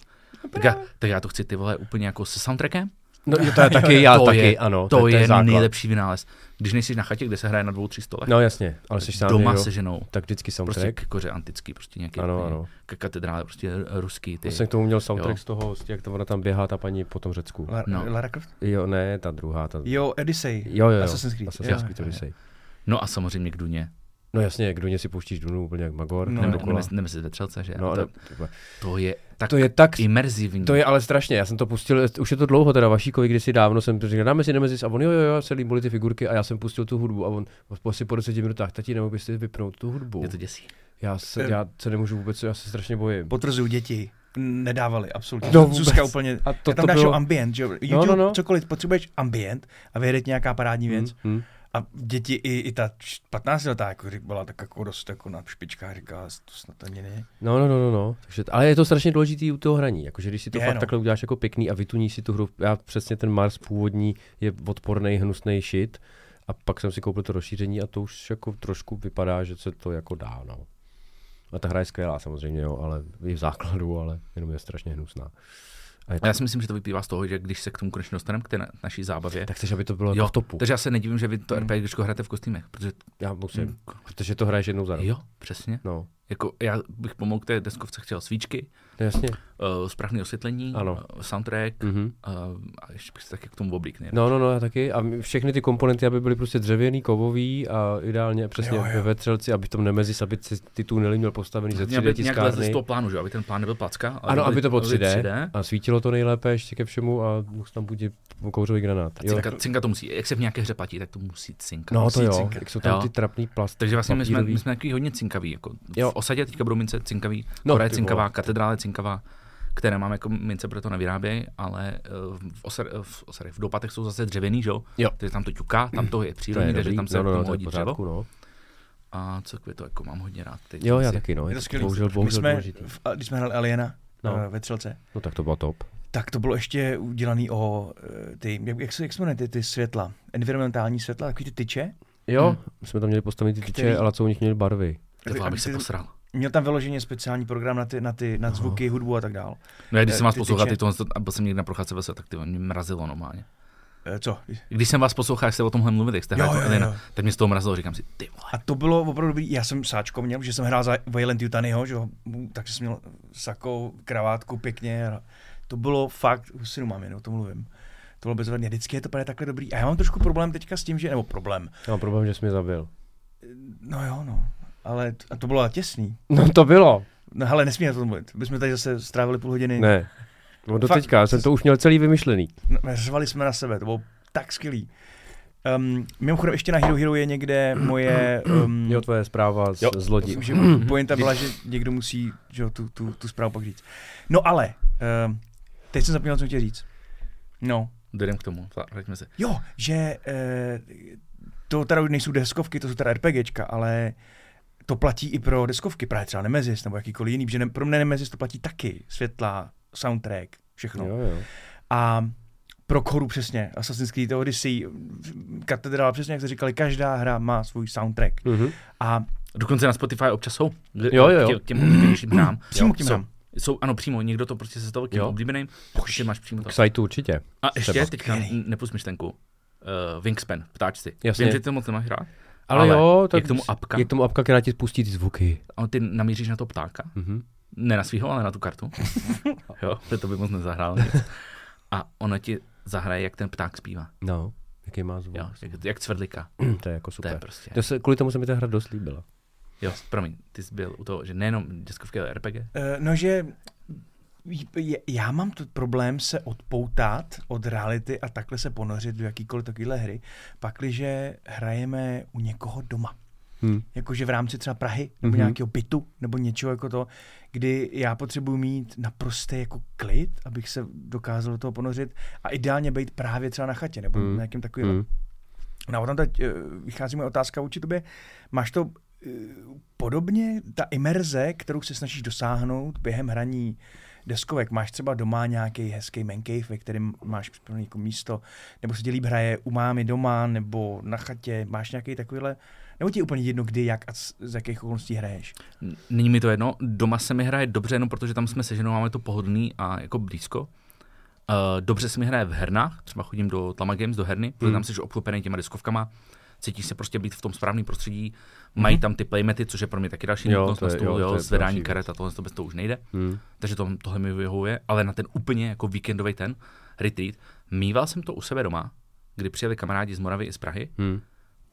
Tak já, tak já to chci ty vole úplně jako se soundtrackem. No, to je taky, já to taky, je, ano. To, je, základ. nejlepší vynález. Když nejsi na chatě, kde se hraje na dvou, tři stolech, No jasně, ale jsi sám doma někdo, se ženou. tak vždycky Prostě soundtrack. k koře antický, prostě nějaký Ano, ano. k katedrále, prostě ruský. Ty. Já jsem k tomu měl soundtrack Jo. z toho, z- jak to ona tam běhá, ta paní po tom Řecku. La, No. Lara Croft? Jo, ne, ta druhá. Ta... Jo, Odyssey. Jo, jo, jo. Assassin's Creed. Assassin's Creed. Odyssey. No a samozřejmě k Duně. No jasně, kdo si pouštíš Dunu úplně jak Magor, No, no, Nebo, nebo, nebo si ve třelce, že? No, to, no, to, je tak to je tak imerzivní. To je ale strašně, já jsem to pustil, už je to dlouho teda Vašíkovi, kdysi dávno jsem říkal, dáme si Nemesis a on jo, jo, jo, se líbily ty figurky a já jsem pustil tu hudbu a on asi po deseti minutách, tati, nemohl byste vypnout tu hudbu. Je to děsí. Já se, já se nemůžu vůbec, já se strašně bojím. Potvrzuju, děti nedávali, absolutně. No No, vůbec. Zuzka úplně, A to, tam dáš bylo... ambient, že jo? YouTube, no, no. cokoliv, potřebuješ ambient a vyjede nějaká parádní věc. Hmm, hmm. A děti, i, i ta 15 letá jako byla tak jako dost jako na špičkách, říká, to snad ani ne. No, no, no, no, no. Takže, ale je to strašně důležitý u toho hraní, jakože když si to Je, fakt no. takhle uděláš jako pěkný a vytuníš si tu hru, já přesně ten Mars původní je odporný, hnusný shit a pak jsem si koupil to rozšíření a to už jako trošku vypadá, že se to jako dá, no. A ta hra je skvělá samozřejmě, jo, ale i v základu, ale jenom je strašně hnusná. A já si myslím, že to vyplývá z toho, že když se k tomu konečně dostaneme, k té na- naší zábavě, tak chceš, aby to bylo jo, jo, v topu. takže já se nedivím, že vy to Hmm. RPGčko hrajete v kostýmech, protože Já musím, Hmm. protože to hraješ jednou za rok. jo, přesně. No, Jako já bych pomohl k té deskovce chtěl svíčky, no jasně. uh, správné osvětlení, Ano. uh, soundtrack Mhm. uh, a ještě bych se taky k tomu oblík No, no, no, já taky. A všechny ty komponenty, aby byly prostě dřevěný, kovový a ideálně přesně Jo, jo, ve vetřelci, aby v tom Nemezis, aby si ty tunely měl postavený ze 3D Aby nějak z tiskárny. toho plánu, že? aby ten plán nebyl placka. ale Ano, aby to bylo byly 3D, a svítilo to nejlépe ještě ke všemu a mohl tam budit kouřový granát. A Jo. cinka, cinka to musí, jak se v nějaké hře platí, tak to musí cinkat. No musí to jo, cinkat. jak jsou tam Jo. ty trapný plast. Takže vlastně my jsme, my jsme takový hodně cinkaví. Jako Jo. Osadě teďka budou mince cinkavý, No, Korea je cinkavá, vole. katedrále je cinkavá, které máme jako mince proto nevyrábějí, ale eh, v, osar, v, osar, v dopatech jsou zase dřevěný, že jo? Jo. Takže tam to ťuká, tam to je To je přírodní, takže tam se no, no, no, hodí dřevo. pořádku, no. A co to jako mám hodně rád. Teď Jo, já si- taky, no. Je to skvělý. bohužel, My bohužel jsme, důležitý. v, když jsme hráli Aliena No. no. ve třelce, No tak to bylo top. tak to bylo ještě udělaný o eh, ty, jak, jak se, jak se jmenuje, ty, ty světla, environmentální světla, takový ty tyče. Jo, Hmm. my jsme tam měli postavit ty tyče, Který- ale co u nich měli barvy. To Aby abych se posral. Měl tam vyloženě speciální program na, ty, na, ty, na Aha. zvuky, hudbu a tak dál. No já když Eh, jsem vás ty poslouchal, tyče. teď tohle, a byl jsem někde na procházce ve tak ty mě mrazilo normálně. Eh, Co? Když jsem vás poslouchal, jak jste o tomhle mluvili, jak jste Jo, hráli jo, to Elena, jo. tak mě z toho mrazilo, říkám si, ty vole. A to bylo opravdu dobrý. Já jsem sáčko měl, že jsem hrál za Violent Yutanyho, že jo, takže jsem měl sako, kravátku pěkně. A to bylo fakt, už si nemám jen, o tom mluvím. To bylo bezvadné. Vždycky je to právě takhle dobrý. A já mám trošku problém teďka s tím, že, nebo problém. Já mám problém, že jsi mě zabil. No jo, no. Ale a to bylo těsný. No to bylo. No ale nesmí na to mluvit. My jsme tady zase strávili půl hodiny. Ne. No do Fakt. teďka, já jsem to už měl celý vymyšlený. No, řvali jsme na sebe, to bylo tak skvělý. Um, mimochodem ještě na Hero Hero je někde moje... Um, Jo, tvoje zpráva z, Jo. z lodi. že pointa byla, že někdo musí že tu, tu, tu zprávu pak říct. No ale, um, teď jsem zapomněl, co chtěl říct. No, Jdem k tomu, vraťme se. jo, že uh, to teda už nejsou deskovky, to jsou teda RPGčka, ale to platí i pro deskovky, právě třeba Nemesis nebo jakýkoliv jiný, protože ne, pro mě Nemesis to platí taky, světla, soundtrack, všechno. Jo, jo. A pro Koru přesně, Assassin's Creed Odyssey, Katedrála, přesně jak jste říkali, každá hra má svůj soundtrack. Mhm. A Dokonce na Spotify občas jsou. Jo, jo, jo. K těm oblíbenějším hrám. přímo k těm jsou, hrám. jsou, ano, přímo, někdo to prostě se toho k těm Jo. oblíbeným, ještě máš přímo to. K sajtu určitě. A ještě teďka nepust myšlenku. Uh, Wingspan, ptáčci. Jasně. Vím, že ty to moc nemáš rád, Ale, Ale jo, tak je k tomu apka. Je k tomu apka, která ti spustí ty zvuky. ale ty namíříš na to ptáka, Mhm. ne na svého, ale na tu kartu. jo, to to by moc nezahrál nic. A ono ti zahraje, jak ten pták zpívá. No, jaký má zvuk. Jo, jak, jak cvrdlika. to je jako To je super. prostě. To se, kvůli tomu se mi ta hra dost líbila. Jo, promiň, ty jsi byl u toho, že nejenom deskovky, ale RPG. Uh, no, že já mám to problém se odpoutat od reality a takhle se ponořit do jakýkoliv takovéhle hry, pakliže hrajeme u někoho doma. Hmm. Jakože v rámci třeba Prahy, nebo Mhm. mm-hmm. nějakého bytu, nebo něčeho jako to, kdy já potřebuji mít naprostý jako klid, abych se dokázal do toho ponořit a ideálně být právě třeba na chatě, nebo Mm. mm. nějakým takovým. Hmm. Mm. No a tam teď eh, vychází moje otázka vůči tobě. Máš to eh, podobně, ta imerze, kterou se snažíš dosáhnout během hraní deskovek, máš třeba doma nějaký hezký cave, ve kterém máš připravené jako místo, nebo se ti líp hraje u mámy doma, nebo na chatě, máš nějaký takovýhle, nebo ti je úplně jedno, kdy, jak a z, jakých okolností hraješ? Není mi to jedno, doma se mi hraje dobře, jenom protože tam jsme se ženou, máme to pohodlný a jako blízko. Uh, dobře se mi hraje v hernách, třeba chodím do Tlama Games, do herny, protože Hmm. tam jsi obklopený těma diskovkama, cítíš se prostě být v tom správném prostředí, mají tam ty playmety, což je pro mě taky další nutnost na stůl, jo, zvedání další karet a tohle to bez toho už nejde. Hmm. Takže to, tohle mi vyhovuje, ale na ten úplně jako víkendový ten retreat, mýval jsem to u sebe doma, kdy přijeli kamarádi z Moravy i z Prahy, Hmm.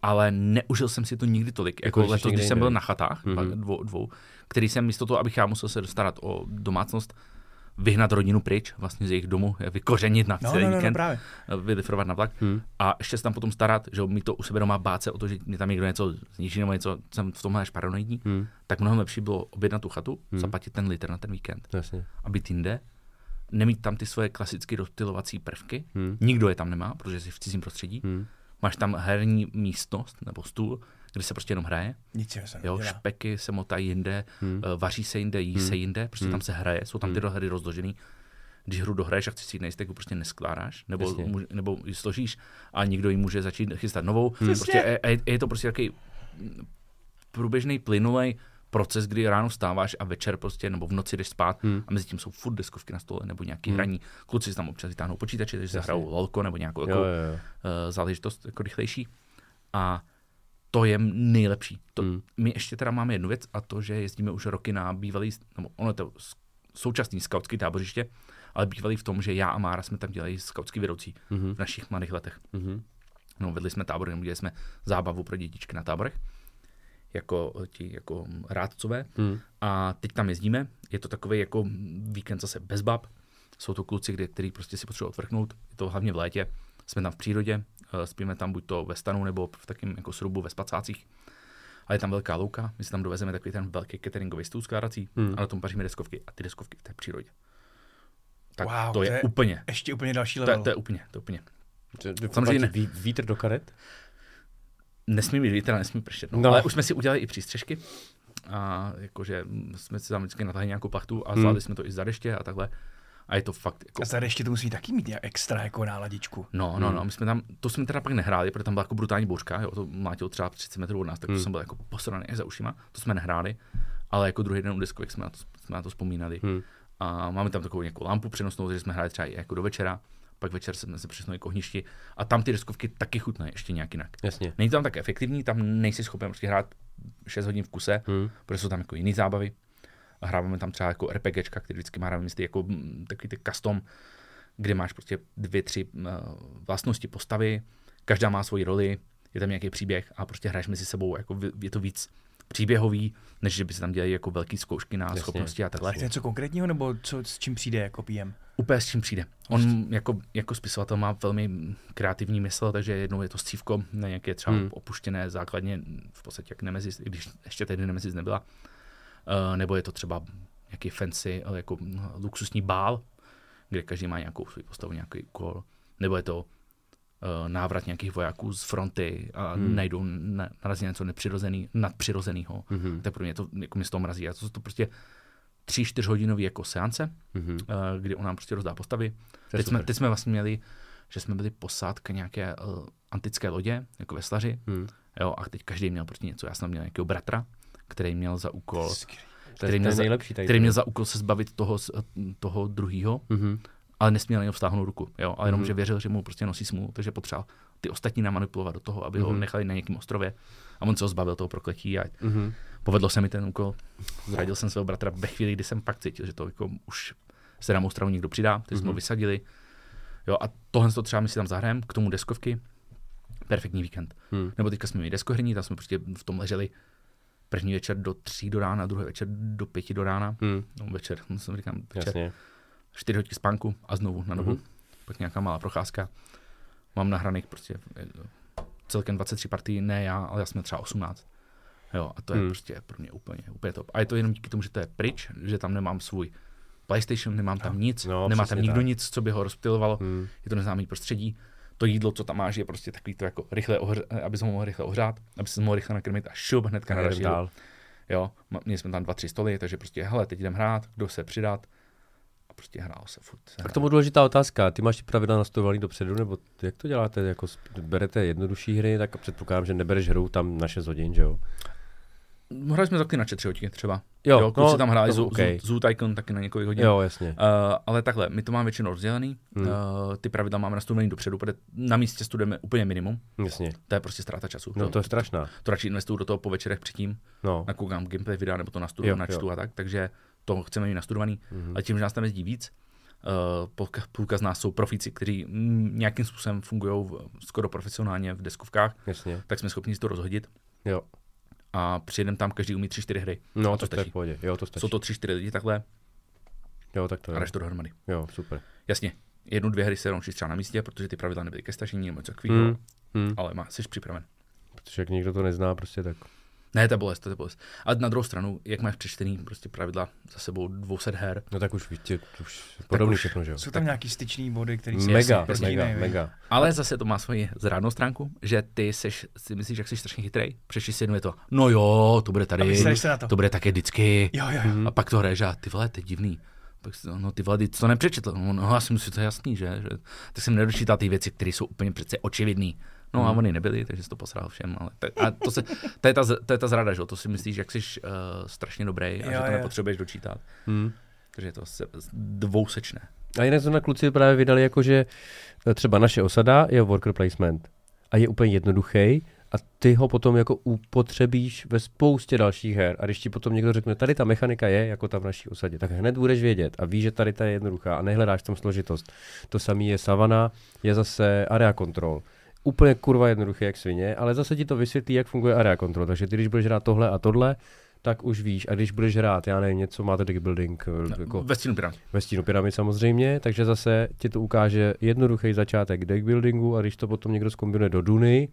ale neužil jsem si to nikdy tolik. Jako, Jako když letos, když jsem byl na chatách, Mhm. mm-hmm. dvou, dvou, který jsem místo toho, abych já musel se starat o domácnost, vyhnat rodinu pryč, vlastně z jejich domu, je vykořenit na No, celý no, no, no, víkend, právě. vylifrovat na vlak Hmm. a ještě se tam potom starat, že mít to u sebe doma, bát se o to, že mě tam někdo něco zničí nebo něco, jsem v tomhle až paranoidní, Hmm. tak mnohem lepší bylo objednat tu chatu, Hmm. zaplatit ten liter na ten víkend Jasně. a být jinde, nemít tam ty svoje klasické rozptylovací prvky, Hmm. nikdo je tam nemá, protože jsi v cizím prostředí, Hmm. máš tam herní místnost nebo stůl, kde se prostě jenom hraje, Nic se jo, špeky se motají jinde, Hmm. eh, vaří se jinde, jí se jinde, prostě Hmm. tam se hraje, jsou tam ty Hmm. hry rozložený. Když hru dohraješ a chceš si jít nejistek, prostě neskládáš, nebo, Jasně. může, nebo ji složíš a někdo ji může začít chystat novou. Hmm. Prostě je, je, je, to prostě takový průběžný, plynulej proces, kdy ráno vstáváš a večer prostě, nebo v noci jdeš spát Hmm. a mezi tím jsou furt deskovky na stole nebo nějaký Hmm. hraní. Kluci si tam občas vytáhnou počítače, takže se Jasně. hrajou lolko nebo nějakou jako, Jo, jo, jo. eh, záležitost jako rychlejší. A to je nejlepší. To, Hmm. My ještě teda máme jednu věc a to, že jezdíme už roky na bývalý, nebo ono je to současný skautský tábořiště, ale bývalý v tom, že já a Mára jsme tam dělali skautský vedoucí Mhm. v našich mladých letech. Mhm. No, vedli jsme tábory, nebo dělali jsme zábavu pro dětičky na táborech, jako ti jako rádcové. Hmm. A teď tam jezdíme, je to takový jako víkend zase bez bab. Jsou to kluci, kde, který prostě si potřebují odvrchnout, je to hlavně v létě. Jsme tam v přírodě, spíme tam buď to ve stanu nebo v takém jako srubu ve spacácích. A je tam velká louka, my si tam dovezeme takový ten velký cateringový stůl skládací Hmm. a na tom paříme deskovky a ty deskovky v té přírodě. Tak Wow, to je, to je úplně, Ještě úplně další to, level. je- to je úplně, to je úplně. To- to Samozřejmě ví- Vítr do karet? Nesmí být vítr, a nesmí pršet. No. No. Ale už jsme si udělali i přístřežky. A jakože jsme si tam vždycky natáhli nějakou plachtu a Hmm. zvládli jsme to i za deště a takhle. A je to fakt jako... A tady ještě to musí taky mít nějak extra jako náladičku. No, no, no, my jsme tam, to jsme teda pak nehráli, protože tam byla jako brutální bouřka, jo, to mlátilo třeba 30 metrů od nás, tak to Hmm. jsem byl jako posraný za ušima, to jsme nehráli, ale jako druhý den u diskovek jsme na to, jsme na to vzpomínali. Hmm. A máme tam takovou nějakou lampu přenosnou, takže jsme hráli třeba i jako do večera, pak večer jsme se přesunuli k ohništi a tam ty diskovky taky chutnají ještě nějak jinak. Jasně. Není to tam tak efektivní, tam nejsi schopen prostě hrát 6 hodin v kuse, Hmm. protože jsou tam jako jiný zábavy. A hráváme tam třeba jako RPGčka, který vždycky má místy jako mm, takový ty custom, kde máš prostě dvě, tři vlastnosti postavy, každá má svoji roli, je tam nějaký příběh a prostě hraješ mezi sebou, jako je to víc příběhový, než že by se tam dělali jako velký zkoušky na Jasně, schopnosti a takhle. Je to něco konkrétního, nebo co, s čím přijde jako PM? Úplně s čím přijde. On jako, jako spisovatel má velmi kreativní mysl, takže jednou je to scívko na nějaké třeba hmm. opuštěné základně, v podstatě jak Nemesis, i když ještě tehdy Nemesis nebyla. Uh, nebo je to třeba nějaký fancy, ale jako hm, luxusní bál, kde každý má nějakou svou postavu, nějaký úkol. Nebo je to uh, návrat nějakých vojáků z fronty a Hmm. hmm. najdou, na, narazí na něco nepřirozený, nadpřirozenýho. Mhm. Tak pro mě to jako mě z toho mrazí. A to jsou to prostě tři, čtyřhodinový jako seance, uh, kdy on nám prostě rozdá postavy. Teď jsme, teď jsme vlastně měli, že jsme byli posádka nějaké uh, antické lodě, jako veslaři, Hmm. jo, a teď každý měl prostě něco. Já jsem měl nějakého bratra, který měl za úkol, který měl je za- nejlepší tady. který měl za úkol se zbavit toho, toho druhého, Mhm. ale nesměl jenom vztáhnout ruku, jo, a jenom, Mhm. že věřil, že mu prostě nosí smůlu, takže potřeboval ty ostatní namanipulovat do toho, aby ho Mhm. nechali na nějakém ostrově a on se ho zbavil toho prokletí a Mhm. povedlo se mi ten úkol. Zradil jsem svého bratra ve chvíli, kdy jsem pak cítil, že to jako už se na mou stranu někdo přidá, takže jsme Mhm. ho vysadili. Jo, a tohle to třeba my si tam zahrajeme, k tomu deskovky, perfektní víkend. Hmm. Nebo teďka jsme měli deskohrní, tam jsme prostě v tom leželi první večer do tří do rána, druhý večer do pěti do rána. Hmm. No, večer, no, jsem říkám, večer. Jasně. čtyři hodiny spánku a znovu na dobu. Mhm. Pak nějaká malá procházka. Mám nahraných prostě eh, celkem 23 partí, ne já, ale já jsem měl třeba 18. Jo, a to je Hmm. prostě pro mě úplně, úplně top. A je to jenom díky tomu, že to je pryč, že tam nemám svůj PlayStation, nemám tam nic, No, nemá tam nikdo tak. nic, co by ho rozptilovalo, Hmm. je to neznámý prostředí. To jídlo, co tam máš, je prostě takový to jako rychle ohře, aby se mohl rychle ohřát, aby se mohl rychle nakrmit a šup hnedka na dál. Jo, měli jsme tam dva, tři stoly, takže prostě, hele, teď jdem hrát, kdo se přidat. A prostě hrálo se furt. se A k tomu důležitá otázka. Ty máš ty pravidla nastavovaný dopředu, nebo jak to děláte? Jako berete jednodušší hry, tak předpokládám, že nebereš hru tam na 6 hodin, že jo? Hráli jsme taky na tři hodiny třeba. Jo, jo kluci no, tam hráli to Zoo, okay. Zoo, Zoo Tycoon taky na několik hodin. Jo, jasně. Uh, ale takhle, my to máme většinou rozdělený, Hmm. uh, ty pravidla máme nastavený dopředu, protože na místě studujeme úplně minimum, Jasně. to je prostě ztráta času. No to je strašná. to radši investuju do toho po večerech předtím, No. nakoukám gameplay videa nebo to nastuduju, Jo, načtu jo. a tak, takže to chceme mít nastudovaný. Mhm. Ale tím, že nás tam jezdí víc, uh, půlka, z nás jsou profíci, kteří nějakým způsobem fungují skoro profesionálně v deskovkách, Jasně. tak jsme schopni si to rozhodit Jo. A přijedem tam, každý umí tři, čtyři hry. No, a to, je stačí. pohodě. Jo, to stačí. Jsou to tři, čtyři lidi takhle Jo, tak to a jo. jdeš to dohromady. Jo, super. Jasně, jednu, dvě hry se naučíš třeba na místě, protože ty pravidla nebyly ke stažení nebo něco takového, Hmm. Hmm. ale má, jsi připraven. Protože jak někdo to nezná, prostě tak. Ne, to je bolest, to je bolest. Ale na druhou stranu, jak máš přečtený prostě pravidla za sebou 200 her, No tak už víte, už podobný všechno, že jo? Jsou tam nějaký styčný body, které se Mega, prostě mega, jiný, mega. ale zase to má svoji zrádnou stránku, že ty seš, si myslíš, jak jsi strašně chytrý, přečti si jednou je to, no jo, to bude A tady, vysereš se na to. to bude také vždycky. Jo, jo, Mhm. jo. A pak to hraješ a ty vole, to je divný. Pak si to, no ty vole, to nepřečetl. No, no já si myslím, že to je jasný, že? že tak jsem nedočítal ty věci, které jsou úplně přece očividný. No a Mhm. oni nebyli, takže jsi to posral všem. Ale to, a to, se, to, je ta, to je ta zrada, že? To si myslíš, jak jsi uh, strašně dobrý a Jo, že to jo. nepotřebuješ dočítat. Hmm. Takže je to se, dvousečné. A jinak zrovna kluci právě vydali jako, že eh, třeba naše osada je worker placement a je úplně jednoduchý a ty ho potom jako upotřebíš ve spoustě dalších her. A když ti potom někdo řekne, tady ta mechanika je jako ta v naší osadě, tak hned budeš vědět a víš, že tady ta je jednoduchá a nehledáš tam složitost. To samé je Savana, je zase area control. Úplně kurva jednoduché jak svině, ale zase ti to vysvětlí, jak funguje area control. Takže ty, když budeš hrát tohle a tohle, tak už víš. A když budeš hrát, já nevím, něco máte deck building, eh, No, jako Ve stínu pyramid. ve stínu pyramid samozřejmě, takže zase ti to ukáže jednoduchý začátek deck buildingu a když to potom někdo zkombinuje do Duny,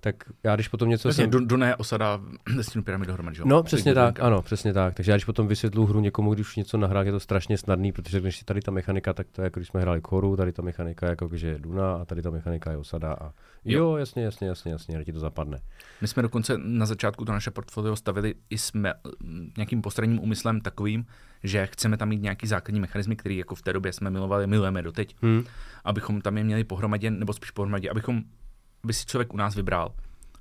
tak já když potom něco Vlastně jsem... Dun- Duna je osada ve stínu pyramid dohromady, že? No, přesně tak, ano, přesně tak. Takže já když potom vysvětlu hru někomu, když už něco nahrál, je to strašně snadný, protože když si tady ta mechanika, tak to je jako když jsme hráli koru, tady ta mechanika je jako, že je Duna a tady ta mechanika je osada a jo, Jo. jasně, jasně, jasně, jasně, ti to zapadne. My jsme dokonce na začátku to naše portfolio stavili i s me, nějakým postranním úmyslem takovým, že chceme tam mít nějaký základní mechanismy, který jako v té době jsme milovali, milujeme doteď, Hm. abychom tam je měli pohromadě, nebo spíš pohromadě, abychom, aby si člověk u nás vybral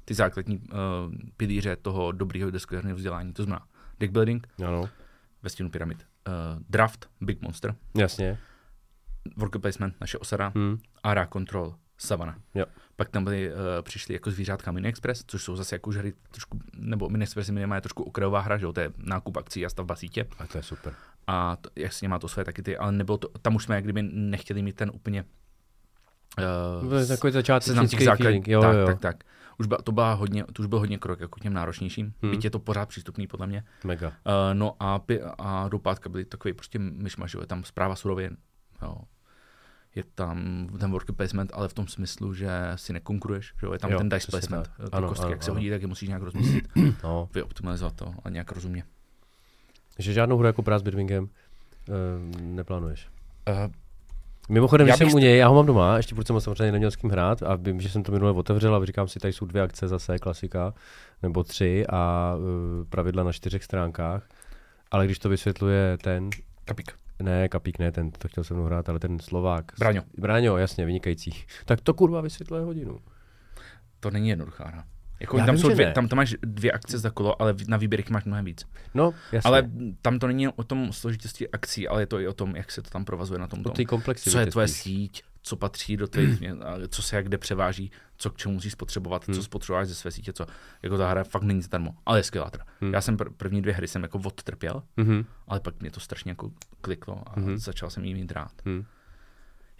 ty základní uh, pilíře toho dobrého deskoherního vzdělání. To znamená deck building Ano, ve stínu pyramid, uh, draft, big monster, jasně. worker placement, naše osada, Hm. Ara Control, Savana. Jo. Pak tam byly, uh, přišli jako zvířátka Mini Express, což jsou zase jako hry trošku, nebo Mini Express minimálně je trošku okrajová hra, že jo, to je nákup akcí a stavba sítě. A to je super. A to, jasně má to své taky ty, ale nebylo to, tam už jsme jak kdyby nechtěli mít ten úplně uh, To je takový začátečnický těch základních. Jo, tak, jo, tak, tak. Už, byla, to, byla hodně, to už byl hodně krok jako k těm náročnějším, Hmm. byť je to pořád přístupný podle mě. mega. Uh, no a, pi, a dopátka byly takový prostě myšmaš, je tam zpráva surovin, jo. Je tam ten worker placement, ale v tom smyslu, že si nekonkuruješ, že jo, je tam Jo, ten dice placement, tak. ty Ano, kostky, ano, jak se ano. hodí, tak je musíš nějak rozmyslet, No. vyoptimalizovat to a nějak rozumně. Že žádnou hru jako Brass Birmingham uh, neplánuješ. Uh, Mimochodem, Já když jsem u něj, já ho mám doma, ještě protože jsem samozřejmě neměl s kým hrát a vím, že jsem to minule otevřel a říkám si, tady jsou dvě akce zase, klasika, nebo tři a uh, pravidla na čtyřech stránkách, ale když to vysvětluje ten, kapík. ne, Kapík, ne, ten, to chtěl jsem mnou hrát, ale ten Slovák. Braňo. Braňo, jasně, vynikající. Tak to kurva vysvětluje hodinu. To není jednoduchá hra. Jako Já tam, vím, jsou dvě, ne. tam to máš dvě akce za kolo, ale na výběrech máš mnohem víc. No, jasně. Ale tam to není o tom složitosti akcí, ale je to i o tom, jak se to tam provazuje na tom. to tom. co je tvoje spíš. síť, co patří do a co se jak kde převáží, co k čemu musíš spotřebovat, Hmm. co spotřebuješ ze své sítě, co jako ta hra fakt není zadarmo, ale je skvělá hra. Hmm. Já jsem pr- první dvě hry jsem jako odtrpěl, Mhm. ale pak mě to strašně jako kliklo a Mhm. začal jsem jí mít rád. Mhm.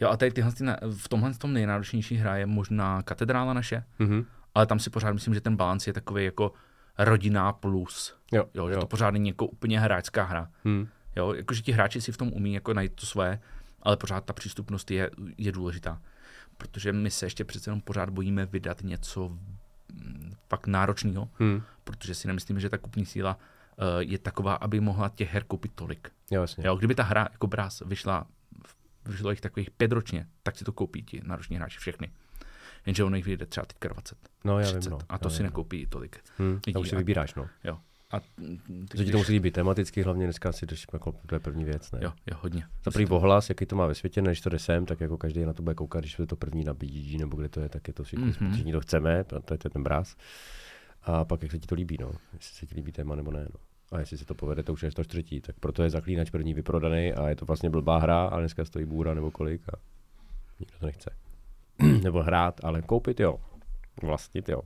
Jo a tady tyhle, v tomhle tom nejnáročnější hra je možná katedrála naše, Mhm. Ale tam si pořád myslím, že ten balans je takový jako rodinná plus. Jo, Jo, že jo. to pořád není jako úplně hráčská hra. Mhm. Jo, jakože ti hráči si v tom umí jako najít to své, ale pořád ta přístupnost je, je důležitá. Protože my se ještě přece jenom pořád bojíme vydat něco mm, fakt náročného, Hmm. protože si nemyslíme, že ta kupní síla uh, je taková, aby mohla těch her koupit tolik. Jo, jasně. Jo, kdyby ta hra jako Brás vyšla, vyšlo jich takových pět ročně, tak si to koupí ti nároční hráči všechny. Jenže ono jich vyjde třeba teďka 20, No, já 30 vím, no. a to já si vím. nekoupí tolik. Hmm. lidí. A už si vybíráš, no. Jo. A ty Že ti to musí líbit tematicky, hlavně dneska si jdeš, jako, to je první věc, ne? Jo, jo, hodně. Za první ohlas, jaký to má ve světě, než to jde sem, tak jako každý na to bude koukat, když je to první na BGG nebo kde to je, tak je to všichni, Mhm. mm-hmm. všichni to chceme, to je ten bráz. A pak jak se ti to líbí, no. Jestli se ti líbí téma nebo ne, no. A jestli se to povede, to už je to třetí, tak proto je zaklínač první vyprodaný a je to vlastně blbá hra a dneska stojí bůra nebo kolik a nikdo to nechce. nebo hrát, ale koupit jo. Vlastnit jo.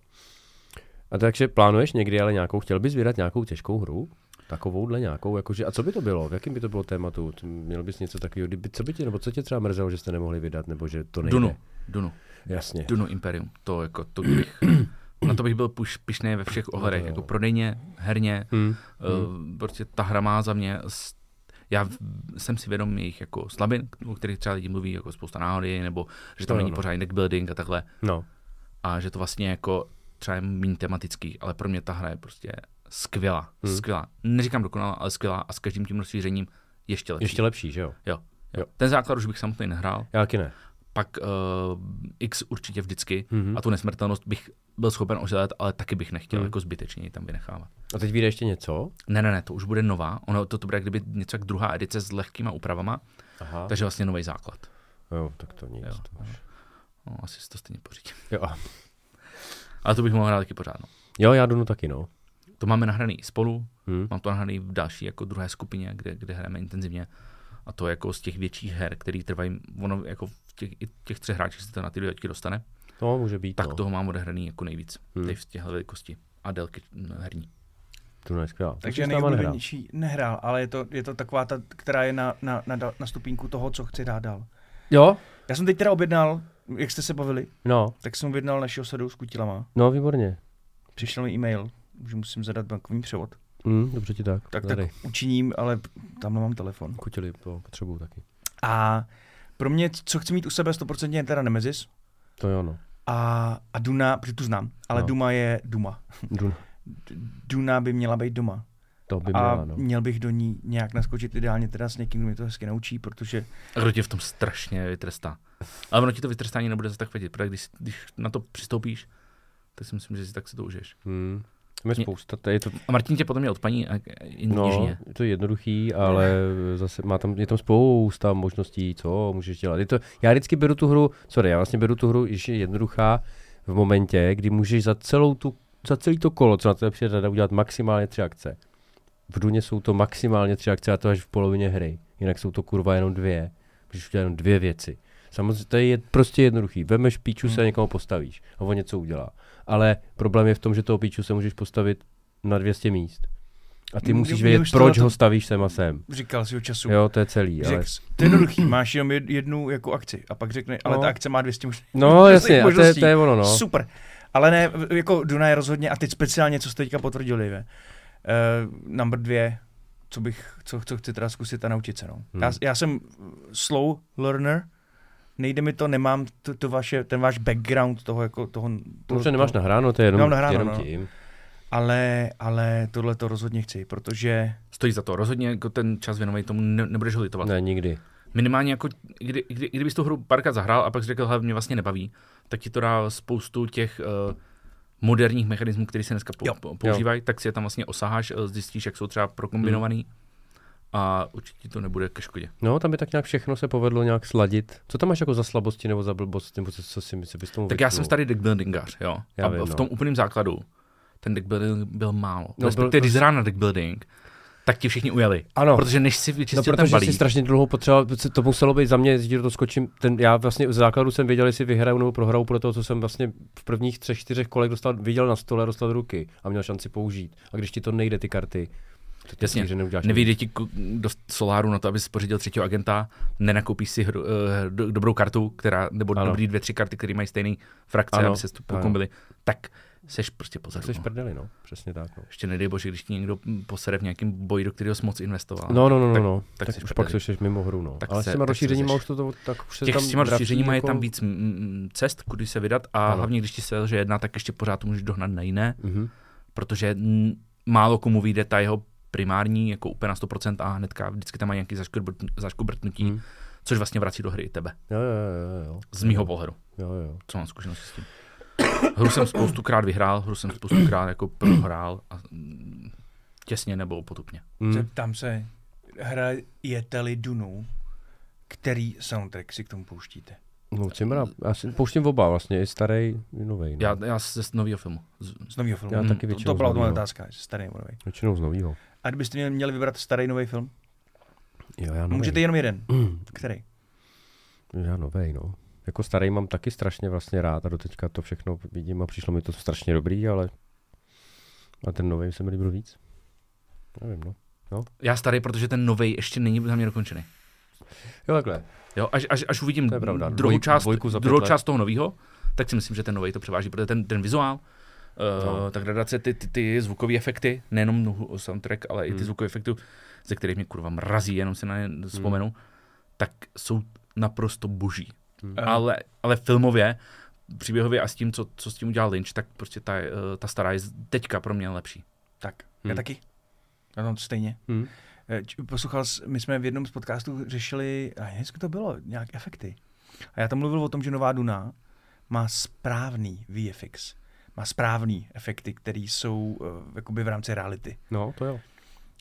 A takže plánuješ někdy ale nějakou, chtěl bys vydat nějakou těžkou hru? Takovouhle nějakou, jakože, a co by to bylo? V jakém by to bylo tématu? Měl bys něco takového, kdyby, co by tě, nebo co tě třeba mrzelo, že jste nemohli vydat, nebo že to nejde? Dunu, Dunu, Jasně. Dunu Imperium. To jako, to bych, na to bych byl puš, pišnej ve všech ohledech, jo. jako prodejně, herně, Hmm. hmm. prostě ta hra má za mě, já jsem si vědom jejich jako slabin, o kterých třeba lidi mluví, jako spousta náhody, nebo že tam To jo, není no. pořádný deck building a takhle, No, a že to vlastně jako třeba je méně tematický, ale pro mě ta hra je prostě skvělá, hmm. skvělá. Neříkám dokonalá, ale skvělá a s každým tím rozšířením ještě lepší. ještě lepší, že jo? Jo. Jo. jo. Ten základ už bych samotný nehrál, Já taky ne. Pak uh, X určitě vždycky Mhm. a tu nesmrtelnost bych byl schopen oželet, ale taky bych nechtěl Hmm. jako zbytečně ji tam vynechávat. A teď vyjde ještě něco? Ne, ne, ne, to už bude nová, ono to, to bude kdyby něco jak druhá edice s lehkýma úpravama, Aha. takže vlastně nový základ. Jo, tak to nic. Jo. To už. No, asi si to stejně pořídím. Jo, a- Ale to bych mohl hrát taky pořád. No. jo, já Dunu taky, no. To máme nahraný spolu, Hm. mám to nahraný v další jako druhé skupině, kde, kde hrajeme intenzivně. A to jako z těch větších her, které trvají, ono jako těch, i těch třech hráčích se to na ty dvě dostane, To může být, tak no. toho mám odehraný jako nejvíc. Hmm. Hmm. v těchto velikosti a délky mm, herní. Duna je skvělá. Takže nejoblíbenější nehrál, ale je to, je to taková ta, která je na, na, na, na stupínku toho, co chci dát dál. Jo? Já jsem teď teda objednal, jak jste se bavili, No, tak jsem objednal našeho sadu s kutilama. no, výborně. Přišel mi e-mail, že musím zadat bankovní převod. Hm, dobře ti tak. Tak, Tady. tak učiním, ale tam nemám telefon. Kutili to potřebuju taky. A pro mě, co chci mít u sebe 100% je teda Nemesis To jo, no. a, a Duna, protože tu znám, ale No. Duma je Duma. Duna. Duna by měla být doma. To by a měla, no. měl bych do ní nějak naskočit ideálně teda s někým, kdo mi to hezky naučí, protože A kdo tě v tom strašně vytrestá. Ale ono ti to vytrestání nebude zase tak vadit, protože když, když na to přistoupíš, tak si myslím, že si tak si to užiješ. Hm. Tam je spousta, to je to, A Martin tě potom je odpaní a i no, je to jednoduchý, ale zase má tam, je tam spousta možností, co můžeš dělat. Je to, já vždycky beru tu hru, sorry, já vlastně beru tu hru, když je jednoduchá v momentě, kdy můžeš za celou tu, za celý to kolo, co na tebe přijde rada, udělat maximálně tři akce. V Duně jsou to maximálně tři akce a to až v polovině hry. Jinak jsou to kurva jenom dvě. Můžeš udělat jenom dvě věci. Samozřejmě to je prostě jednoduchý. Vemeš píču se a někomu postavíš a on něco udělá. Ale problém je v tom, že toho píču se můžeš postavit na 200 míst. A ty musíš vědět, proč ho stavíš sem a sem. říkal si o času. Jo, to je celý. Ale... Řek, to je jednoduchý, máš jenom jed- jednu jako akci a pak řekne, ale No. ta akce má 200 možností. No jasně, a to je, to je ono, no. Super. Ale ne, jako Duna je rozhodně, a teď speciálně, co jste teďka potvrdili, ve. Uh, number dvě, co bych, co, co chci teda zkusit a naučit se, no. Hmm. Já, já jsem slow learner, nejde mi to, nemám to, to vaše, ten váš background toho, jako toho, toho, Dobře, nemáš nahráno, to je jenom, Nemám nahráno, jenom no. tím. ale, ale tohle to rozhodně chci, protože Stojí za to. Rozhodně jako ten čas věnovej tomu ne, nebudeš ho litovat. Ne, nikdy. Minimálně jako, kdy, kdy, kdybys tu hru párkrát zahrál a pak jsi řekl, hele, mě vlastně nebaví, tak ti to dá spoustu těch uh, moderních mechanismů, které se dneska Jo. po, po, používají, tak si je tam vlastně osaháš, eh, zjistíš, jak jsou třeba prokombinovaný a určitě to nebude ke škodě. No, tam by tak nějak všechno se povedlo nějak sladit. Co tam máš jako za slabosti nebo za blbosti, nebo co, co si myslíš, bys tomu Tak já jsem starý deckbuildingář, jo. Já a vím, v no. tom úplném základu ten deckbuilding byl málo. No, No, Respektive, byl- když na deckbuilding, tak ti všichni ujeli. Ano. Protože než si No, vyčistil ten protože balík, si strašně dlouho potřeboval, to muselo být za mě, do to skočím, ten, já vlastně z základu jsem věděl, jestli vyhraju nebo prohraju podle toho, co jsem vlastně v prvních třech, čtyřech kolech dostal, viděl na stole, dostal do ruky a měl šanci použít. A když ti to nejde, ty karty, to Jasně, že nevyjde ti dost soláru na to, aby si pořídil třetího agenta, nenakoupíš si hru, uh, do, dobrou kartu, která, nebo Ano. dobrý dvě, tři karty, které mají stejný frakce, Ano, aby se pokombili, tak seš prostě pozadu. Jsi no. prdeli, no. Přesně tak, no. Ještě nedej bože, když ti někdo posere v nějakém boji, do kterého jsi moc investoval. No, no, no, no, tak, no. tak tak jsi už pak jsi mimo hru, no. Tak Ale se- s těma tak rozšířeníma seš. už to, to, tak už se Těch tam s těma vrací rozšířeníma je jako- tam víc mm, cest, kudy se vydat a Ano. hlavně když ti se že jedna, tak ještě pořád to můžeš dohnat na jiné, Mhm. protože málo komu vyjde ta jeho primární jako úplně na 100% a hnedka vždycky tam má nějaký zaškobrt- zaškobrtnutí, Mhm. což vlastně vrací do hry i tebe. Jo, jo, jo, jo, jo. Z mýho pohledu, Jo, jo. co mám zkušenost s tím. Hru jsem spoustukrát vyhrál, hru jsem spoustukrát jako prohrál a mm, těsně nebo potupně. Mm. Zeptám se, hrajete-li Dunu, který soundtrack si k tomu pouštíte? No, Cimra, já si pouštím oba vlastně, i starý, i nový. No. Já, já ze nového filmu. Z, Z nového filmu? Já Mm, taky to, většinou to byla z moje novýho. otázka, starý nebo nový. Většinou z novýho. A kdybyste měli- měli vybrat starý nový film? Jo, já nový. Můžete jenom jeden. Mm. Který? Já novej, no. Jako starý mám taky strašně vlastně rád a doteďka to všechno vidím a přišlo mi to strašně dobrý, ale a ten nový se mi líbil víc. Nevím, no. já starý, protože ten nový ještě není za mě dokončený. Jo, takhle. Jo, až, až, až uvidím druhou, část, druhou část toho nového, tak si myslím, že ten nový to převáží, protože ten, ten vizuál, No. ta gradace, ty, ty, ty zvukové efekty, nejenom soundtrack, ale i ty Hmm. zvukové efekty, ze kterých mě kurva mrazí, jenom si na ně vzpomenu, tak jsou naprosto boží. Hmm. Eh, Ale, ale filmově, příběhově a s tím, co, co s tím udělal Lynch, tak prostě ta, eh, ta stará je teďka pro mě lepší. Tak, já Hmm. taky. Já tam stejně. Hm. Eh, Poslouchal, my jsme v jednom z podcastů řešili, a dneska to bylo, nějak efekty. A já tam mluvil o tom, že Nová Duna má správný VFX. Má správný efekty, které jsou uh, jakoby v rámci reality. No, to jo.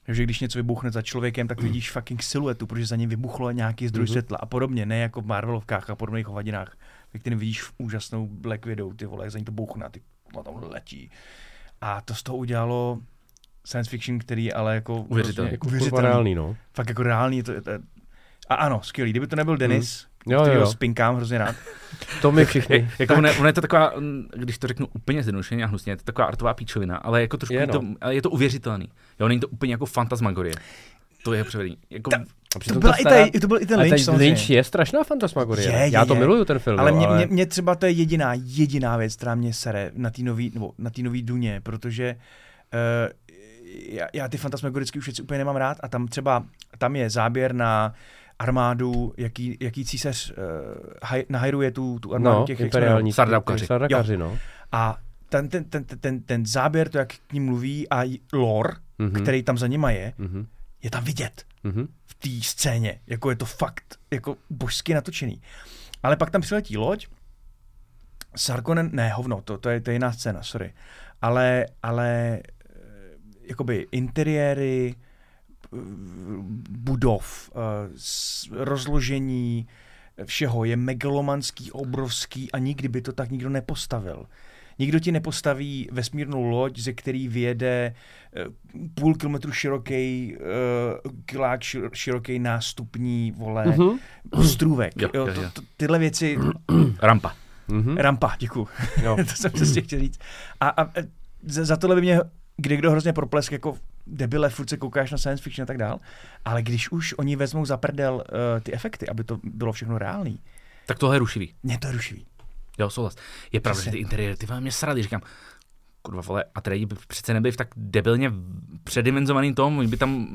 Takže když něco vybuchne za člověkem, tak vidíš fucking siluetu, protože za ním vybuchlo nějaký zdroj Mhm. světla a podobně, ne jako v Marvelovkách a podobných hovadinách, ve kterým vidíš úžasnou Black Widow, ty vole, jak za ní to bouchne a ty a tam letí. A to z toho udělalo science fiction, který ale jako Uvěřitelný. hrozně Jako uvěřitelný. reálný, no. Fakt jako reálný. To, to, a ano, skvělý. Kdyby to nebyl Denis, Jo, jo, jo. spinkám hrozně rád. To my všichni. Je, jako ono, je- ono je to taková, mm, když to řeknu úplně zjednodušeně a hnusně, je to taková artová píčovina, ale jako trošku Je, je, no. to, ale je to uvěřitelný. Jo, není to úplně jako fantasmagorie. To je převedení. Jako, Ta- To, byla i ta, to byl i ten Lynch, ten. Lynch je strašná fantasmagorie. Je, je, Já to je. miluju ten film. ale mě, mě, mě, třeba to je jediná, jediná věc, která mě sere na té nový, nebo na té nový Duně, protože uh, já, já ty fantasmagorické už věci úplně nemám rád a tam třeba, tam je záběr na armádu, jaký, jaký císař uh, haj, nahajruje tu, tu armádu no, těch, imperiální. Sardaukaři. Sardaukaři, no. A ten, ten, ten, ten, ten záběr, to, jak k ním mluví a lore, Mhm. který tam za nima je, Mhm. je tam vidět Mhm. v té scéně. Jako je to fakt jako božsky natočený. Ale pak tam přiletí loď, Sarkonen, ne, hovno, to, to, je, to je jiná scéna, sorry. Ale, ale eh, jakoby interiéry, budov, eh, rozložení všeho je megalomanský, obrovský a nikdy by to tak nikdo nepostavil. Nikdo ti nepostaví vesmírnou loď, ze který vyjede eh, půl kilometru široký, kilák šir- široký nástupní, vole, Mhm. ostrůvek. Jo, Jo, jo, to, jo. to, tyhle věci, rampa. Mhm. rampa, děkuju. Jo. to jsem přesně chtěl říct. A, a za, za tohle by mě kde kdo hrozně proplesk, jako debile, furt se koukáš na science fiction a tak dál. Ale když už oni vezmou za prdel uh, ty efekty, aby to bylo všechno reálný, Tak tohle je rušivý. mě to je rušivý. Jo, souhlas. Je pravda, že ty interiéry, ty vole, mě srali, říkám, kurva vole, a tady by přece nebyli v tak debilně předimenzovaný tom, oni by tam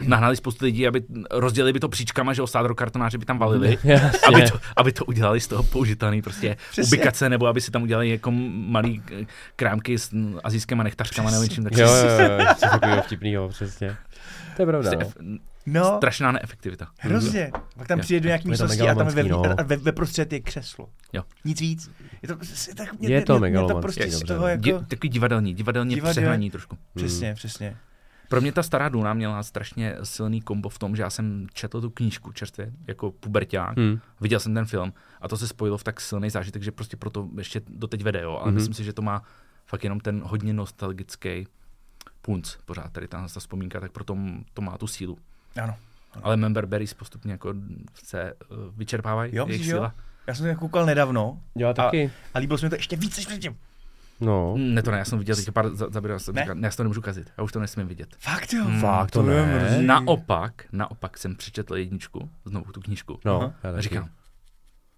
nahnali spoustu lidí, aby rozdělili by to příčkama, že osádro kartonáři by tam valili, Jasně. aby to, aby to udělali z toho použitelný prostě Přesně. ubikace, nebo aby si tam udělali jako malý eh, krámky s azijskými nechtařkama nebo něčím Jo, takovým. jo, jo, něco takového vtipného, přesně. To je pravda, Prostě no. No, strašná neefektivita. Hrozně. Pak tam Jo. přijde do to místnosti a tam je ve, no. ve, ve prostřed je křeslo. Jo. Nic víc. Je to, je tak, mě, Je to mě, mě to megalomanský, prostě z dobře, toho jako... Di, takový divadelní, divadelně Divadel- přehnaní trošku. Přesně, přesně. Pro mě ta stará Duna měla strašně silný kombo v tom, že já jsem četl tu knížku čerstvě, jako puberták, Hmm. viděl jsem ten film a to se spojilo v tak silný zážitek, že prostě proto ještě doteď vede, jo. Ale Mhm. myslím si, že to má fakt jenom ten hodně nostalgický punc pořád, tady ta, ta vzpomínka, tak proto to má tu sílu. Ano. Ale Member Berries postupně jako se uh, vyčerpávají, Jo, jejich myslíš, jo? Já jsem to koukal nedávno Jo, taky. a líbilo se mi to ještě víc než předtím. No. Mm, Ne to ne, já jsem viděl teď pár za, za, jsem Ne? říkal, ne, já si to nemůžu kazit, já už to nesmím vidět. Fakt jo? Mm, Fakt, to to ne. mrzí. Naopak, naopak jsem přečetl jedničku, znovu tu knížku. No, A říkám,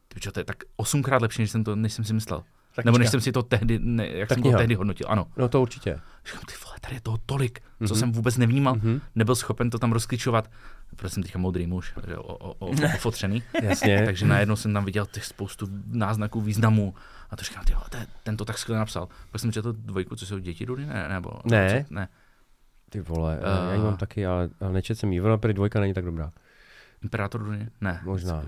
ty čo, to je tak osmkrát lepší, než jsem, to, než jsem si myslel. Tak Nebo než jsem si to tehdy, ne, jak Ta jsem kniha. to tehdy hodnotil, ano. No to určitě. Říkám, ty vole, tady je toho tolik, co Mhm. jsem vůbec nevnímal, Mhm. nebyl schopen to tam rozklíčovat, protože jsem teďka modrý muž, že, o, o, o, ofotřený, Jasně. takže najednou jsem tam viděl těch spoustu náznaků významů a to říkám, ty vole, ten, to tak skvěle napsal. Pak jsem četl dvojku, co jsou děti Duny, ne, nebo, Ne. ne. Ty vole, Eh. uh, já ji mám taky, ale, ale nečet jsem ji. Ona dvojka není tak dobrá. Imperátor Duny? Ne. Možná.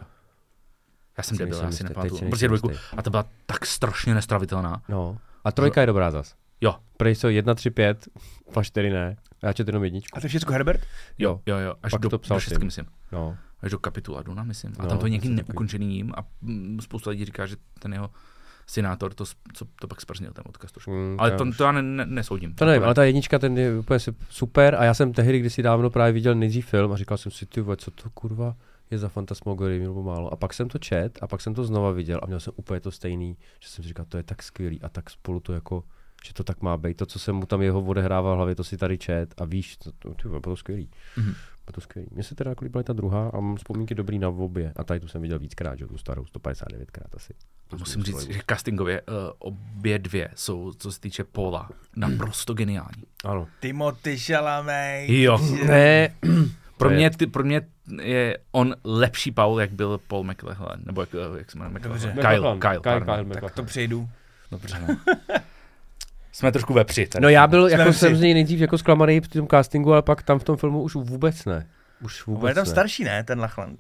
Já jsem Si debil, já si nepamatuju. si Prostě dvojku. A to byla tak strašně nestravitelná. No. A trojka je dobrá zas. Jo. Prej jsou 1, 3, 5, pa 4 ne. A já četl jenom jedničku. A to je všechno Herbert? Jo, jo, jo. Až Pak do, to psal do šestky, myslím. No. Až do kapitula Duna, myslím. A No, tam to je taky. neukončený jim a mm, spousta lidí říká, že ten jeho synátor to, co, to pak sprznil ten odkaz trošku. Mm, Ale já to, to já ne, ne, nesoudím. To nevím, ne. ale ta jednička, ten je úplně si- super a já jsem tehdy kdysi dávno právě viděl nejdřív film a říkal jsem si, ty co to kurva je za fantasmagorii nebo málo. A pak jsem to čet a pak jsem to znova viděl a měl jsem úplně to stejný, že jsem si říkal, to je tak skvělý a tak spolu to jako, že to tak má být. To, co jsem mu tam jeho odehrával v hlavě, to si tady čet a víš, to, to, vole, bylo to skvělý. Mhm. Bylo to skvělý. Mně se teda jako líbila i ta druhá a mám vzpomínky dobrý na obě. A tady tu jsem viděl víckrát, že tu starou, 159krát asi. Musím říct, že castingově uh, obě dvě jsou, co se týče Paula, naprosto geniální. Ano. Timothy Chalamet. Jo. Ne, Pro mě, ty, pro mě je on lepší Paul, jak byl Paul McLachlan, nebo jak, eh, jak se jmenuje. McLachlan. Kyle, McLachlan. Kyle, Kyle, pardon. Kyle Tak to přejdu. Dobře, no. Jsme trošku ve při. tady. No já byl, Jsme jako si- jsem z něj nejdřív jako zklamaný v tom castingu, ale pak tam v tom filmu už vůbec ne. Už On vůbec je tam ne. starší, ne, ten Lachlan?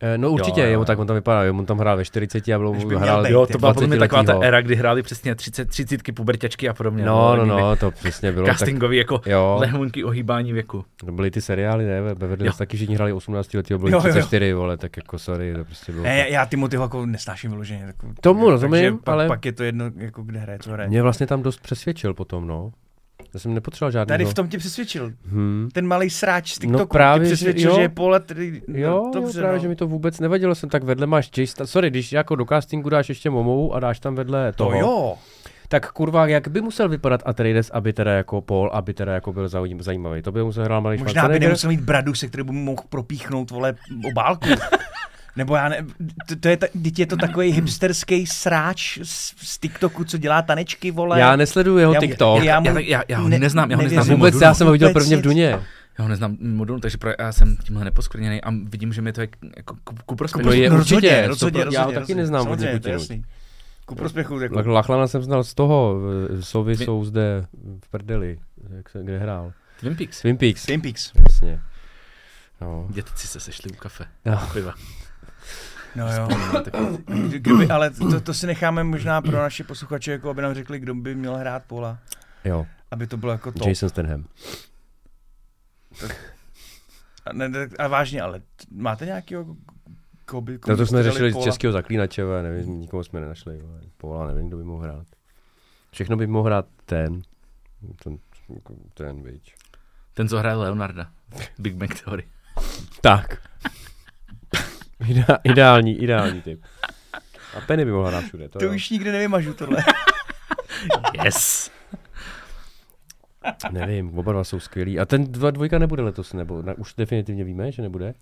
Eh, No určitě, Jo, jo, jo, tak on tam vypadá, jo, on tam hrál ve 40 a bylo hrál Jo, to byla podle mě taková ta 20letýho. éra, kdy hráli přesně 30, 30 puberťačky a podobně. No, no, no, to přesně bylo. Tak, Castingový jako jo, lehonky ohýbání věku. to byly ty seriály, ne, ve Beverly. Hills taky všichni hráli 18 letý, byli Jo, jo, jo. 34, vole, tak jako sorry, to prostě bylo. Ne, já, já Timothyho jako nesnáším vyloženě. Jako, Tomu rozumím, takže pak, ale- pak je to jedno, jako kde hraje, co hraje. Mě vlastně tam dost přesvědčil potom, no. Já jsem nepotřeboval žádný. Tady v tom tě přesvědčil. Hmm. Ten malý sráč z TikToku No právě, tě že přesvědčil, jo. že je pole, tedy, Jo, no, dobře, dobře, jo, právě, no. že mi to vůbec nevadilo, jsem tak vedle máš Jason, sorry, když jako do castingu dáš ještě Momou a dáš tam vedle To toho, jo. tak kurva, jak by musel vypadat Atreides, aby teda jako Paul, aby teda jako byl zajímavý, to by musel hrát malý Možná by nemusel mít bradu, se kterou by mohl propíchnout, vole, obálku. Nebo já ne, to, to je, ta, teď je to takový hipsterský sráč z, z TikToku, co dělá tanečky, vole. Já nesleduju jeho Já- TikTok. já- Já, já, já ho ne- neznám, já ho nevěřím. neznám. Vůbec já Dunu. jsem ho viděl Vůbec prvně v. Duně. Já ho neznám mimo Dunu, takže pro, já jsem tímhle neposkvrněný a vidím, že mi to je jako ku, ku prospěchu. No je no, určitě, rozhodně, já ho taky neznám jasný. Ku prospěchu, jako, Lach- Lachlana jsem znal z toho, Sovy Vy- jsou zde v prdeli, jak se, kde hrál. Twin Peaks. Twin Peaks, Twin Peaks. jasně. No. Dětci se sešli u kafe. Piva. No jo. Tak, Kdyby, ale to, to si necháme možná pro naše posluchače, jako aby nám řekli, kdo by měl hrát Pola. Jo, Aby to bylo jako to. Jason Stenham. A, ne, ne, a vážně, ale máte nějakého koho by, koho No to jsme řešili z českého zaklínače, ale nevím, nikoho jsme nenašli. Paula, nevím, kdo by mohl hrát. Všechno by mohl hrát ten, ten, ten, viď. ten, co hraje Leonarda. Big Bang Theory. Tak. Ideální, ideální typ. A Penny by mohla hrát všude. To, To jo. už nikdy nevymažu tohle. Yes. Nevím, oba dva jsou skvělí. A ten dva, dvojka nebude letos, nebo na, už definitivně víme, že nebude?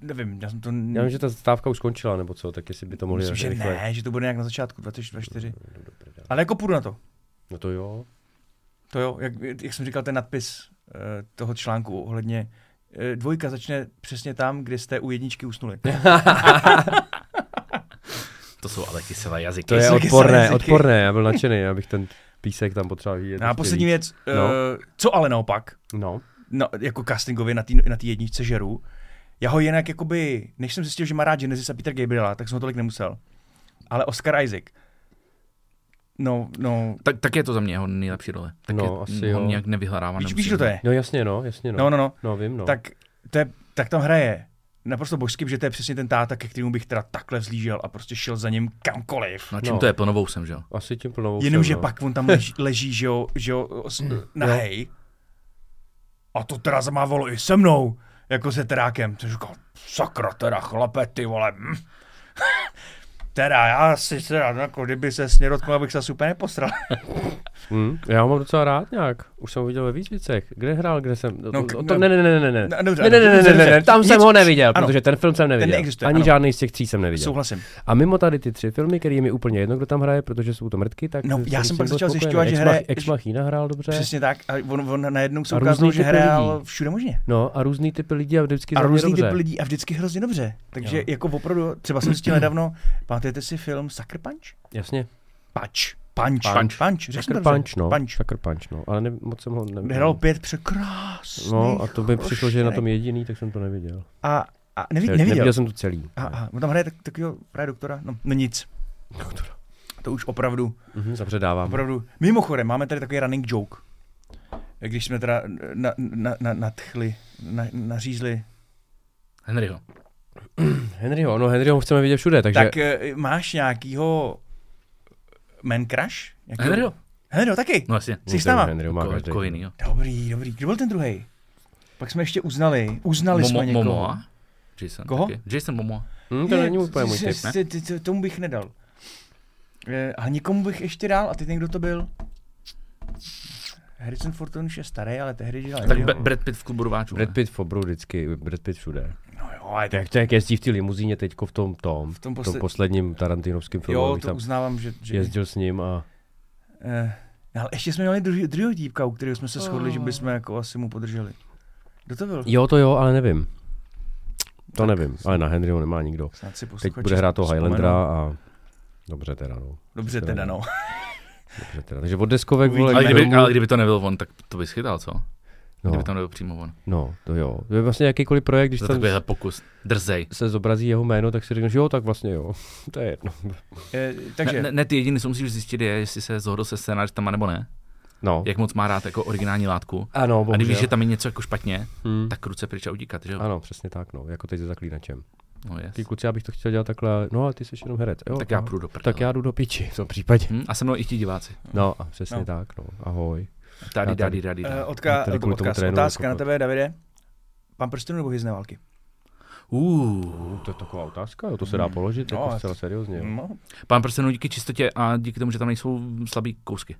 Nevím, já jsem to... Já vím, že ta stávka už skončila, nebo co, tak jestli by to mohli Myslím, že rychle- ne, že to bude nějak na začátku 2024. No, prdele. Ale jako půjdu na to. No to jo. To jo, jak, jak jsem říkal, ten nadpis uh, toho článku ohledně dvojka začne přesně tam, kde jste u jedničky usnuli. To jsou ale kyselé jazyky. To je odporné, jazyky. odporné, já byl nadšený, abych ten písek tam potřeboval vidět. No a poslední víc. věc, uh, No. co ale naopak, No, no, jako castingově na té na tý jedničce žeru, já ho jinak jakoby, než jsem zjistil, že má rád Genesis a Peter Gabriela, tak jsem ho tolik nemusel. Ale Oscar Isaac, no, no, Tak, tak je to za mě jeho nejlepší role. Tak No, je, asi on jo. nějak nevyhledává. víš, víš, kdo to je? no jasně no, jasně no. No, no, no, No vím no. tak, to je, tak tam hraje naprosto božský, že to je přesně ten táta, ke kterému bych teda takhle vzlížel a prostě šel za ním kamkoliv. No čím No. to je plnovou jsem, že jo? Asi tím plnou Jenomže no. pak on tam leží, leží že jo, že jo, s- nahej. A to teda zamávalo i se mnou, jako se terákem. To říkal, sakra teda chlape, ty vole. Teda, já si teda, jako kdyby se směr dotknul, abych se asi úplně nepostral. Hm, já ho mám docela rád nějak. Už jsem ho viděl ve víc věcech. Kde hrál, kde jsem? No, No, to, to, ne, ne, ne, ne, ne. No, dobře, Ne, ne, ne, ne, ne, ne, ne, tam jsem ho neviděl, ano. protože ten film jsem neviděl. neexistuje, Ani ano. žádný z těch tří jsem neviděl. Souhlasím. A mimo tady ty tři filmy, který je mi úplně jedno, kdo tam hraje, protože jsou to mrtky, tak No, já jsem pak začal zjišťovat, že hraje- Ex Machina hrál dobře. Přesně tak. A on, on najednou se různý že typy hrál všude možně. No a různý typy lidí a vždycky A různý dobře. typ lidí a vždycky hrozně dobře. Takže jako opravdu, třeba jsem zjistil nedávno, pamatujete si film Sucker Punch? Jasně. Punch. Punch. Punch. Punch. Sucker. Punch, no. Punch. Sucker Punch, no. Ale ne, moc jsem ho neviděl. hrál pět překrásných. No a to by přišlo, že je na tom jediný, tak jsem to neviděl. A, a nevi, Ne- neviděl. Neviděl jsem to celý. A, a on tam hraje tak, takového hraje doktora? No, no nic. To už opravdu, Mhm, zapředávám. opravdu. Mimochodem, máme tady takový running joke. Když jsme teda na, na, na, nadchli, na, nařízli. Henryho. Henryho, no Henryho chceme vidět všude, takže... Tak eh, máš nějakýho man crush? Jakýho? Henryho? Henryho taky? No jasně. Jsi s náma? Henryho má Ko, každý. ko jinýho. Dobrý, dobrý. Kdo byl ten druhý? Pak jsme ještě uznali. Uznali Momo, jsme někoho. Momoa? Jason. Koho? Taky. Jason Momoa. Hm, to Je, není úplně můj typ, ne? Tomu bych nedal. Eh, A nikomu bych ještě dal, a teď někdo to byl? Harrison Ford už je starý, ale tehdy dělal. Tak Brad Pitt v klubu rváčů. Brad? Pitt v obru vždycky, Brad Pitt všude. No ale tak, Tak to jak jezdí v té limuzíně teďko v tom tom, V tom v tom posled- posledním Tarantinovském filmu, jo, to tam uznávám, že... že jezdil s ním a eh, ale ještě jsme měli druhý, druhého dípka, u kterého jsme se shodli, že bychom jako asi mu podrželi. Kdo to byl? jo, to jo, ale nevím. To nevím, ale na Henryho nemá nikdo. Snad si Teď bude hrát toho. Highlandera a dobře teda, no. Dobře teda, no. Dobře teda. Takže od deskovek, vole, Ale kdyby, ale kdyby to nebyl on, tak to bys chytal, co? No, Kdyby to nebyl přímo on. no, to jo. To je vlastně jakýkoliv projekt, když Za tam takovýhle pokus. Drzej. se zobrazí jeho jméno, tak si řekneš, jo, tak vlastně jo. To je jedno. Eh, takže, Ne, ne, ne, ty jediný, co musíš zjistit, je, jestli se zhodl se scénářem nebo ne. No. Jak moc má rád jako originální látku. Ano, A když bohužel. víš, že tam je něco jako špatně, Hmm. tak ruce pryč a utíkat, že jo? Ano, přesně tak, no. Jako teď se zaklínačem. No, yes. Ty kluci, já bych to chtěl dělat takhle, no a ty jsi jenom herec. Jo, Tak já aha. půjdu do prdele. Tak já jdu do piči v tom případě. Hm? A se mnou i ti diváci. No a přesně No. tak, no. Ahoj. Tady, tady, tady. tady, eh, odka, tady odkaz, trénu otázka na jako- tebe, Davide. Pan prstenů nebo hyzné války? Uh, Uh, to je taková otázka, jo, to se dá položit, No, jako zcela seriózně. No, Pán prstenů díky čistotě a díky tomu, že tam nejsou slabý kousky.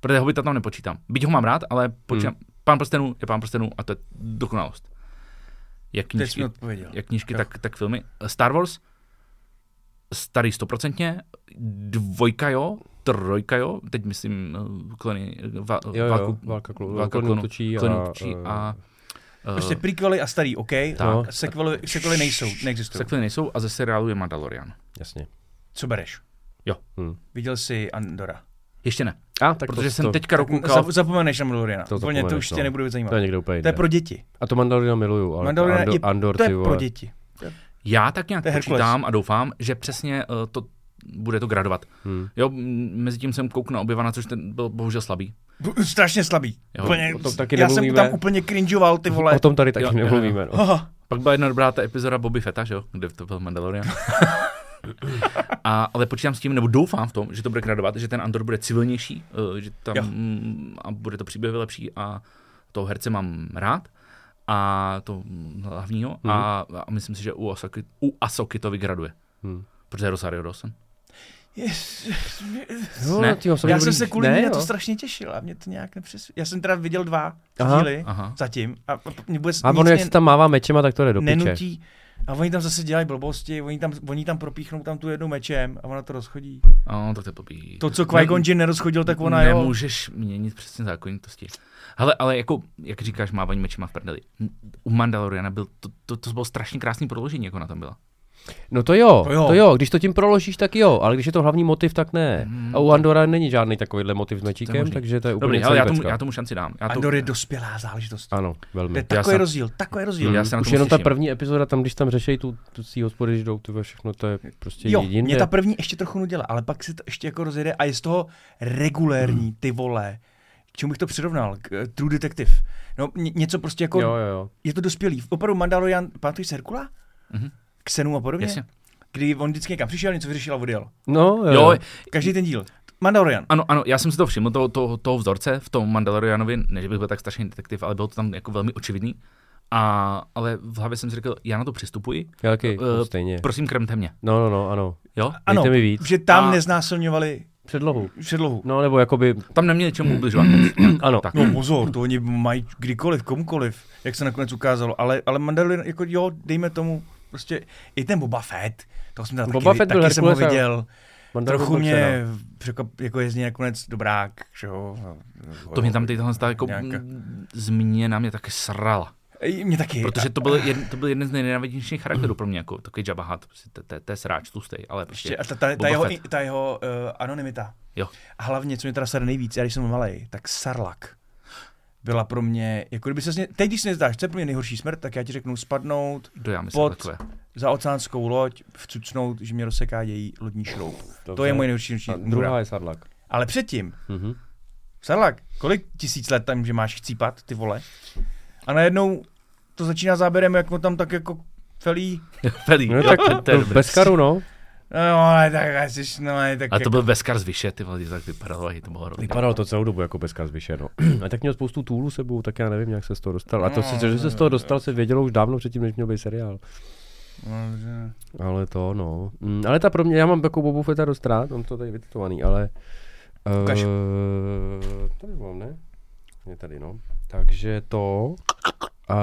Protože Hobita tam nepočítám. Byť ho mám rád, ale počítám. Hmm. Pán prstenů je pán prstenů a to je dokonalost. Jak knížky, jak knížky tak, tak filmy. Star Wars, starý stoprocentně, dvojka jo, trojka jo, teď myslím uh, klony, va, Jo, jo, válku, válka klonů, válka klonů klonů, točí klonů a, točí eh, a uh, Prostě prequely a starý, OK. Tak. Tak. Sequely, sequely nejsou, neexistují. Sekvily nejsou a ze seriálu je Mandalorian. Jasně. Co bereš? Hm. Viděl jsi Andora? Ještě ne, A, tak protože to, jsem to, teďka Tak dokoukal. zap- zapomeneš na Mandaloriana. To Úplně to už tě no. nebude zajímat. to je někde úplně To je pro děti. A to Mandaloriana miluju, ale Mandalorian Andor, je- Andor, To je ty pro děti. Já tak nějak počítám a doufám, že přesně uh, to bude to gradovat. Hm. Jo, mezi tím jsem koukl na Obyvana, což ten byl bohužel slabý. B- Strašně slabý. Jo, úplně, o tom taky já jsem nemluvíme. tam úplně cringeoval, ty vole. O tom tady taky Jo, jo, jo. nemluvíme. No. Aha. Pak byla jedna dobrá ta epizoda Bobby Fetta, že jo, kde to byl Mandalorian. a, ale počítám s tím, nebo doufám v tom, že to bude gradovat, že ten Andor bude civilnější, uh, že tam Jo. mm, a bude to příběh lepší a toho herce mám rád a to mm, hlavního Mhm. a, a myslím si, že u Asoky, u Asoky to vygraduje. Hm. Protože je Rosario Dawson. Yes. Jo, Ne? tyjo, Já jsem se kvůli ne, na to jo. strašně těšil a mě to nějak nepřes... Já jsem teda viděl dva Aha. díly Aha. zatím a p- mě vůbec A ono, jak se tam mává mečema, tak to jde do piče. nenutí. A oni tam zase dělají blbosti, oni tam, oni tam propíchnou tam tu jednu mečem a ona to rozchodí. No, tak to je blbý. To, co Qui-Gon Jinn nerozchodil, tak ona jo. Nemůžeš měnit přesně zákonitosti. Ale, ale jako, jak říkáš, mávání mečema v prdeli. U Mandaloriana byl, to, to, to bylo strašně krásný prodloužení, jako na tom byla. No to jo, To jo. to jo, když to tím proložíš, tak jo, ale když je to hlavní motiv, tak ne. Hmm. A u Andora není žádný takovýhle motiv s To je mečíkem, takže to je úplně Dobrý, ale já tomu, já tomu šanci dám. Já to, Andor je dospělá záležitost. Ano, To velmi. je Já takový jsem- rozdíl, takový rozdíl. Já Mm, se na Už jenom ta první epizoda, tam když tam řešejí tu, tu svý hospody, když jdou, ty všechno to je prostě Jo, jinde. mě ta první ještě trochu nudila, ale pak se to ještě jako rozjede a je z toho regulérní, ty vole. K čemu bych to přirovnal? K uh, True Detective. No, ně, něco prostě jako, Jo, jo, jo. je to dospělý. Opravdu Mandalorian, pamatuješ Herkula? Mhm. Xenu a podobně? Jasně. Kdy on vždycky někam přišel, něco vyřešil a odjel. No, jo. Jo, Každý ten díl. Mandalorian. ano, ano, já jsem si to všiml, toho, toho, toho vzorce v tom Mandalorianovi, ne, že bych byl tak strašný detektiv, ale bylo to tam jako velmi očividný. A, ale v hlavě jsem si řekl, já na to přistupuji, Já taky, Eh, uh, stejně. prosím krmte mě. No, no, no, ano. Jo? Ano, mi víc. že tam A- neznásilňovali Předlohu. předlohu. No, nebo jakoby, Tam neměli čemu ubližovat. ano. tak. No pozor, to oni mají kdykoliv, komukoliv, jak se nakonec ukázalo, ale, ale Mandalorian, jako jo, dejme tomu, prostě i ten Boba Fett, to jsem tam Boba taky, Fett byl taky jsem ho viděl, Mandalorian trochu mě překvap, jako je z něj nakonec dobrák, že jo. To mě tam teď tahle ta jako Nějaká- změna mě taky srala. Mě taky. Protože to byl, jeden, to byl jeden z nejnenávidějších charakterů pro mě, jako takový Jabba Hutt, prostě to- to- to je sráč tlustej, ale prostě Ještě, a ta, ta, ta jeho, ta jeho uh, anonymita. Jo. A hlavně, co mě teda sere nejvíc, já když jsem malý, tak Sarlak byla pro mě, jako kdyby se mě, teď když si nezdáš, co je pro mě nejhorší smrt, tak já ti řeknu spadnout kdo já myslím pod- takové. za oceánskou loď, vcucnout, že mě rozseká její lodní šroub. To Dobře. je moje nejhorší noční můra. druhá je Sarlak. Ale předtím, Mhm. Sarlak, kolik tisíc let tam, že máš chcípat, ty vole? A najednou to začíná záběrem, jak mu tam tak jako felí. Velý, No tak to to dobré. bez karu, no. No, ale tak, jsi, no, ale tak A to jako, byl Veskar z Vyše, ty vole, tak vypadalo, to bylo hrozný. Vypadalo to celou dobu jako bezkaz vyše, no. A tak měl spoustu tůlů sebou, tak já nevím, jak se z toho dostal. A to, si, že se z toho dostal, se vědělo už dávno předtím, než měl být seriál. No, že- Ale to, no. Mm, ale ta pro mě, já mám jako Bobu Fetta dost rád, on to tady vytetovaný, ale... Ukaž. Uh, tady mám, ne? Je tady, no. Takže to... Uh,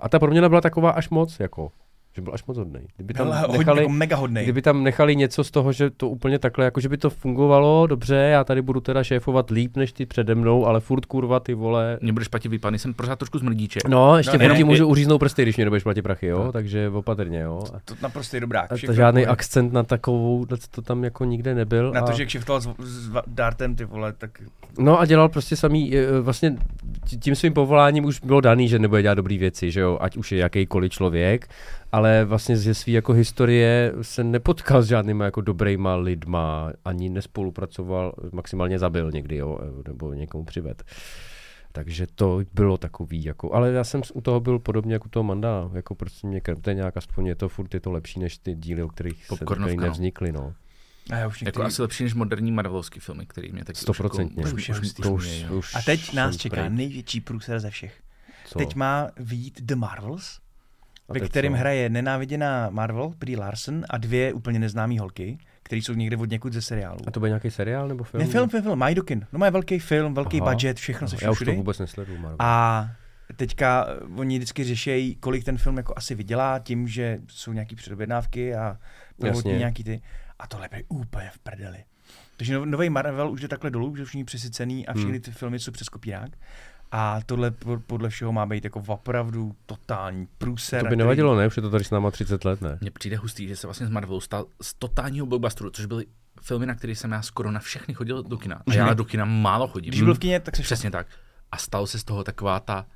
a ta proměna byla taková až moc, jako. Že byl až moc hodnej. Kdyby tam hodně, nechali, jako mega hodnej. Kdyby tam nechali něco z toho, že to úplně takhle, jako že by to fungovalo, dobře, já tady budu teda šéfovat líp než ty přede mnou, ale furt kurva ty vole. Mě budeš platit výpady, jsem pořád trošku zmrdíček. No, ještě No, no, ne, ti ne, můžu uříznout prsty, když mě nebudeš platit prachy, jo, No. takže opatrně, jo. A, To naprosto dobrák. a všechno to žádný jako- akcent na takovou, to tam jako nikde nebyl. Na a... to, že kšiftoval s, s Dartem, ty vole, tak No a dělal prostě samý, eh, vlastně tí- tím svým povoláním už bylo daný, že nebude dělat dobré věci, že jo, ať už je jakýkoliv člověk, ale vlastně ze své jako historie se nepotkal s žádnýma jako dobrýma lidma, ani nespolupracoval, maximálně zabil někdy, jo, nebo někomu přived. Takže to bylo takový, jako, ale já jsem u toho byl podobně jako u toho Manda, jako prostě mě krmte nějak, aspoň je to furt je to lepší než ty díly, o kterých se Popcornovka, tady no. nevznikly, no. a já už Jako některý... asi lepší než moderní Marvelovský filmy, který mě taky Stoprocentně. Už, Už jako, už, To už, už, už, už A teď nás čeká největší průser ze všech. Co? Teď má výjít The Marvels, ve kterém hraje nenáviděná Marvel, Brie Larson a dvě úplně neznámé holky, které jsou někde od někud ze seriálu. A to byl nějaký seriál nebo film? Ne, film, film, film, mají do kin. No má velký film, velký Aha. budget, všechno se Já už to všude. vůbec nesleduju, Marvel. A teďka eh, oni vždycky řešejí, kolik ten film jako asi vydělá tím, že jsou nějaký předobjednávky a prvotní nějaký ty. A tohle je úplně v prdeli. Takže nový Marvel už jde takhle dolů, že už není přesycený a všechny Hmm. ty filmy jsou přes kopírák. A tohle po- podle všeho má být jako opravdu totální průser. to by který- nevadilo, ne? Už je to tady s náma 30 let, ne? Mně přijde hustý, že se vlastně z Marvelu stal z totálního blockbusteru, což byly filmy, na které jsem já skoro na všechny chodil do kina. A Že já do kina málo chodím. Když byl v kině, tak se Přesně tak. A stalo se z toho taková ta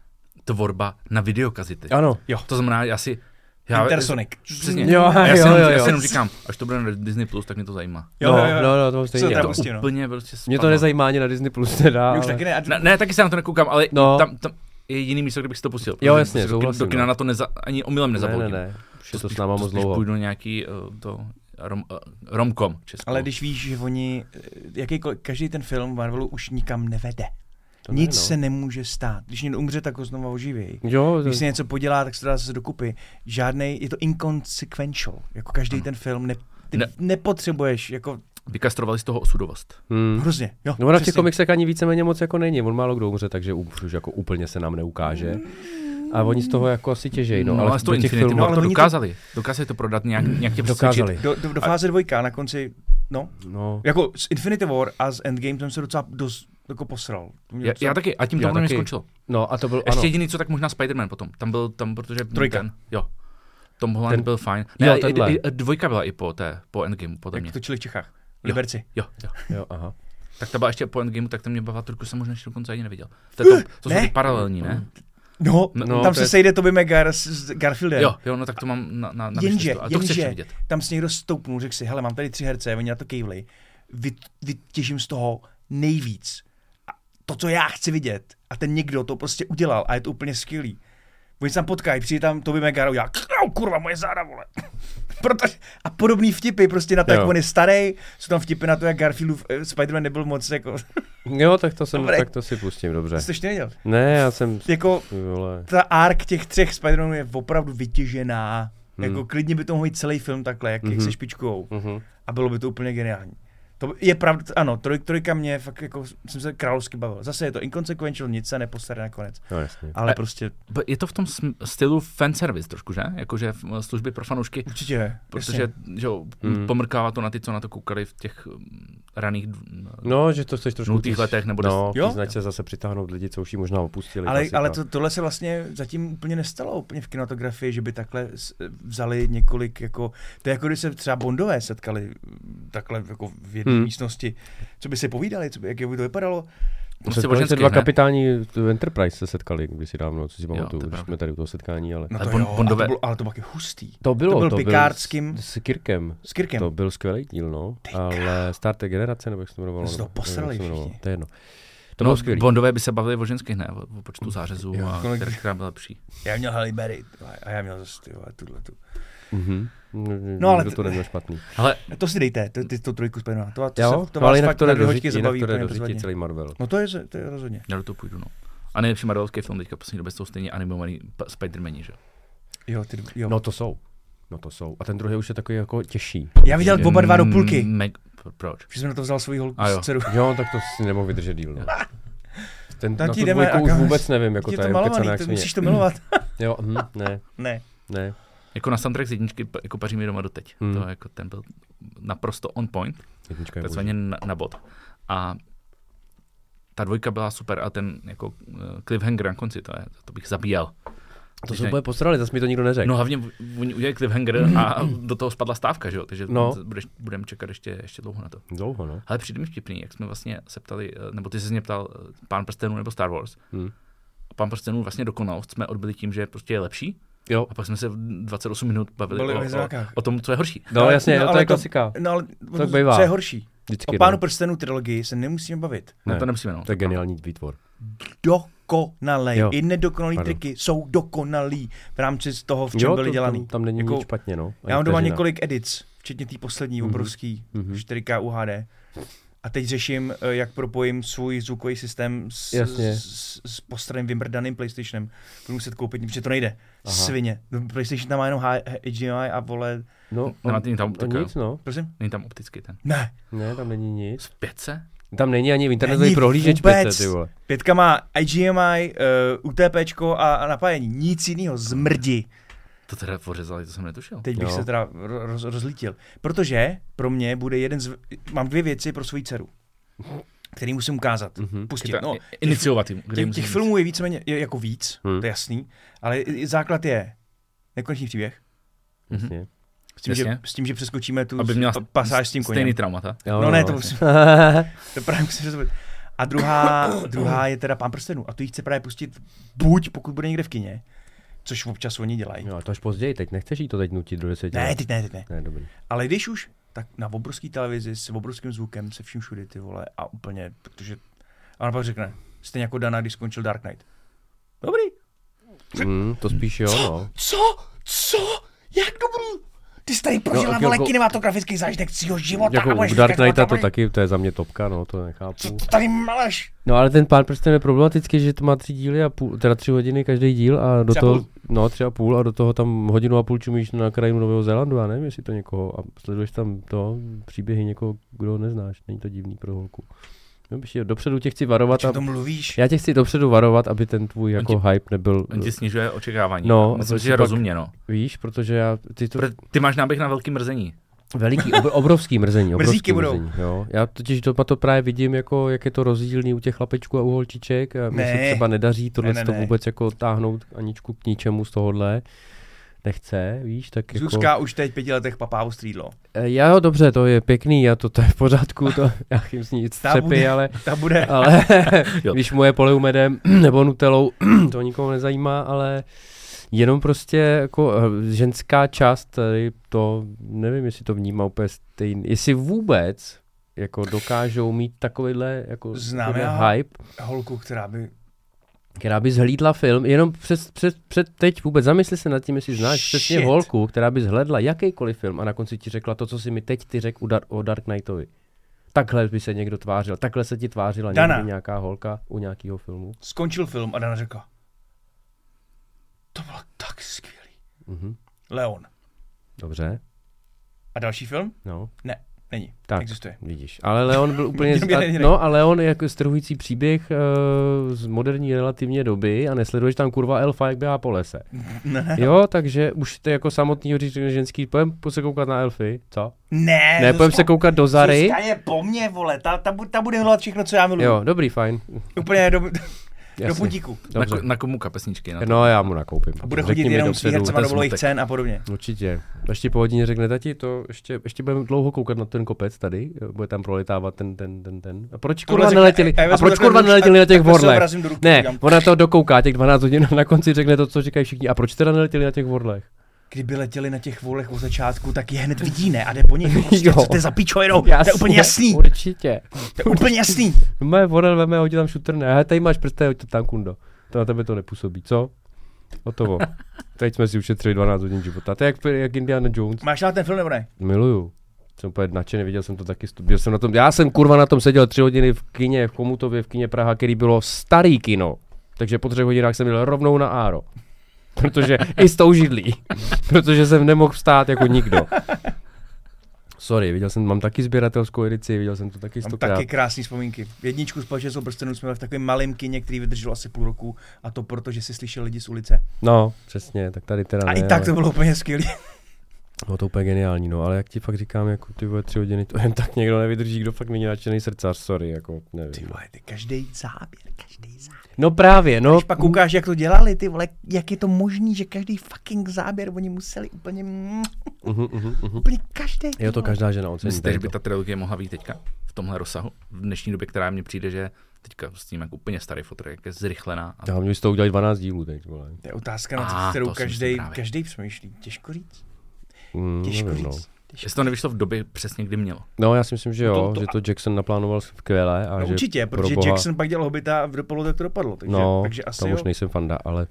tvorba na videokazity. Ano. Jo. To znamená, já si... Já, Intersonic. Přesně. Jo, já jo, si jenom, jo, já jo. si jenom říkám, až to bude na Disney+, Plus, tak mě to zajímá. Jo, no, jo, jo. no, no, to stejně. to To prostě, no. úplně prostě Mě to spadlo. nezajímá ani na Disney Plus teda. Mě už ale- taky ne. Ne, ne, taky se na to nekoukám, ale No. tam, tam je jiný místo, kde bych si to pustil. protože jasně, prostě souhlasím, do kina no. na to neza, ani omylem ne, ne, nezapolím. ne. Už je to s náma moc dlouho. půjdu nějaký uh, to rom, uh, romkom českou. Ale když víš, že oni, eh, jakýkoliv, každý ten film Marvelu už nikam nevede. To ne, Nic no. se nemůže stát. Když někdo umře, tak ho znova oživějí. Jo, Když se něco podělá, tak se to dá zase dokupy. Žádný, je to inconsequential. Jako každý ten film, ne, ty Ne. nepotřebuješ, jako Vykastrovali z toho osudovost. hmm. hrozně. Jo, No ona v těch komiksech ani víceméně moc jako není. On málo kdo umře, takže už jako úplně se nám neukáže. A oni z toho jako asi těžejí, no, No, ale z toho těch Infinity filmů... No, War ale to oni to- dokázali. Dokázali to prodat nějak, nějak tě Dokázali. Do, do, do fáze dvojka a na konci, no, No, jako z Infinity War a z Endgame jsem se docela dost jako posral. Mě Já, docela- já taky, a tím to mě skončilo. no a to byl, Ještě ano. jediný, co tak možná Spider-Man potom. Tam byl, tam, protože Trojka. ten, jo. Tom Holland Ten- byl fajn. Jo, Ne, i, tenhle. i, dvojka byla i po té, po Endgameu, podle mě. Jak točili v Čechách. V Jo. Liberci. Jo, jo. Jo, aha. Tak ta byla ještě po Endgameu, tak to mě bavila, trošku jsem možná ještě dokonce ani neviděl. To, je to, to jsou ty paralelní, ne? No, No, tam se je- sejde Tobey Maguire s, s Garfieldem. Jo, jo, no tak to mám na, na, na Jenže. A to jenže, vidět. tam si někdo stoupnul, řekl si, hele, mám tady tři herce, oni na to kejvli, Vy, vytěžím z toho nejvíc. To, co já chci vidět. A ten někdo to prostě udělal a je to úplně skvělý. Oni se tam potkají, přijde tam Toby udělá, "Krau, kurva, moje záda, vole. Protože, a podobný vtipy, prostě na to, Jo. jak on je starý, jsou tam vtipy na to, jak Garfieldův eh, Spider-Man nebyl moc jako, Jo, tak to jsem, tak to si pustím, dobře. jsi to ještě nedělal. Ne, já jsem, Jako, vole. ta ark těch třech Spider-Manů je opravdu vytěžená. Hmm. Jako klidně by to mohl celý film takhle, jak, jak Mhm. se špičkou. Mhm. A bylo by to úplně geniální. To je pravda, ano, troj, trojka mě fakt jako, jsem se královsky bavil. Zase je to inconsequential, nic se nepostane nakonec. No jasně. Ale A- prostě Je to v tom stylu fanservice trošku, že? Jakože v- služby pro fanoušky, určitě je. protože jasně. že jo, Hmm. pomrkává to na ty, co na to koukali v těch um, raných No, že to chceš trošku... tý- letech nebo No, Jo. v té značce zase přitáhnout lidi, co už ji možná opustili. Ale, klasika. ale to, tohle se vlastně zatím úplně nestalo úplně v kinematografii, že by takhle vzali několik jako, to je jako když se třeba Bondové setkali mm, takhle jako v jedné Hmm. místnosti, co by si povídali, co by, jak by to vypadalo. Prostě se dva ne? kapitáni v Enterprise se setkali kdysi dávno, co si pamatuju, když jsme tady u toho setkání, ale... No Ale to Bon- jo, Bondové- ale, to bylo, ale to bylo hustý. To bylo, To byl to Picard byl s Kirkem. S Kirkem. To byl skvělý díl, no. Ale Star Trek generace, nebo jak se to jmenovalo? To se to nebo- posrali všichni. To je jedno. To no, bylo skvělý. Bondové by se bavili o ženských, ne, o, o počtu zářezů Jo, a kolik- která, byla lepší. Já měl Halle Berry tyhle, a já měl zase ty vole, tuhle tu. Mhm. No, ale to neměl špatný. Ale To si dejte, to, ty, to trojku Spidermana. To, to, Jo, se, to no, ale vás jinak fakt to hoďky řiti, jinak zabaví to bezvadně. celý Marvel. No to je, to je rozhodně. já do toho půjdu, no. A nejlepší Marvelovský film teďka poslední době jsou stejně animovaný Spider-Mani, že? Jo, ty, jo. No to jsou. No to jsou. A ten druhý už je takový jako těžší. já viděl oba dva do půlky. Mm, Meg- proč? Že jsem na to vzal svůj holku jo. z dceru. Jo, tak to si nemohl vydržet díl. No. Ten, Tak na tu jdeme dvojku už vůbec nevím, jako Je ta to je malovaný, jak musíš to milovat. Jo, hm, ne, ne. ne. Jako na soundtrack z jedničky jako paří mi doma doteď. Hmm. To jako ten byl naprosto on point, Jednička je takzvaně na, na bod. A ta dvojka byla super a ten jako uh, cliffhanger na konci, to, je, to bych zabíjel. To se úplně posrali, zase mi to nikdo neřekl. No hlavně oni udělali cliffhanger a do toho spadla stávka, že jo? Takže No. budeš, budeme čekat ještě, ještě dlouho na to. Dlouho, no. Ale přijde mi vtipný, jak jsme vlastně se ptali, eh, nebo ty jsi se mě ptal eh, Pán prstenů nebo Star Wars. Hm. A Pán prstenů vlastně dokonalost jsme odbyli tím, že prostě je lepší. Jo. A pak jsme se v 28 minut bavili Byli o o, o, tom, co je horší. No jasně, no, to je klasika. No ale bývá. co je horší? Vždycky, O Pánu no. prstenů trilogii se nemusíme bavit. Ne. Ne. To nemusíme, no. To je geniální výtvor. Dokonalej. Jo. I nedokonalý Pardon. triky jsou dokonalý v rámci z toho, v čem Jo, byly to, dělaný. tam, tam není Jako- nic špatně, no. Já mám doma několik edits, včetně té poslední, Mhm. obrovský, Mhm. 4K UHD. A teď řeším, eh, jak propojím svůj zvukový systém s, Jasně. s, s postrojím vymrdaným PlayStationem. Budu muset koupit, protože to nejde. Aha. Svině. No, PlayStation tam má jenom HDMI a vole... No, on, není tam no optika. nic, no. Prosím? Není tam optický ten. Ne. Ne, tam není nic. Z pětce? Tam není ani internetový Není prohlížeč vůbec. PC, ty vole. Pětka má HDMI, uh, UTPčko a, a napájení. Nic jiného. Zmrdi. To teda pořezali, to jsem netušil. Teď bych Jo. se teda ro- roz, rozlítil. Protože pro mě bude jeden z... Mám dvě věci pro svoji dceru, který musím ukázat. Mhm. Pustit. No, iniciovat jim. těch, těch filmů je víceméně je jako víc, Hmm. to je jasný, ale základ je nekonečný příběh. Jasně. S tím, že, s tím, že přeskočíme tu Aby měla pa- pasáž s tím koněm. stejný traumata. Jo, No ne, to musím, to právě musím rozhodnout. A druhá, druhá je teda Pán prstenů. A tu jí chce právě pustit buď, pokud bude někde v kině, což občas oni dělají. Jo, a to až později, teď nechceš jí to teď nutit do deseti Ne, let. teď ne, teď ne. Ne, dobrý. Ale když už, tak na obrovský televizi s obrovským zvukem, se vším všude, ty vole, a úplně, protože... A ona pak řekne, stejně jako Dana, když skončil Dark Knight. Dobrý. Mm, to spíš jo, no. Co? Co? Jak dobrý? Ty jsi tady prožila, No, vole, jako- kinematografický zážitek svého života. Jako a u Dark Knighta to taky, to je za mě topka, no, to nechápu. Co to tady maleš? No ale ten pán prsten je problematický, že to má tři díly a půl, teda tři hodiny každý díl a do Tři a toho, půl. no tři a půl a do toho tam hodinu a půl čumíš na krajinu Nového Zélandu, já nevím, jestli to někoho a sleduješ tam to příběhy někoho, kdo neznáš, není to divný pro holku. No, bych je dopředu tě chci varovat, a, to mluvíš? já tě chci dopředu varovat, aby ten tvůj jako ti- hype nebyl, On ti snižuje očekávání. No, Myslím a si, že pak- rozumně, no. víš, protože já, ty to, Pr- Ty máš náběh na velký mrzení. Veliký, ob, obrovský mrzení, obrovský Mrzíky budou. mrzení, jo. Já totiž doma to právě vidím, jako, jak je to rozdílný u těch chlapečků a u holčiček. A mně se Ne. třeba nedaří tohle Ne, ne, to ne. vůbec jako táhnout Aničku k ničemu z tohohle. Nechce, víš, tak jako... Zuzka už teď pěti letech papávu střídlo. E, Já jo, dobře, to je pěkný, já to, to je v pořádku, to já jim s ní nic Ta bude- ale, Ta bude... ale když moje poleu medem nebo nutelou, to nikoho nezajímá, ale jenom prostě jako eh, ženská část tady to, nevím, jestli to vnímá úplně stejný, jestli vůbec jako dokážou mít takovýhle jako Znám hype. Holku, která by která by zhlídla film, jenom přes, přes, před teď vůbec zamysli se nad tím, jestli znáš přesně Shit. holku, která by zhledla jakýkoliv film a na konci ti řekla to, co si mi teď ty řekl Dar- o Dark Knightovi. Takhle by se někdo tvářil, takhle se ti tvářila Dana. někdy nějaká holka u nějakého filmu. Skončil film a Dana řekla, to bylo tak skvělý. Mhm. Leon. Dobře, A další film? no, Ne, není. tak, Existuje. vidíš. Ale Leon byl úplně, nejde. no a Leon je jako strhující příběh uh, z moderní relativně doby a nesleduješ tam kurva elfa, jak běhá po lese. Ne. Jo, takže už to jako samotný říct ženský, pojem se koukat na elfy, co? Ne, Ne, pojem se koukat do Zary. Je po mně, vole, ta, ta, ta bude milovat všechno, co já miluju. Jo, dobrý, fajn. Úplně do, do Jasně. puntíku. Na, Dobře. ko- na komu kapesničky? Na to? No, já mu nakoupím. A bude chodit jenom s výhercema dovolových smutek. cen a podobně. Určitě. Ještě po hodině řekne, tati, to ještě, ještě budeme dlouho koukat na ten kopec tady, bude tam prolitávat ten, ten, ten, ten. A proč kurva řekne- neletěli, a proč kurva neletěli na těch vorlech? do Ne, ona to dokouká těch 12 hodin na konci řekne to, co říkají všichni. A proč teda neletěli na těch vorlech? Kdyby letěli na těch volech od začátku, tak je hned vidí, ne? A jde po nich. Prostě, Jo. co to je za pičo jedou? To je úplně jasný. Určitě. To je úplně jasný. Moje vorel veme, hodí tam šutr, ne, Hele, tady máš prste, hoď to tam, kundo. To na tebe to nepůsobí, co? Hotovo. Teď jsme si ušetřili 12 hodin života. To je jak, jak Indiana Jones. Máš na ten film nebo ne? Miluju. Jsem úplně nadšený, viděl jsem to taky, byl jsem na tom, já jsem kurva na tom seděl tři hodiny v kině, v Komutově, v kině Praha, který bylo starý kino. Takže po třech hodinách jsem byl rovnou na Áro. Protože i s tou židlí. Protože jsem nemohl vstát jako nikdo. Sorry, viděl jsem, mám taky sběratelskou edici, viděl jsem to taky Mám stokrát. taky krásné vzpomínky. Jedničku společenství prstenů jsme v takovém malém kině, který vydržel asi půl roku a to proto, že si slyšel lidi z ulice. No, přesně, tak tady teda A ne, i tak ale... to bylo úplně skvělé. No to úplně geniální, no, ale jak ti fakt říkám, jako ty vole tři hodiny, to jen tak někdo nevydrží, kdo fakt není nadšený srdcař, sorry, jako nevím. Ty vole, ty každý záběr, každý záběr. No právě, no. Když pak koukáš, jak to dělali, ty vole, jak je to možný, že každý fucking záběr oni museli úplně, mm, Uh-huh, uh-huh, uh-huh. úplně každý. Je to každá žena ocení. Myslíte, že by ta trilogie mohla být teďka v tomhle rozsahu? V dnešní době, která mně přijde, že teďka s tím jako úplně starý fotr, jak je zrychlená. A... Já hlavně bys to udělali 12 dílů teď, vole. To je otázka, na kterou každý, každý přemýšlí. Těžko říct. Mm, Těžko nevím, no. říct. Těžko. Jestli to nevyšlo v době přesně, kdy mělo. no. já si myslím, že jo, To- to- že to Jackson naplánoval skvěle. A No že určitě, pro protože boha, Jackson pak dělal Hobita a v dopadlo tak to dopadlo. Takže, No, takže asi tam jo. už nejsem fanda, ale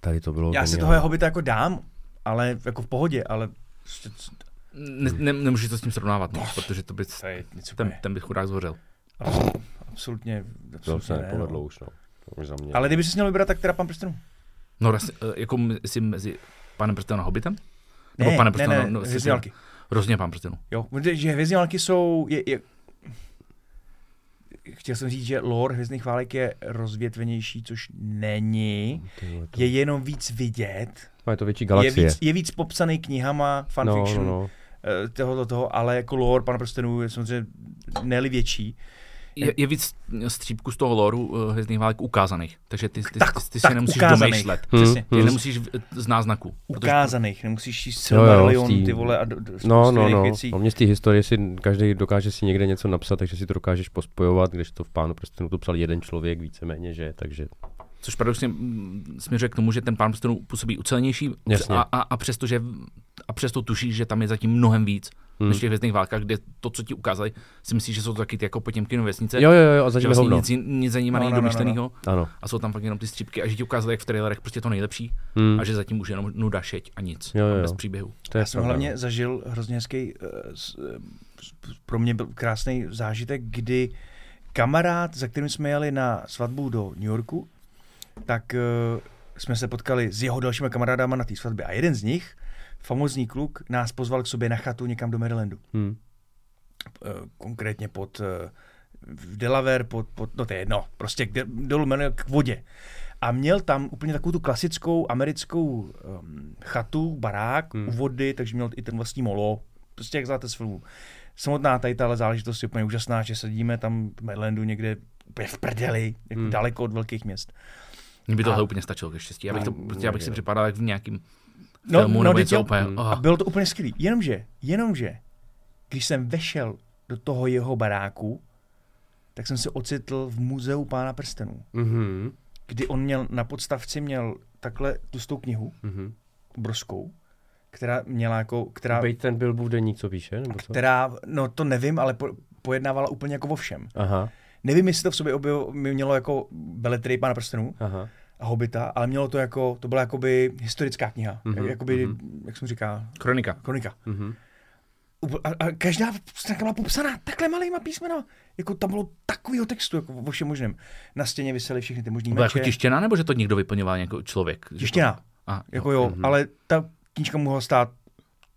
tady to bylo Já si toho Hobita jako dám, ale jako v pohodě, ale prostě Ne, ne, nemůžeš to s tím srovnávat moc, protože to by, to je něco ten, ten by chudák zhořel. absolutně, absolutně, To se ne, nepovedlo no. už, no. To už za mě. Ale kdyby si měl vybrat, tak teda pan prstenů. No, raz, eh, jako mezi, mezi panem prstenů a Hobbitem? Ne, Nebo panem ne, ne, no, no, hvězdní války. Rozně pán prstenů. Jo, protože že hvězdní války jsou, je, je, chtěl jsem říct, že lore hvězdných válek je rozvětvenější, což není. To- Je jenom víc vidět. No, je to větší Je galaxie. víc, je víc popsaný knihama, no, fanfiction, no, no. eh, tohoto toho, ale jako lore pana prstenů je samozřejmě ne větší. Je, je víc střípků z toho loru uh, hvězdných válek ukázaných, takže ty, ty, Tak- ty, ty tak si nemusíš ukázaných. domýšlet. Hmm, Přesně. Ty hmm. nemusíš znát znaků. protože- Ukázaných, nemusíš číst Silmarillion, tý- ty vole, a do, do, No, no, no. věcí. Hlavně z té historie si každý dokáže si někde něco napsat, takže si to dokážeš pospojovat, když to v Pánu prstenů to psal jeden člověk víceméně, že, takže Což paradoxně mm, směřuje k tomu, že ten pán prstenů působí ucelenější Jasně. a, a, a, přesto, že, a přesto tušíš, že tam je zatím mnohem víc Hmm. než v těch hvězdných válkách, kde to, co ti ukázali, si myslíš, že jsou to taky ty jako Potěmkino vesnice, jo, jo, jo, a že zatím vlastně hovno. nic, nic za nima No, není no, no, no, domyšlenýho Ano. a jsou tam fakt jenom ty střípky a že ti ukázali, jak v trailerech prostě to nejlepší Hmm. a že zatím už jenom nuda, šeť a nic, Jo, jo, bez příběhu. To je Já jsem pravda, hlavně no. zažil hrozně hezký, s, uh, pro mě byl krásný zážitek, kdy kamarád, za kterým jsme jeli na svatbu do New Yorku, tak uh, jsme se potkali s jeho dalšíma kamarádama na té svatbě. A jeden z nich, famózní kluk, nás pozval k sobě na chatu někam do Marylandu. Hmm. Eh, konkrétně pod eh, v Delaware, pod, pod, no to je jedno, prostě kde, dolů jmenuje k vodě. A měl tam úplně takovou tu klasickou americkou um, chatu, barák Hmm. u vody, takže měl i ten vlastní molo, prostě jak znáte z filmu. Samotná tady tahle záležitost je úplně úžasná, že sedíme tam v Marylandu někde úplně v prdeli, jako Hmm. daleko od velkých měst. Mně by tohle A- úplně stačilo ke štěstí. Já bych, to, prostě, já bych si připadal jak v nějakým No, filmu no, nebo teď něco úplně. Hmm. Oh. A bylo to úplně skvělý. Jenomže, jenomže, když jsem vešel do toho jeho baráku, tak jsem se ocitl v muzeu Pána prstenů, Mhm. kdy on měl na podstavci měl takhle tlustou knihu, Mhm. obrovskou, která měla jako, která, Bejt ten Bilbův deník, co píše, nebo co? která, no to nevím, ale po, pojednávala úplně jako o všem. Aha. nevím, jestli to v sobě objevilo, mělo jako beletry Pána prstenů Aha. A Hobita, ale mělo to jako, to byla jakoby historická kniha, Mhm, mm-hmm, jakoby, mhm. mm-hmm. jak jsem říká, Kronika. kronika. Mhm. Úpl- A, a každá stránka byla popsaná takhle malýma písmena. Jako tam bylo takovýho textu, jako o všem možném. Na stěně vysely všechny ty možný Byla jako tištěná, nebo že to někdo vyplňoval jako člověk? Že to- Tištěná. A, Jako jo, Mhm. mm-hmm. ale ta knížka mohla stát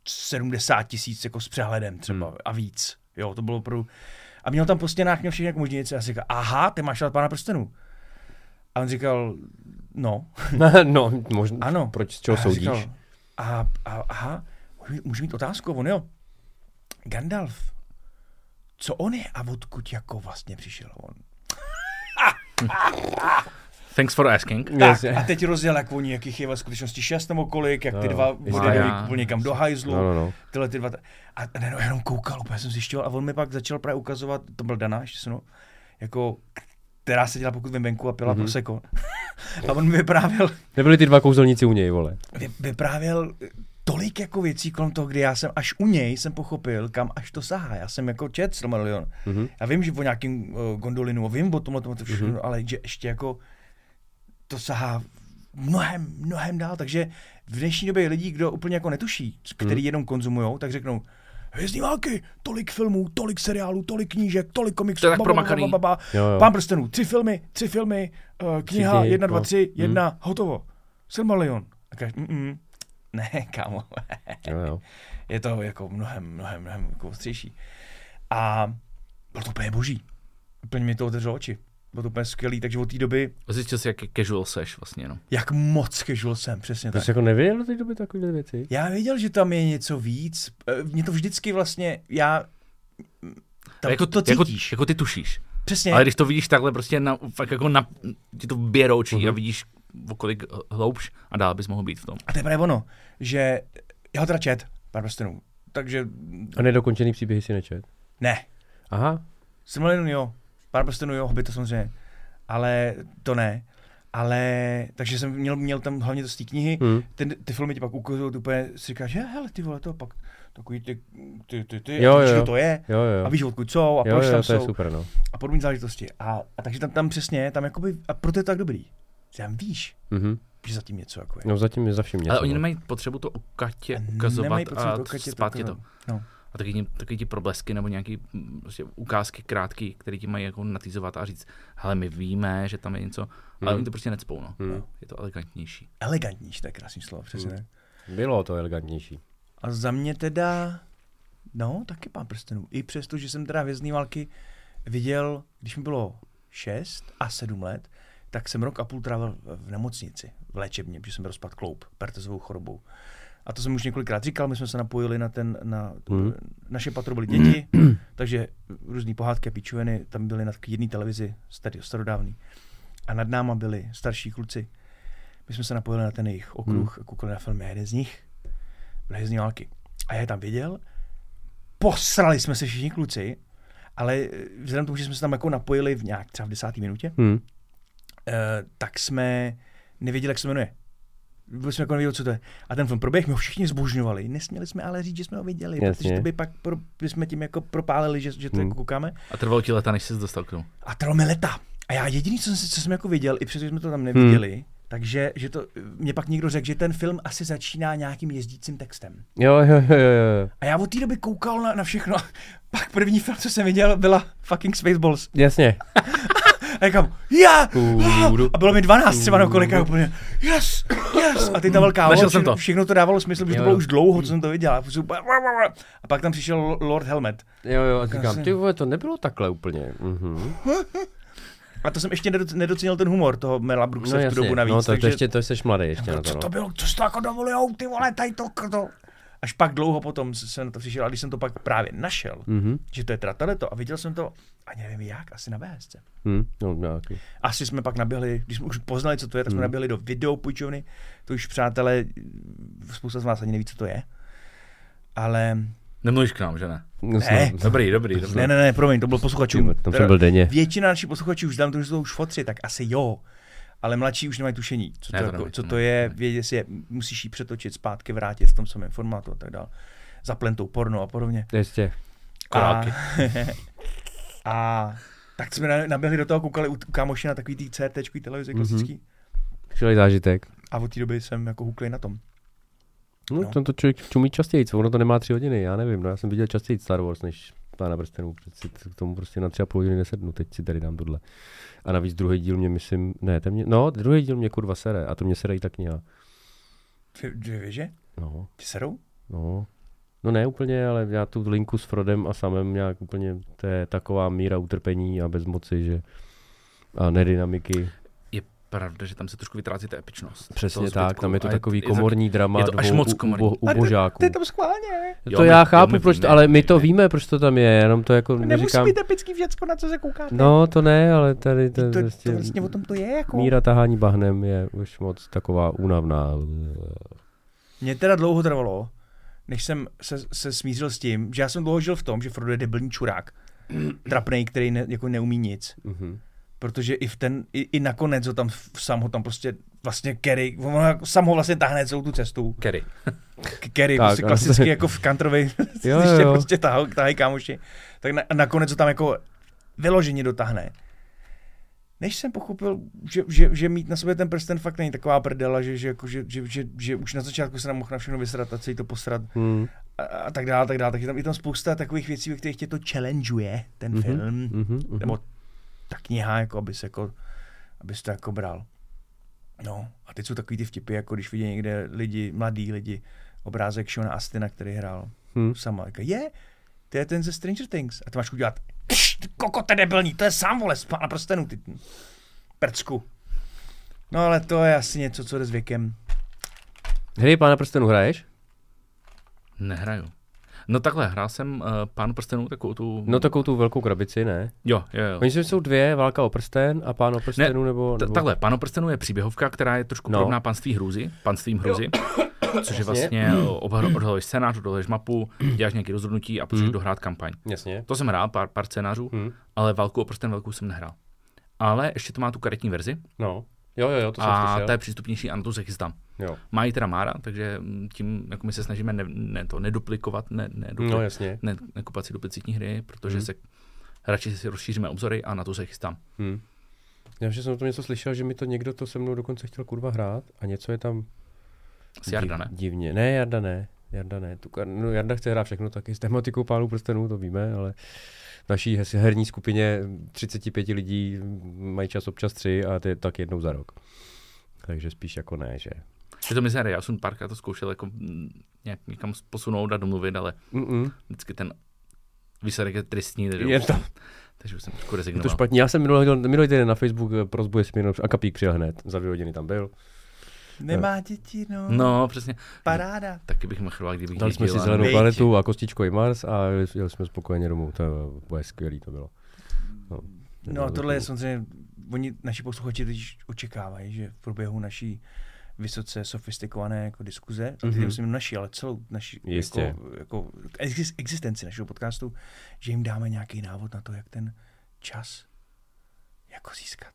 70 tisíc jako s přehledem třeba Mhm. a víc. Jo, to bylo opravdu... A měl tam po stěnách měl všechny jako možný věci a si říkal, aha, ty máš rád pána prstenů. A on říkal, no, no, možná. ano. Proč, z čeho a soudíš? Říkal, a, a, aha, můžu mít, můžu mít otázku, on jo. Gandalf, co on je a odkud jako vlastně přišel on? Thanks for asking. Tak, a teď rozjel, jak oni, jakých je ve skutečnosti šest nebo kolik, jak ty No, dva já- úplně někam do hajzlu. No, no, no. tyhle ty dva. A ne, no, jenom koukal, úplně jsem zjišťoval a on mi pak začal právě ukazovat, to byl se no, jako, která seděla pokud vím venku a pila Mhm. mm-hmm. prosecco. a on mi vyprávěl, Nebyli ty dva kouzelníci u něj, vole. vy, vyprávěl tolik jako věcí kolem toho, kdy já jsem až u něj jsem pochopil, kam až to sahá. Já jsem jako čet Silmarillion. Mhm. Já vím, že o nějakým uh, gondolinu, vím o tomhle, tomhle všechno, Mhm. mm-hmm. ale že ještě jako to sahá mnohem, mnohem dál. Takže v dnešní době lidí, kdo úplně jako netuší, který Mhm. jenom konzumujou, tak řeknou, Hvězdní války, tolik filmů, tolik seriálů, tolik knížek, tolik komiksů. To je tak promakaný. Pán prstenů, tři filmy, tři filmy, uh, kniha, knihy, jedna, dva, no. tři, Mhm. jedna, hotovo. Silmarillion. A kažeš, mm ne, kámo, Jo, jo. je to jako mnohem, mnohem, mnohem jako ostřejší. A bylo to úplně boží. Úplně mi to otevřelo oči. Bylo to úplně skvělý, takže od té doby, Zjistil jsi, jak casual seš vlastně, no. jak moc casual jsem, přesně To tak. jsi jako nevěděl do té doby takové věci? Já věděl, že tam je něco víc. Eh, Mě to vždycky vlastně, já... Tam jako, to jako, cítíš. jako ty tušíš. Přesně. Ale když to vidíš takhle prostě na, fakt jako na, ti to bije do očí Mhm. a vidíš o kolik hloubš a dál bys mohl být v tom. A to je právě ono, že já ho teda čet, pár prstenů. Takže A nedokončený příběhy si nečet? ne. Aha. Silmarillion jo, pár prstenů jo, Hobbita samozřejmě, ale to ne. Ale, takže jsem měl, měl tam hlavně to z té knihy, Hm. ten, ty filmy ti pak ukazují, ty úplně si říkáš, že hele, ty vole, to pak takový ty, ty, ty, ty, Jo, a víš, jo. to je, Jo, jo. a víš, odkud jsou, a jo, proč jo, tam to je jsou, super, no. a podobné záležitosti. A, a takže tam, tam přesně, tam jakoby, a proto je to tak dobrý. Že tam víš, Mhm. že zatím něco jako je. No zatím je za vším něco. Ale oni no. nemají potřebu to o katě A ukazovat nemají potřebu a to o Katě to zpátky to. ukazovat. No. A taky, ti- taky ti problesky nebo nějaký mm, prostě ukázky krátký, které ti mají jako natýzovat a říct, hele, my víme, že tam je něco, ale Hmm. oni to prostě necpou, no. Hmm. Je to elegantnější. Elegantnější, to je krásný slovo, přesně. Hmm. Bylo to elegantnější. A za mě teda, no, taky pán prstenů. I přesto, že jsem teda Hvězdný války viděl, když mi bylo 6 a 7 let, tak jsem rok a půl trávil v nemocnici, v léčebně, protože jsem byl rozpad kloup, pertezovou chorobou. A to jsem už několikrát říkal, my jsme se napojili na ten, na, Hmm. naše patro byly děti, takže různý pohádky a píčoviny tam byly na jedné televizi, starý, starodávný. A nad náma byli starší kluci. My jsme se napojili na ten jejich okruh a koukali na filmy. Jeden z nich byl Hvězdný války. A já je tam viděl, posrali jsme se všichni kluci, ale eh, vzhledem k tomu, že jsme se tam jako napojili v nějak třeba v desáté minutě, Hm. eh, tak jsme nevěděli, jak se jmenuje. Vůbec jsme jako nevěděli, co to je. A ten film proběh, my ho všichni zbožňovali. Nesměli jsme ale říct, že jsme ho viděli, Jasně. protože to by pak pro, by jsme tím jako propálili, že, že to Hmm. jako koukáme. A trvalo ti leta, než jsi se dostal k tomu. A trvalo mi leta. A já jediný, co jsem, co jsem jako viděl, i přestože jsme to tam neviděli, hmm. takže že to, mě pak někdo řekl, že ten film asi začíná nějakým jezdícím textem. Jo, jo, jo, jo, jo. A já od té doby koukal na, na všechno. Pak první film, co jsem viděl, byla fucking Spaceballs. Jasně. A říkám, já! Tudu. A bylo mi 12 třeba na kolika úplně, yes, yes. A ty ta velká Našel jsem to. všechno, to dávalo smysl, protože to bylo už dlouho, co jsem to viděl. A, prostě a pak tam přišel Lord Helmet. Jo, jo, a říkám, ty vole, to nebylo takhle úplně. Mhm. A to jsem ještě nedo- nedocenil ten humor toho Mela Brookse No v tu dobu navíc. no to, takže... to ještě, to jsi mladý ještě na to, co no. to bylo, co jsi to jako dovolujou, ty vole, tady to, to. Až pak dlouho potom jsem na to přišel, a když jsem to pak právě našel, Mhm. že to je teda tohleto, a viděl jsem to, ani nevím jak, asi na VHS. Hm, no, nějaký. Asi jsme pak naběhli, když jsme už poznali, co to je, tak jsme Hmm. naběhli do videopůjčovny. To už přátelé, spousta z vás ani neví, co to je. Ale Nemluvíš k nám, že ne? No, Ne. Dobrý, dobrý, dobrý. ne, ne, ne, promiň, to bylo posluchačům. Tam jsem byl denně. Většina našich posluchačů už dám to, že jsou už fotři, tak asi jo. Ale mladší už nemají tušení, co to, Ne, to jako, co to je, vědět si je, musíš ji přetočit zpátky, vrátit v tom samém formátu a tak dále. Zaplentou porno a podobně. Jistě. Koráky. A, a Tak jsme na- naběhli do toho, koukali u u kámoši na takový tý CRT televizi Mhm. klasický. Skvělý zážitek. A od té doby jsem jako hukli na tom. No, No. no. to člověk čumí častěji, ono to nemá tři hodiny, já nevím, no já jsem viděl častěji Star Wars, než Pána prstenů, přeci k tomu prostě na tři a půl hodiny nesednu, teď si tady dám tohle. A navíc druhý díl mě myslím, ne, ten mě, no, druhý díl mě kurva sere, a to mě sere i ta kniha. Dvě, věže? No, Ti serou? no. No ne úplně, ale já tu linku s Frodem a samem nějak úplně, to je taková míra utrpení a bezmoci, že a nedynamiky. Je pravda, že tam se trošku vytrácí ta epičnost. Přesně tak, zbytku. tam je to takový to- komorní drama je to až moc u- komorní. ubo- A ty- ubožáků. To je tam schválně. Jo, To my- já jo, chápu, my proč víme, ale my to víme. proč to tam je, jenom to jako Nemusí neříkám. být epický všecko, na co se koukáte. No, to ne, ale tady to, to, to, prostě to vlastně o tom to je jako. míra tahání bahnem je už moc taková únavná. Mně teda dlouho trvalo, než jsem se, se smířil s tím, že já jsem dlouho žil v tom, že Frodo je debilní čurák. Trapnej, který ne, jako neumí nic. Mhm. Protože i v ten, i, i nakonec ho tam, sám ho tam prostě vlastně Kerry, on ho sám ho vlastně táhne celou tu cestu. Kerry. K- Kerry, prostě ale- klasicky jako v Kantrovi, Jo, když tě jo. prostě tahou, tahají kámoši. Tak na, nakonec ho tam jako vyloženě dotáhne. Než jsem pochopil, že, že, že, mít na sobě ten prsten fakt není taková prdela, že, že, jako, že, že, že, že už na začátku se nám mohl na všechno vysrat a celý to posrat Hmm. a, a tak dále, tak dále. Tak je tam, je tam spousta takových věcí, ve kterých tě to challengeuje, ten Mhm, film, Mhm, mhm. nebo ta kniha, jako abys, jako, abys to jako bral. No, a teď jsou takový ty vtipy, jako když vidí někde lidi, mladí lidi, obrázek Shona Astina, který hrál Hm. sama. Jako, je, to je ten ze Stranger Things. A ty máš udělat, "Kš, ty koko, to je debilní, to je sám, vole, z pána prstenů, ty prcku. No ale to je asi něco, co jde s věkem. Hry Pána prstenů hraješ? Nehraju. No takhle, hrál jsem uh, Pán prstenů, takovou tu... No takovou tu velkou krabici, ne? Jo, jo, jo. Oni jsou dvě, Válka o prsten a Pán o prstenů, nebo, T- nebo... takhle, Pán prstenů je příběhovka, která je trošku No. podobná panství hrůzy, panstvím hrůzy, což je vlastně obhar- odhaluješ scénář, odhaluješ mapu, děláš nějaké rozhodnutí a potřebuješ Hmm. dohrát kampaň. Jasně. To jsem hrál, pár, pár scénářů, Hm. ale Válku o prsten velkou jsem nehrál. Ale ještě to má tu karetní verzi No. Jo, jo, jo, to jsem a slyšel. ta je přístupnější a na to se chystám. Jo. Má ji teda Mára, takže mm, tím jako my se snažíme ne, ne, to neduplikovat, ne, ne, No jasně. ne, nekupat si duplicitní hry, protože Hmm. se radši si rozšíříme obzory a na to se chystám. Hm. Já že jsem o tom něco slyšel, že mi to někdo to se mnou dokonce chtěl kurva hrát a něco je tam S Jarda, ne? div- divně. Ne, Jarda ne. Jarda ne. Tu, no, Jarda chce hrát všechno taky s tematikou pánů prstenů, to víme, ale naší herní skupině 35 lidí mají čas občas tři a to je tak jednou za rok. Takže spíš jako ne, že? Je to mizérie, já jsem párkrát to zkoušel jako nějak někam posunout a domluvit, ale Mm-mm. vždycky ten výsledek je tristní, takže, Je to, takže už jsem trošku je to rezignoval. špatně. Já jsem minulý, minulý týden na Facebook prozbu, mi jenom a kapík přijel hned. Za dvě hodiny tam byl. Nemá děti, no. No, přesně. Paráda. Taky bych machroval, kdybych Dali jsme si zelenou planetu a kostičkový Mars a jeli, jeli jsme spokojeně domů. To bude skvělý, to bylo. No, No a tohle je samozřejmě, oni, naši posluchači totiž očekávají, že v průběhu naší vysoce sofistikované jako diskuze, a teď Mhm. myslím naší, ale celou naši Jistě. jako, jako exis- existenci našeho podcastu, že jim dáme nějaký návod na to, jak ten čas jako získat.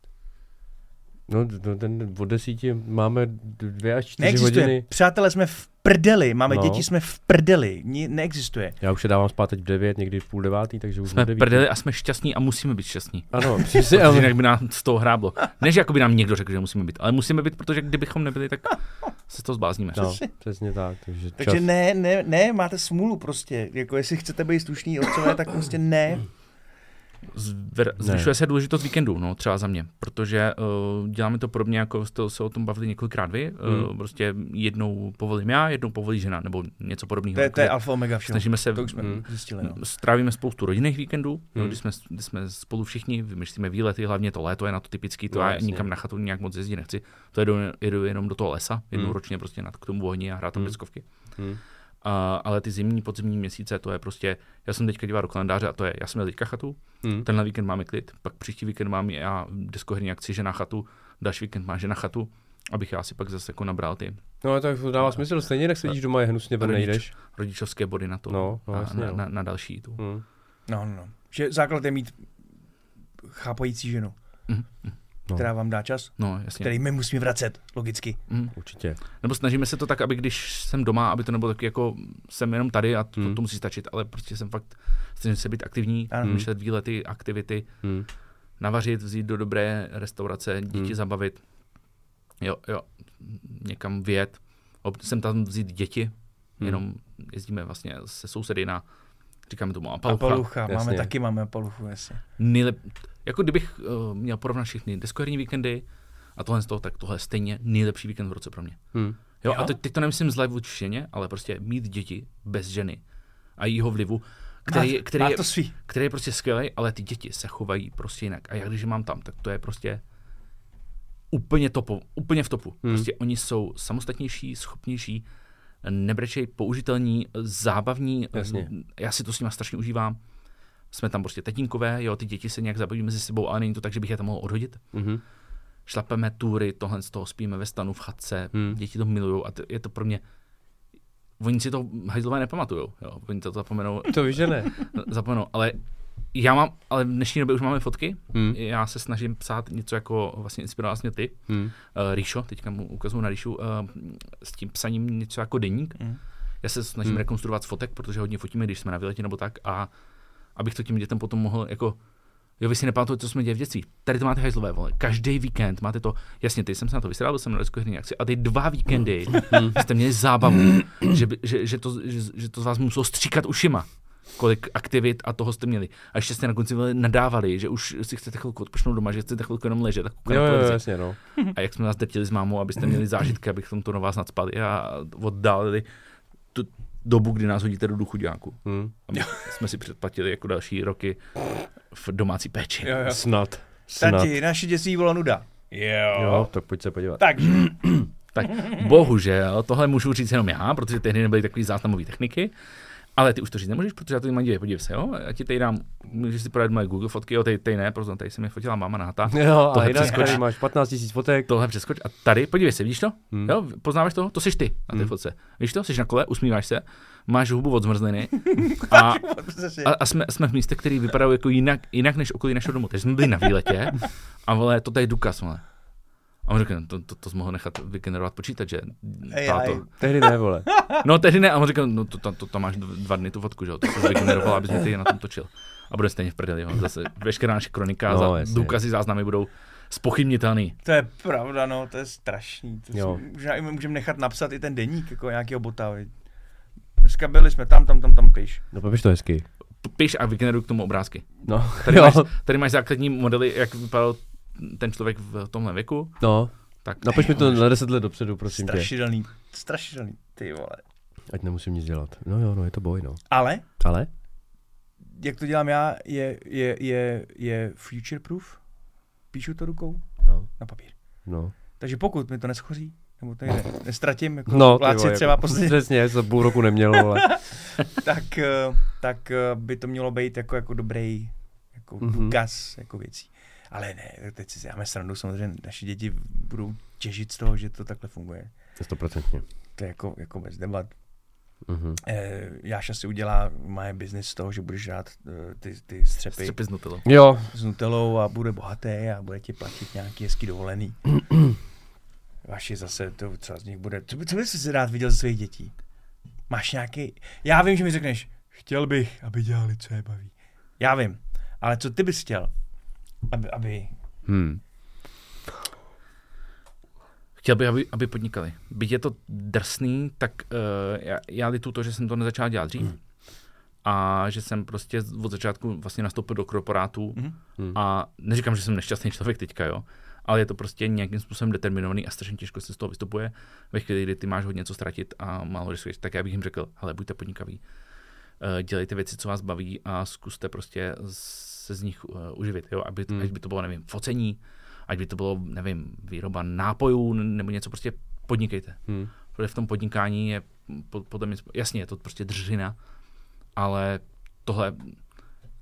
No, no ten od desíti máme dvě až čtyři Neexistuje. hodiny. Přátelé, jsme v prdeli, máme No. děti, jsme v prdeli, Ni- neexistuje. Já už se dávám spát teď v devět, někdy v půl devátý, takže už jsme devíti. prdeli a jsme šťastní a musíme být šťastní. Ano, přesně, ale... jinak by nám z toho hráblo. Ne, že jako by nám někdo řekl, že musíme být, ale musíme být, protože kdybychom nebyli, tak se toho zblázníme. No, přesně tak. Takže, Takže čas. ne, ne, ne, máte smůlu prostě. Jako jestli chcete být slušný otcové, tak prostě ne. Zver, zvyšuje se důležitost víkendu, no, třeba za mě, protože uh, děláme to podobně, jako jste se o tom bavili několikrát vy, uh, Hmm. prostě jednou povolím já, jednou povolí žena, nebo něco podobného. To je, to je alfa omega všeho. Snažíme se, To už jsme Hmm. zjistili. No. strávíme spoustu rodinných víkendů, Hmm. hmm. kdy, jsme, kdy jsme spolu všichni, vymýšlíme výlety, hlavně to léto je na to typický, to No, já jasně. nikam na chatu nějak moc jezdit nechci, to jedu, jedu jenom do toho lesa, jednou Hmm. ročně prostě na, k tomu ohni a hrát tam Hmm. deskovky. Hm. A, ale ty zimní, podzimní měsíce, to je prostě, já jsem teďka díval do kalendáře a to je, já jsem měl teďka chatu, Hm. Tenhle víkend máme klid, pak příští víkend mám já deskoherní akci žena chatu, další víkend má žena chatu, abych já si pak zase jako nabral ty No tak to dává smysl, stejně jak sedíš doma, je hnusně ven Rodič. nejdeš. rodičovské body na to, No, no, na, jasně, na, no. na, na, další tu. Hm. No, no, no. Že základ je mít chápající ženu, Mhm. No. která vám dá čas, No, jasně. který my musíme vracet, logicky. Mm. Určitě. Nebo snažíme se to tak, aby když jsem doma, aby to nebylo tak jako jsem jenom tady a to, Hmm. to musí stačit, ale prostě jsem fakt, snažím se být aktivní, vymýšlet výlety, aktivity, Hm. navařit, vzít do dobré restaurace, děti Hmm. zabavit, jo, jo, někam vyjet, Ob- sem tam vzít děti, Hmm. jenom jezdíme vlastně se sousedy na, říkáme tomu Apalucha. Apalucha, máme Jasně. taky máme Apaluchu, jasně. Nejlep, jako kdybych uh, měl porovnat všechny deskoherní víkendy a tohle z toho, tak tohle je stejně nejlepší víkend v roce pro mě. Hm. Jo, Jo? a teď, teď to nemyslím zle vůči ženě, ale prostě mít děti bez ženy a jejího vlivu, který, má, který, má je, to svý. který je prostě skvělý, ale ty děti se chovají prostě jinak. A já když je mám tam, tak to je prostě úplně topo, úplně v topu. Hmm. Hmm. Prostě oni jsou samostatnější, schopnější, nebrečej, použitelní, zábavní. Jasně. Já si to s nimi strašně užívám. Jsme tam prostě tatínkové, jo, ty děti se nějak zabaví mezi sebou, ale není to tak, že bych je tam mohl odhodit. Mhm. Šlapeme tury, tohle z toho spíme ve stanu v chatce, hmm. děti to milují a to, je to pro mě Oni si to hajzlové nepamatujou, jo. Oni to zapomenou, To víš, že ne. zapomenou, ale já mám, ale v dnešní době už máme fotky, Hm. já se snažím psát něco jako vlastně inspiroval mě ty, Hm. uh, Ríšo, teďka mu ukazuju na Ríšu, uh, s tím psaním něco jako deník. Mm. Já se snažím Hmm. hmm. rekonstruovat z fotek, protože hodně fotíme, když jsme na výletě nebo tak a abych to těm dětem potom mohl jako Jo, vy si nepamatujete, co jsme dělali v dětství. Tady to máte hajzlové, vole. Každý víkend máte to. Jasně, ty jsem se na to vysral, byl jsem na deskoherní akci a ty dva víkendy jste měli zábavu, že, by, že, že, to, že, že, to z vás muselo stříkat ušima kolik aktivit a toho jste měli. A ještě jste na konci nadávali, že už si chcete chvilku odpočnout doma, že chcete chvilku jenom ležet a koukat Jo, jo, jasně, no. A jak jsme nás drtili s mámou, abyste měli zážitky, abychom to na vás nadspali a oddálili tu dobu, kdy nás hodíte do duchu děláku. Hm. A my jsme si předplatili jako další roky v domácí péči. Jo, jo. Snad. Snad. Tati, naše dětství bylo nuda. Jo. Jo, tak pojď se podívat. Takže, Tak bohužel, tohle můžu říct jenom já, protože tehdy nebyly takové záznamové techniky. Ale ty už to říct nemůžeš, protože já to mám děje, podívej se, jo? Já ti tady dám, můžeš si podat moje Google fotky, jo, tady, tady ne, protože tady se mi fotila máma nahata. Jo, a Tohle jinak přeskoč. tady máš 15 000 fotek. Tohle přeskoč a tady, podívej se, vidíš to? Hmm. Jo, poznáváš to? To jsi ty na té Hmm. fotce. Víš to? Jsi na kole, usmíváš se, máš hubu od zmrzliny a, a, a jsme, jsme, v místech, které vypadají jako jinak, jinak než okolí našeho domu. Takže jsme byli na výletě a vole, to tady je důkaz, vole. A on řekl, no, to, to, to jsi mohl nechat vygenerovat počítač, že Ej, táto. Tehdy ne, vole. No tehdy ne, a on říkal, no to, to, to, to máš dva dny tu fotku, že jo, to jsi vygeneroval, abys mě tady na tom točil. A bude stejně v prdeli, jo. zase veškerá naše kronika, No, za, důkazy, záznamy budou spochybnitelný. to je pravda, no, to je strašný. To Jo. si, možná i my můžeme nechat napsat i ten deník, jako nějakého bota. viď. Dneska byli jsme tam, tam, tam, tam, píš. No popiš to hezky. Piš a vygeneruj k tomu obrázky. No, Tady, jo. máš, tady máš základní modely, jak vypadal ten člověk v tomhle věku. No, Tak napiš mi to na 10 let dopředu, prosím tě. Strašidelný, strašidelný, ty vole. Ať nemusím nic dělat. No jo, no je to boj, no. Ale, Ale? jak to dělám já, je, je, je, je future proof. Píšu to rukou No, na papír. no. Takže pokud mi to neschoří, nebo to ne, nestratím, jako No, no, pláci vole, třeba jako, posledně, Přesně, za půl roku neměl, vole. tak, eh, tak eh, by to mělo být jako, jako dobrý jako Mhm. mm-hmm. důkaz jako věcí. Ale ne, teď si dáme srandu, samozřejmě naše děti budou těžit z toho, že to takhle funguje. Stoprocentně. To je jako, jako bez debat. Mhm. Eh, Jáša si udělá, má biznis z toho, že budeš rád eh, ty, ty střepy Střepy s nutelou. Jo, s Nutellou a bude bohatý a bude ti platit nějaký hezký dovolený. Vaši zase, to třeba z nich bude. Co, by, co bys si rád viděl ze svých dětí? Máš nějaký... Já vím, že mi řekneš, chtěl bych, aby dělali, co je baví. Já vím, ale co ty bys chtěl? Aby, aby... hm. Chtěl bych, aby, aby podnikali. Byť je to drsný, tak uh, já, já litu to, že jsem to nezačal dělat dřív. Hmm. A že jsem prostě od začátku vlastně nastoupil do korporátů Mhm. Hmm. a neříkám, že jsem nešťastný člověk teďka, jo, ale je to prostě nějakým způsobem determinovaný a strašně těžko se z toho vystupuje. Ve chvíli, kdy ty máš hodně co ztratit a málo riskuješ, tak já bych jim řekl, hele, buďte podnikaví, Eh, dělejte věci, co vás baví a zkuste prostě se z nich uh, uživit, jo, aby, Hmm. ať by to bylo, nevím, focení, ať by to bylo, nevím, výroba nápojů nebo něco, prostě podnikejte. Hm. Protože v tom podnikání je po- podle mě, jasně, je to prostě držina, ale tohle,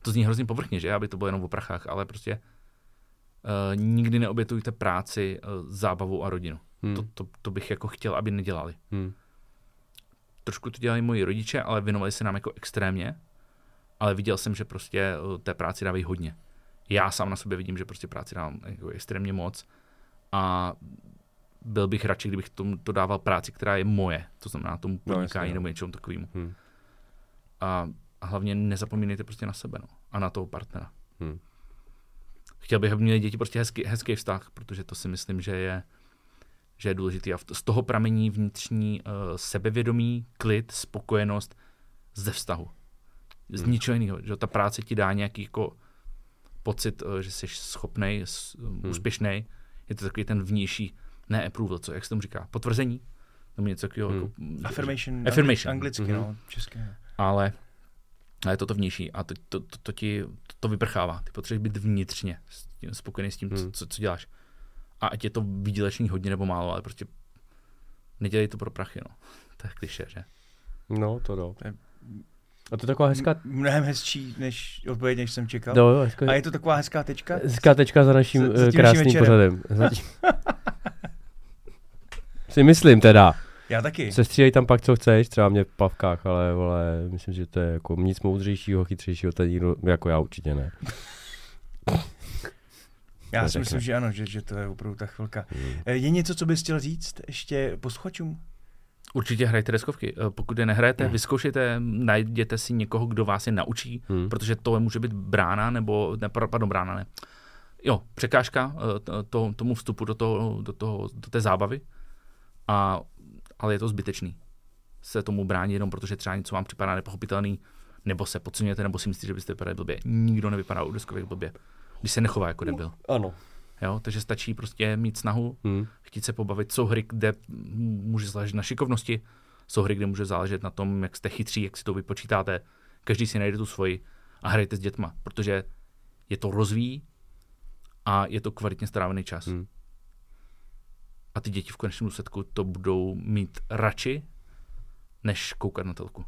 to zní hrozně povrchně, že, aby to bylo jenom o prachách, ale prostě uh, nikdy neobětujte práci, uh, zábavu a rodinu. Hm. To, to, to bych jako chtěl, aby nedělali. Hm. Trošku to dělali moji rodiče, ale věnovali se nám jako extrémně, ale viděl jsem, že prostě uh, té práci dávají hodně. Já sám na sobě vidím, že prostě práci dávám jako extrémně moc a byl bych radši, kdybych tomu to dával práci, která je moje, to znamená tomu No, podnikání no. nebo něčemu takovému. Hm. A, a hlavně nezapomínejte prostě na sebe no, a na toho partnera. Hm. chtěl bych, aby měli děti prostě hezký, hezký vztah, protože to si myslím, že je, že je důležitý. A z toho pramení vnitřní uh, sebevědomí, klid, spokojenost ze vztahu. Z Hmm. ničeho jiného. Že ta práce ti dá nějaký jako pocit, uh, že jsi schopnej, hmm. úspěšný. Je to takový ten vnější, ne approval, co, jak se tomu říká, potvrzení? Nebo něco takového. Hmm. Jako, Affirmation. Affirmation. Anglicky, Mhm. no, česky. ne. ale, ale je to to vnější a to, to, to, to ti to, to vyprchává. Ty potřebuješ být vnitřně s tím, spokojený s tím, co, Hmm. co, co děláš. A ať je to výdělečný hodně nebo málo, ale prostě nedělej to pro prachy, no. To je kliše, že? No, to do. A to je taková hezká... Mnohem hezčí než odpověď, než jsem čekal. No, jo, hezká, A je to taková hezká tečka? hezká tečka za naším Za- za eh, naším krásným večerem. pořadem. Si myslím teda. Já taky. Sestřílej tam pak, co chceš, třeba mě v pavkách, ale vole, myslím, že to je jako nic moudřejšího, chytřejšího, tady nikdo, jako já určitě ne. Já si myslím, že ano, že, že to je opravdu ta chvilka. Hmm. Eh, Je něco, co bys chtěl říct ještě posluchačům? Určitě hrajte deskovky. Eh, Pokud je nehrajete, Hmm. vyzkoušejte, najděte si někoho, kdo vás je naučí, Hmm. protože to může být brána, nebo, ne, pardon, brána, ne. Jo, překážka eh, to, to, tomu vstupu do, toho, do, toho, do té zábavy, a, ale je to zbytečný. Se tomu brání jenom protože třeba něco vám připadá nepochopitelný, nebo se podceňujete, nebo si myslíte, že byste vypadali blbě. Nikdo nevypadá u deskovek blbě, když se nechová jako debil. Ano. Jo? Takže stačí prostě mít snahu, Hmm. chtít se pobavit. Jsou hry, kde může záležet na šikovnosti, jsou hry, kde může záležet na tom, jak jste chytří, jak si to vypočítáte. Každý si najde tu svoji a hrajte s dětma, protože je to rozvíjí a je to kvalitně strávený čas. Hmm. A ty děti v konečném důsledku to budou mít radši, než koukat na telku.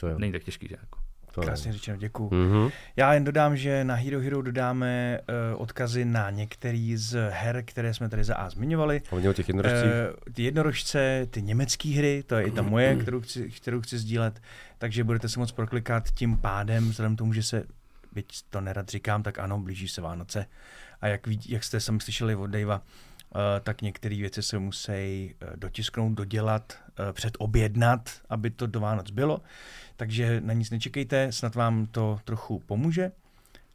To jo. Není tak těžký, že? Jako. To. Krásně řečeno, děkuju. Mhm. Já jen dodám, že na Hero Hero dodáme uh, odkazy na některý z her, které jsme tady za A zmiňovali. Hlavně o těch jednorožcích. Uh, ty jednorožce, ty německé hry, to je i ta moje, kterou chci, kterou chci sdílet, takže budete se moc proklikat tím pádem, vzhledem k tomu, že se, byť to nerad říkám, tak ano, blíží se Vánoce. A jak, ví, jak jste sami slyšeli od Davea, uh, tak některé věci se musí uh, dotisknout, dodělat, uh, předobjednat, aby to do Vánoc bylo. Takže na nic nečekejte, snad vám to trochu pomůže.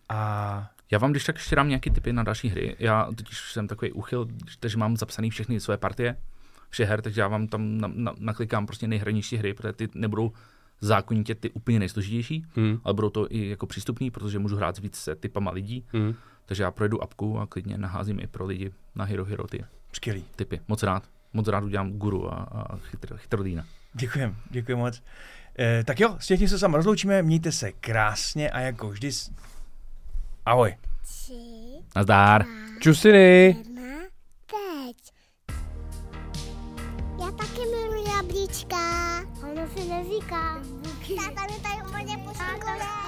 A Já vám když tak ještě dám nějaký tipy na další hry. Já totiž jsem takový uchyl, takže mám zapsaný všechny své partie všech her, takže já vám tam na, na, naklikám prostě nejhranější hry, protože ty nebudou zákonitě ty úplně nejsložitější, Hmm. ale budou to i jako přístupný, protože můžu hrát s více typama lidí, Hmm. takže já projdu apku a klidně naházím i pro lidi na Hero Hero ty skvělý. typy. Moc rád. Moc rád udělám guru a, a chytr, chytrodýna. Děkujem, děkuji moc. Eh, tak jo, s tím se sám rozloučíme, mějte se krásně a jako vždy... s- Ahoj. Tři, Nazdár. dva, Čusiny! jedna, teď. Já taky miluji jablíčka. Ono se neříká. Táta mi tady úplně puštíkuje.